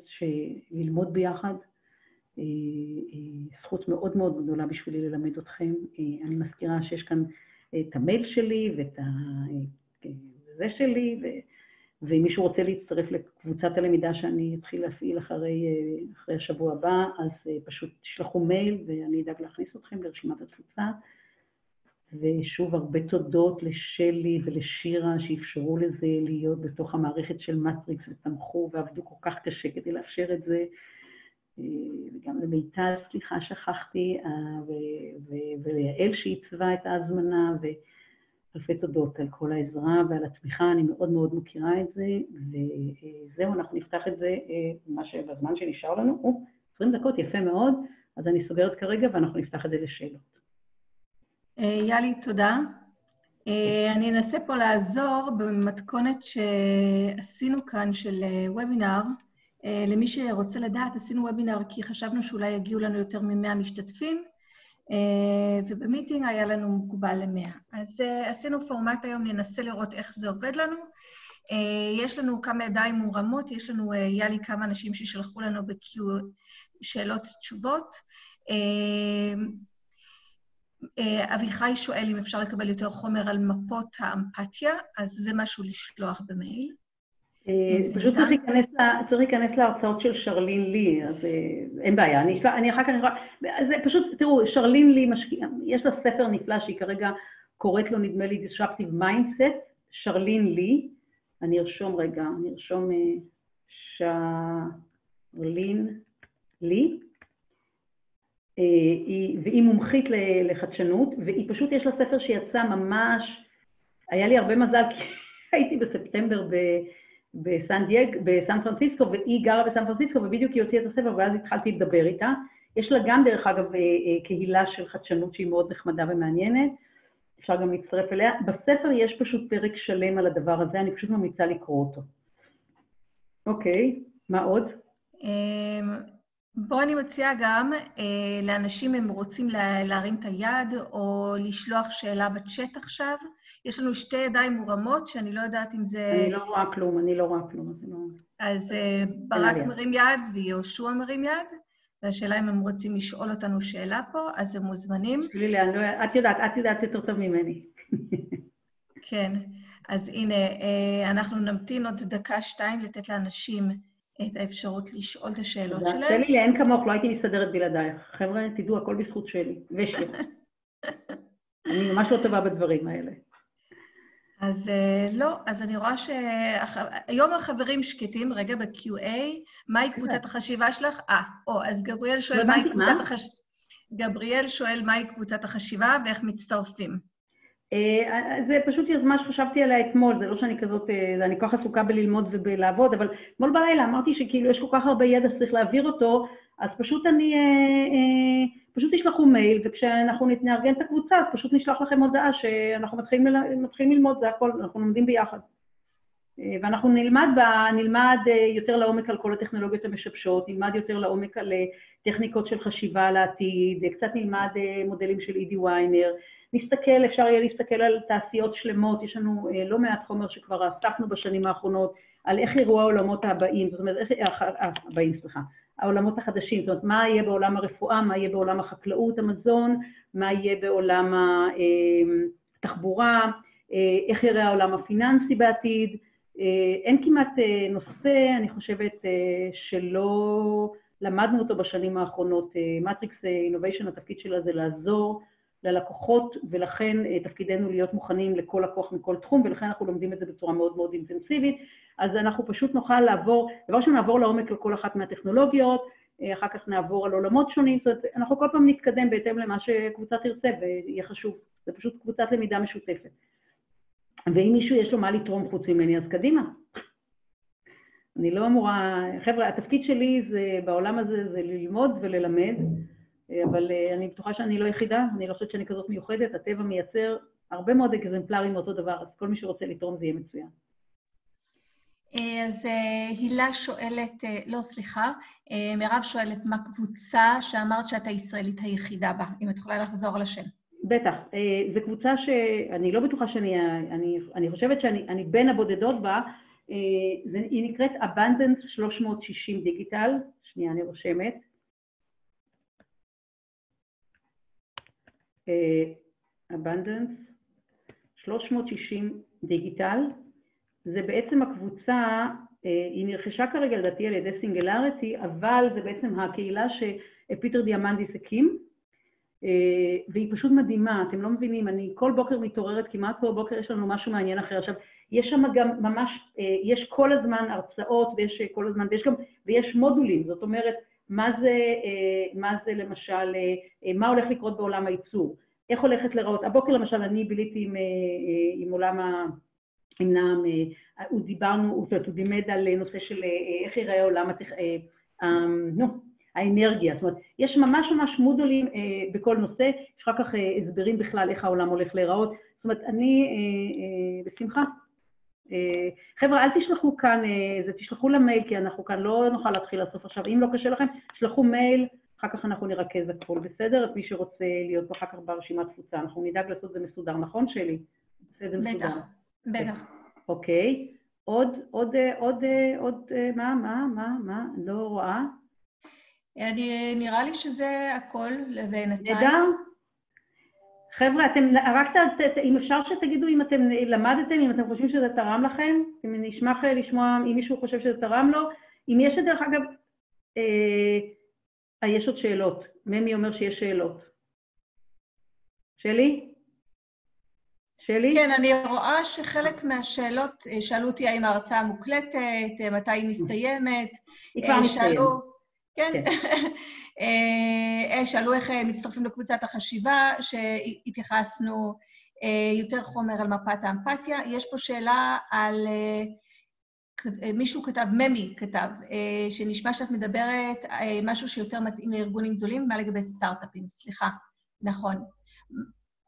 Speaker 2: ללמוד ביחד. אה, אה, זכות מאוד מאוד גדולה בשבילי ללמד אתכם. אה, אני מזכירה שיש כאן את המייל שלי ואת זה שלי, ואם מישהו רוצה להצטרף לקבוצת הלמידה שאני אתחיל להפעיל אחרי, אחרי השבוע הבא, אז פשוט תשלחו מייל ואני אדאג להכניס אתכם לרשימת התפוצה. ושוב, הרבה תודות לשלי ולשירה שאפשרו לזה להיות בתוך המערכת של מטריקס ותמכו ועבדו כל כך קשה כדי לאפשר את זה. וגם למיטל, סליחה, שכחתי, אה, וליעל שעיצבה את ההזמנה, ואלפי תודות על כל העזרה ועל התמיכה, אני מאוד מאוד מכירה את זה, וזהו, אנחנו נפתח את זה, אה, מה שבזמן שנשאר לנו, או, 20 דקות, יפה מאוד, אז אני סוגרת כרגע ואנחנו נפתח את זה לשאלות.
Speaker 1: אה, יאלי, תודה. אני אנסה פה לעזור במתכונת שעשינו כאן של וובינר. אה, למי שרוצה לדעת, עשינו וובינר כי חשבנו שאולי יגיעו לנו יותר מ-100 משתתפים, אה, ובמיטינג היה לנו מוגבל ל-100. אז אה, עשינו פורמט היום, ננסה לראות איך זה עובד לנו. יש לנו כמה ידיים מורמות, יש לנו, היה לי כמה אנשים ששלחו לנו ב-Q שאלות תשובות. אביחי שואל אם אפשר לקבל יותר חומר על מפות האמפתיה, אז זה משהו לשלוח במייל.
Speaker 2: אה, פשוט צריך להיכנס, צריך להיכנס להרצאות של שרלין לי, אז אה, אין בעיה. אני, אני אחר כך יכולה... זה פשוט, תראו, שרלין לי משקיעה, יש לה ספר נפלא שהיא כרגע קוראת לו, נדמה לי, Disruptive Mindset, שרלין לי. אני ארשום רגע, אני ארשום אה, שרלין לי. והיא מומחית לחדשנות, והיא פשוט, יש לה ספר שיצא ממש, היה לי הרבה מזל, כי (laughs) הייתי בספטמבר ב... בסן, דייג, בסן פרנסיסקו, והיא גרה בסן פרנסיסקו, ובדיוק היא הוציאה את הספר, ואז התחלתי לדבר איתה. יש לה גם, דרך אגב, אה, אה, קהילה של חדשנות שהיא מאוד נחמדה ומעניינת, אפשר גם להצטרף אליה. בספר יש פשוט פרק שלם על הדבר הזה, אני פשוט ממליצה לקרוא אותו. אוקיי, מה עוד?
Speaker 1: בואו אני מציעה גם אה, לאנשים, אם רוצים להרים את היד או לשלוח שאלה בצ'אט עכשיו. יש לנו שתי ידיים מורמות, שאני לא יודעת אם זה...
Speaker 2: אני לא רואה כלום, אני לא רואה כלום. לא...
Speaker 1: אז אה, ברק מרים יד ויהושע מרים יד, והשאלה אם הם רוצים לשאול אותנו שאלה פה, אז הם מוזמנים.
Speaker 2: לילי, לא... את יודעת, את יודעת יותר טוב ממני. (laughs)
Speaker 1: כן, אז הנה, אה, אנחנו נמתין עוד דקה-שתיים לתת לאנשים... את האפשרות לשאול את השאלות שלהם.
Speaker 2: שלי, אין כמוך, לא הייתי מסתדרת בלעדייך. חבר'ה, תדעו, הכל בזכות שלי, ושלי. (laughs) אני ממש לא טובה בדברים האלה.
Speaker 1: אז אה, לא, אז אני רואה שהיום החברים שקטים, רגע, ב-QA, מהי קבוצת החשיבה שלך? אה, או, אז גבריאל שואל מהי קבוצת החשיבה... גבריאל שואל מהי קבוצת החשיבה ואיך מצטרפים.
Speaker 2: אה, זה פשוט יוזמה שחשבתי עליה אתמול, זה לא שאני כזאת, אה, אני כל כך עסוקה בללמוד ובלעבוד, אבל אתמול בלילה אמרתי שכאילו יש כל כך הרבה ידע שצריך להעביר אותו, אז פשוט אני, אה, פשוט תשלחו מייל, וכשאנחנו נארגן את הקבוצה, אז פשוט נשלח לכם הודעה שאנחנו מתחילים, מתחילים ללמוד, זה הכל, אנחנו לומדים ביחד. ואנחנו נלמד, בה, נלמד יותר לעומק על כל הטכנולוגיות המשבשות, נלמד יותר לעומק על טכניקות של חשיבה על העתיד, קצת נלמד מודלים של אידי ויינר, נסתכל, אפשר יהיה להסתכל על תעשיות שלמות, יש לנו לא מעט חומר שכבר אספנו בשנים האחרונות על איך יראו העולמות הבאים, זאת אומרת, איך, הבאים, סליחה, העולמות החדשים, זאת אומרת, מה יהיה בעולם הרפואה, מה יהיה בעולם החקלאות, המזון, מה יהיה בעולם התחבורה, איך יראה העולם הפיננסי בעתיד, אין כמעט נושא, אני חושבת, שלא למדנו אותו בשנים האחרונות. מטריקס אינוביישן, התפקיד שלה זה לעזור ללקוחות, ולכן תפקידנו להיות מוכנים לכל לקוח מכל תחום, ולכן אנחנו לומדים את זה בצורה מאוד מאוד אינטנסיבית. אז אנחנו פשוט נוכל לעבור, דבר ראשון נעבור לעומק על כל אחת מהטכנולוגיות, אחר כך נעבור על עולמות שונים, זאת אומרת, אנחנו כל פעם נתקדם בהתאם למה שקבוצה תרצה ויהיה חשוב, זה פשוט קבוצת למידה משותפת. ואם מישהו יש לו מה לתרום חוץ ממני, אז קדימה. אני לא אמורה, חבר'ה, התפקיד שלי זה, בעולם הזה זה ללמוד וללמד, אבל אני בטוחה שאני לא יחידה, אני לא חושבת שאני כזאת מיוחדת, הטבע מייצר הרבה מאוד אקזמפלרים מאותו דבר, אז כל מי שרוצה לתרום זה יהיה מצוין.
Speaker 1: אז הילה שואלת, לא, סליחה, מירב שואלת, מה קבוצה שאמרת שאת הישראלית היחידה בה, אם את יכולה לחזור על השם.
Speaker 2: בטח. זו קבוצה שאני לא בטוחה שאני, אני, אני חושבת שאני בין הבודדות בה, היא נקראת Abundance 360 דיגיטל, שנייה, אני רושמת. Abundance 360 Digital, זה בעצם הקבוצה, היא נרכשה כרגע לדעתי על ידי Singularity, אבל זה בעצם הקהילה שפיטר דיאמנדיס הקים, והיא פשוט מדהימה, אתם לא מבינים, אני כל בוקר מתעוררת, כמעט כל בוקר יש לנו משהו מעניין אחר. עכשיו, יש שם גם ממש, יש כל הזמן הרצאות ויש כל הזמן, ויש גם, ויש מודולים, זאת אומרת, מה זה, מה זה למשל, מה הולך לקרות בעולם הייצור, איך הולכת לראות, הבוקר למשל אני ביליתי עם, עם עולם ה... אמנם הוא דיברנו, הוא לימד על נושא של איך ייראה עולם התכ... נו, האנרגיה, זאת אומרת, יש ממש ממש מודולים בכל נושא, יש אחר כך הסברים בכלל איך העולם הולך להיראות, זאת אומרת, אני בשמחה. חבר'ה, אל תשלחו כאן, זה תשלחו למייל, כי אנחנו כאן לא נוכל להתחיל לסוף עכשיו, אם לא קשה לכם, תשלחו מייל, אחר כך אנחנו נרכז הכל, בסדר? את מי שרוצה להיות אחר כך ברשימת תפוצה, אנחנו נדאג לעשות את זה מסודר, נכון שלי?
Speaker 1: בטח. בטח.
Speaker 2: אוקיי. עוד, עוד, עוד, עוד, מה, מה, מה, מה? לא רואה.
Speaker 1: אני, נראה לי שזה הכל לבינתיים.
Speaker 2: נהדר. חבר'ה, אתם, רק ת, אם אפשר שתגידו אם אתם למדתם, אם אתם חושבים שזה תרם לכם, אם נשמח לשמוע אם מישהו חושב שזה תרם לו. אם יש, דרך אגב, אה, יש עוד שאלות. ממי אומר שיש שאלות. שלי? שלי?
Speaker 1: כן, אני רואה שחלק מהשאלות, שאלו אותי האם ההרצאה מוקלטת, מתי היא מסתיימת.
Speaker 2: היא כבר מסתיימת.
Speaker 1: כן. כן. (laughs) שאלו איך מצטרפים לקבוצת החשיבה, שהתייחסנו יותר חומר על מפת האמפתיה. יש פה שאלה על... מישהו כתב, ממי כתב, שנשמע שאת מדברת משהו שיותר מתאים לארגונים גדולים, מה לגבי סטארט-אפים? סליחה, נכון.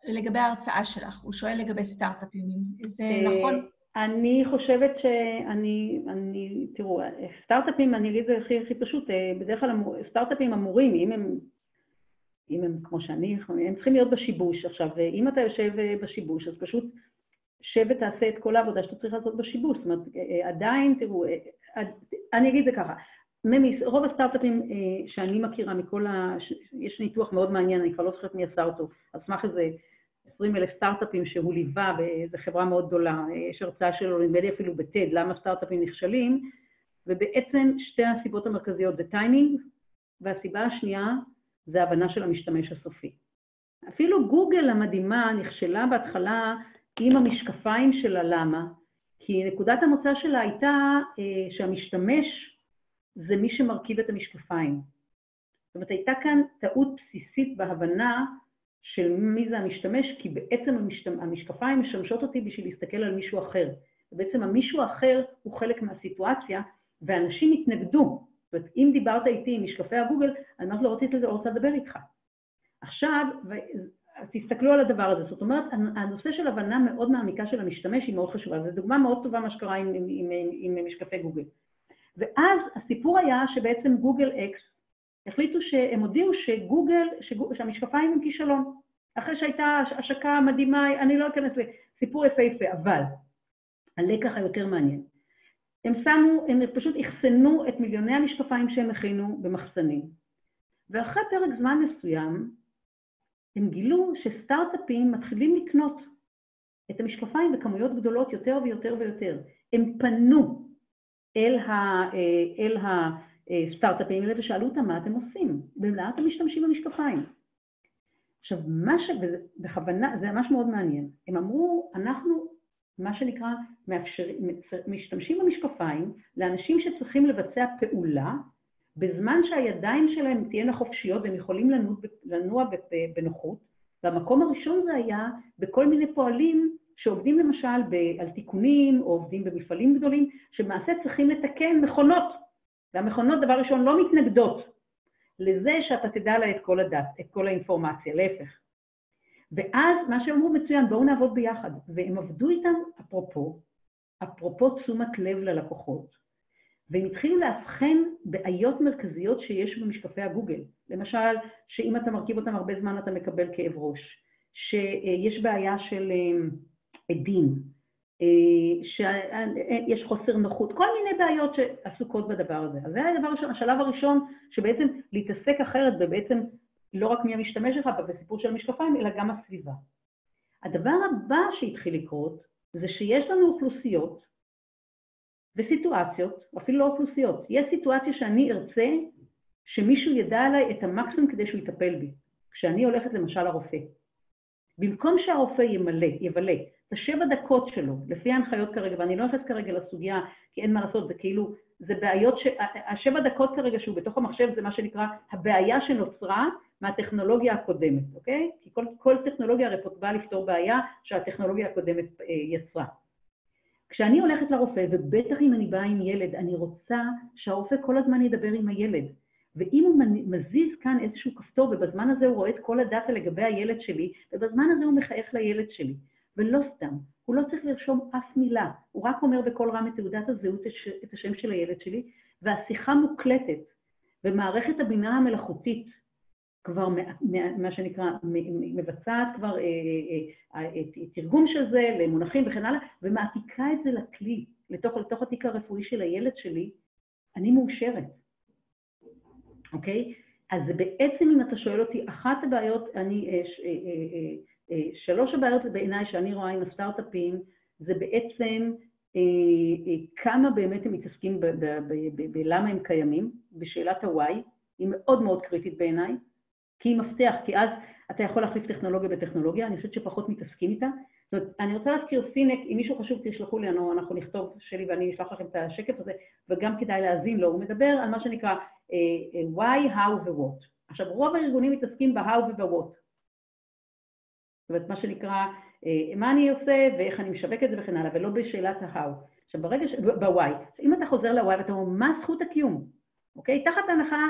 Speaker 1: לגבי ההרצאה שלך, הוא שואל לגבי סטארט-אפים, זה נכון?
Speaker 2: אני חושבת שאני, אני, תראו, סטארט-אפים, אני אגיד את זה הכי הכי פשוט, בדרך כלל סטארט-אפים אמורים, אם הם, אם הם כמו שאני, הם צריכים להיות בשיבוש. עכשיו, אם אתה יושב בשיבוש, אז פשוט שב ותעשה את כל העבודה שאתה צריך לעשות בשיבוש. זאת אומרת, עדיין, תראו, אני אגיד את זה ככה, רוב הסטארט-אפים שאני מכירה מכל ה... יש ניתוח מאוד מעניין, אני כבר לא זוכרת מי עשה אותו, על סמך איזה 20 אלף סטארט-אפים שהוא ליווה באיזו חברה מאוד גדולה, יש הרצאה שלו, נדמה לי אפילו בטד, למה סטארט-אפים נכשלים, ובעצם שתי הסיבות המרכזיות זה טיימינג, והסיבה השנייה זה הבנה של המשתמש הסופי. אפילו גוגל המדהימה נכשלה בהתחלה עם המשקפיים שלה, למה? כי נקודת המוצא שלה הייתה שהמשתמש זה מי שמרכיב את המשקפיים. זאת אומרת, הייתה כאן טעות בסיסית בהבנה של מי זה המשתמש, כי בעצם המשקפיים משמשות אותי בשביל להסתכל על מישהו אחר. ובעצם המישהו האחר הוא חלק מהסיטואציה, ואנשים התנגדו. זאת אומרת, אם דיברת איתי עם משקפי הגוגל, אני אומרת לו, רציתי לא רוצה לדבר איתך. עכשיו, תסתכלו על הדבר הזה. זאת אומרת, הנושא של הבנה מאוד מעמיקה של המשתמש היא מאוד חשובה. זו דוגמה מאוד טובה מה שקרה עם, עם, עם, עם משקפי גוגל. ואז הסיפור היה שבעצם גוגל אקס החליטו שהם הודיעו שגוגל, שגוג, שהמשקפיים הם כישלון. אחרי שהייתה השקה מדהימה, אני לא אכנס לסיפור יפהפה, אבל הלקח היותר מעניין. הם שמו, הם פשוט אחסנו את מיליוני המשקפיים שהם הכינו במחסנים. ואחרי פרק זמן מסוים, הם גילו שסטארט-אפים מתחילים לקנות את המשקפיים בכמויות גדולות יותר ויותר ויותר. הם פנו אל, ה, אה, אל הסטארט-אפים האלה ושאלו אותם מה אתם עושים, במה אתם משתמשים במשקפיים. עכשיו, מה ש... בכוונה, זה ממש מאוד מעניין. הם אמרו, אנחנו, מה שנקרא, מאפשר, משתמשים במשקפיים לאנשים שצריכים לבצע פעולה בזמן שהידיים שלהם תהיינה חופשיות והם יכולים לנוע, לנוע בנוחות, והמקום הראשון זה היה בכל מיני פועלים שעובדים למשל ב, על תיקונים או עובדים במפעלים גדולים, שלמעשה צריכים לתקן מכונות, והמכונות דבר ראשון לא מתנגדות לזה שאתה תדע לה את כל הדת, את כל האינפורמציה, להפך. ואז מה שאמרו מצוין, בואו נעבוד ביחד. והם עבדו איתם, אפרופו, אפרופו תשומת לב ללקוחות, והם התחילו לאבחן בעיות מרכזיות שיש במשקפי הגוגל. למשל, שאם אתה מרכיב אותם הרבה זמן אתה מקבל כאב ראש, שיש בעיה של אה, עדים, שיש חוסר נוחות, כל מיני בעיות שעסוקות בדבר הזה. אז זה הדבר הראשון, השלב הראשון, שבעצם להתעסק אחרת, ובעצם לא רק מי המשתמש שלך בסיפור של המשקפיים, אלא גם הסביבה. הדבר הבא שהתחיל לקרות, זה שיש לנו אוכלוסיות וסיטואציות, אפילו לא אוכלוסיות, יש סיטואציה שאני ארצה שמישהו ידע עליי את המקסימום כדי שהוא יטפל בי. כשאני הולכת למשל לרופא. במקום שהרופא ימלא, יבלה את השבע דקות שלו, לפי ההנחיות כרגע, ואני לא נכנסת כרגע לסוגיה, כי אין מה לעשות, זה כאילו, זה בעיות, ש... השבע דקות כרגע שהוא בתוך המחשב זה מה שנקרא הבעיה שנוצרה מהטכנולוגיה הקודמת, אוקיי? כי כל, כל טכנולוגיה הרי באה לפתור בעיה שהטכנולוגיה הקודמת אה, יצרה. כשאני הולכת לרופא, ובטח אם אני באה עם ילד, אני רוצה שהרופא כל הזמן ידבר עם הילד. ואם הוא מזיז כאן איזשהו כפתור, ובזמן הזה הוא רואה את כל הדאטה לגבי הילד שלי, ובזמן הזה הוא מחייך לילד שלי. ולא סתם, הוא לא צריך לרשום אף מילה, הוא רק אומר בקול רם את תעודת הזהות את השם של הילד שלי, והשיחה מוקלטת, ומערכת הבינה המלאכותית כבר, מה שנקרא, מבצעת כבר אה, אה, אה, תרגום של זה למונחים וכן הלאה, ומעתיקה את זה לכלי, לתוך, לתוך התיק הרפואי של הילד שלי, אני מאושרת, אוקיי? אז בעצם, אם אתה שואל אותי, אחת הבעיות, אני, שלוש הבעיות בעיניי שאני רואה עם הסטארט-אפים, זה בעצם כמה באמת הם מתעסקים בלמה הם קיימים, בשאלת ה-why, היא מאוד מאוד קריטית בעיניי, כי היא מפתח, כי אז אתה יכול להחליף טכנולוגיה בטכנולוגיה, אני חושבת שפחות מתעסקים איתה. זאת אומרת, אני רוצה להזכיר סינק, אם מישהו חשוב תשלחו לי, אנחנו נכתוב שלי ואני אשלח לכם את השקף הזה, וגם כדאי להאזין לו, הוא מדבר על מה שנקרא uh, why, how ו-what. עכשיו, רוב הארגונים מתעסקים ב-how וב-what. זאת אומרת, מה שנקרא, uh, מה אני עושה ואיך אני משווק את זה וכן הלאה, ולא בשאלת ה-how. עכשיו, ברגע ש... ב-why, אם אתה חוזר ל-why ואתה אומר, מה זכות הקיום? אוקיי? תחת ההנחה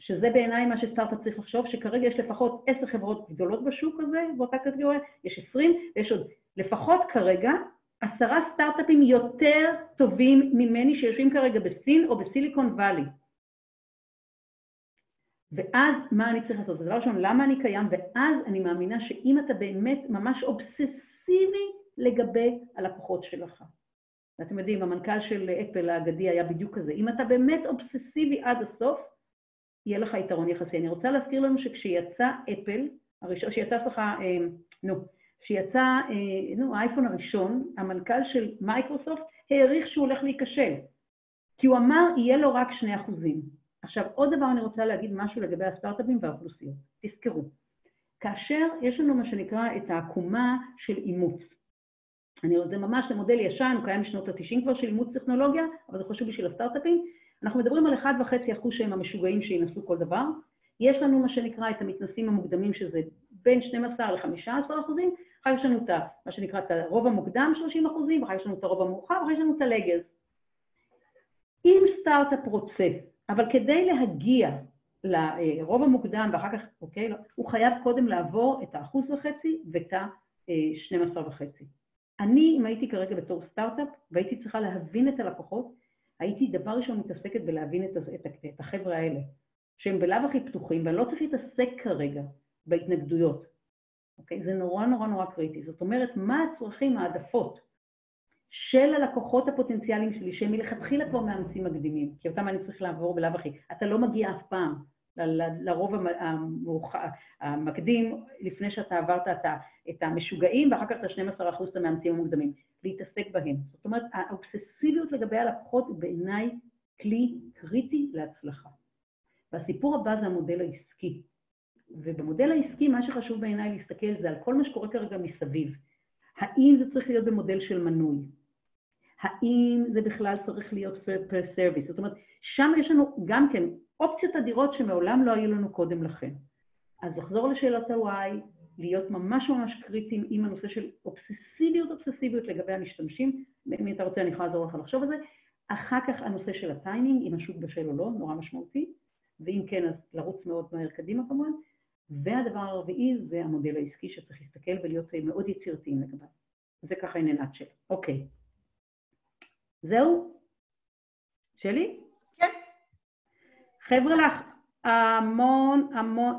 Speaker 2: שזה בעיניי מה שסטארט-אפ צריך לחשוב, שכרגע יש לפחות עשר חברות גדולות בשוק הזה, באותה קטגוריה, יש עשרים, ויש עוד לפחות כרגע עשרה סטארט-אפים יותר טובים ממני שיושבים כרגע בסין או בסיליקון וואלי. ואז מה אני צריך לעשות? זה דבר ראשון, למה אני קיים? ואז אני מאמינה שאם אתה באמת ממש אובססיבי לגבי הלקוחות שלך. ואתם יודעים, המנכ"ל של אפל האגדי היה בדיוק כזה. אם אתה באמת אובססיבי עד הסוף, יהיה לך יתרון יחסי. אני רוצה להזכיר לנו שכשיצא אפל, הראשון, שיצא, סליחה, אה, נו, כשיצא, אה, נו, האייפון הראשון, המנכ"ל של מייקרוסופט העריך שהוא הולך להיכשל, כי הוא אמר, יהיה לו רק שני אחוזים. עכשיו, עוד דבר אני רוצה להגיד משהו לגבי הסטארט-אפים והאוכלוסיות. תזכרו, כאשר יש לנו מה שנקרא את העקומה של אימוץ, אני, זה ממש, זה מודל ישן, הוא קיים משנות ה-90 כבר של אימוץ טכנולוגיה, אבל זה חשוב בשביל הסטארט-אפים, אנחנו מדברים על 1.5% שהם המשוגעים שינסו כל דבר. יש לנו מה שנקרא את המתנסים המוקדמים, שזה בין 12 ל-15 אחוזים, אחר יש לנו את מה שנקרא את הרוב המוקדם 30 אחוזים, אחר יש לנו את הרוב המאוחר, ואחר יש לנו את הלגז. אם סטארט-אפ רוצה, אבל כדי להגיע לרוב המוקדם ואחר כך, אוקיי, הוא חייב קודם לעבור את האחוז וחצי ואת ה-12 וחצי. אני, אם הייתי כרגע בתור סטארט-אפ והייתי צריכה להבין את הלקוחות, הייתי דבר ראשון מתעסקת בלהבין את, את, את החבר'ה האלה, שהם בלאו הכי פתוחים, ואני לא צריך להתעסק כרגע בהתנגדויות, אוקיי? זה נורא נורא נורא קריטי. זאת אומרת, מה הצרכים, העדפות של הלקוחות הפוטנציאליים שלי, שהם מלכתחילה כבר מאמצים מקדימים, כי אותם אני צריך לעבור בלאו הכי. אתה לא מגיע אף פעם לרוב המקדים, לפני שאתה עברת את המשוגעים ואחר כך את ה-12% את המאמצים המוקדמים, להתעסק בהם. זאת אומרת, האובססיביות לגבי הלקוחות היא בעיניי כלי קריטי להצלחה. והסיפור הבא זה המודל העסקי. ובמודל העסקי מה שחשוב בעיניי להסתכל זה על כל מה שקורה כרגע מסביב. האם זה צריך להיות במודל של מנוי? האם זה בכלל צריך להיות per service? זאת אומרת, שם יש לנו גם כן אופציות אדירות שמעולם לא היו לנו קודם לכן. אז לחזור לשאלות ה-why, להיות ממש ממש קריטיים עם הנושא של אובססיביות אובססיביות לגבי המשתמשים, אם אתה רוצה אני יכולה לעזור לך לחשוב על זה, אחר כך הנושא של הטיימינג, אם השוק בשל או לא, נורא משמעותי, ואם כן אז לרוץ מאוד מהר קדימה כמובן, והדבר הרביעי זה המודל העסקי שצריך להסתכל ולהיות מאוד יצירתיים לגביו. זה ככה a nutshell. אוקיי. זהו? שלי?
Speaker 1: כן.
Speaker 2: חבר'ה לך, המון, המון,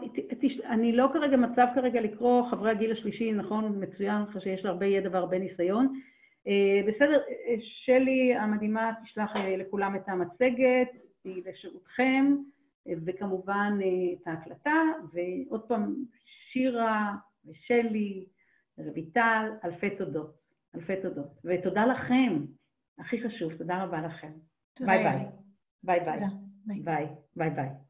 Speaker 2: אני לא כרגע מצב כרגע לקרוא חברי הגיל השלישי, נכון, מצוין, אחרי שיש לה הרבה ידע והרבה ניסיון. אה, בסדר, שלי המדהימה תשלח אה, לכולם את המצגת, היא לשירותכם. וכמובן אה, את ההקלטה, ועוד פעם, שירה ושלי, רויטל, אלפי תודות, אלפי תודות. ותודה לכם, הכי חשוב, תודה רבה לכם. ביי ביי. ביי ביי. ביי ביי.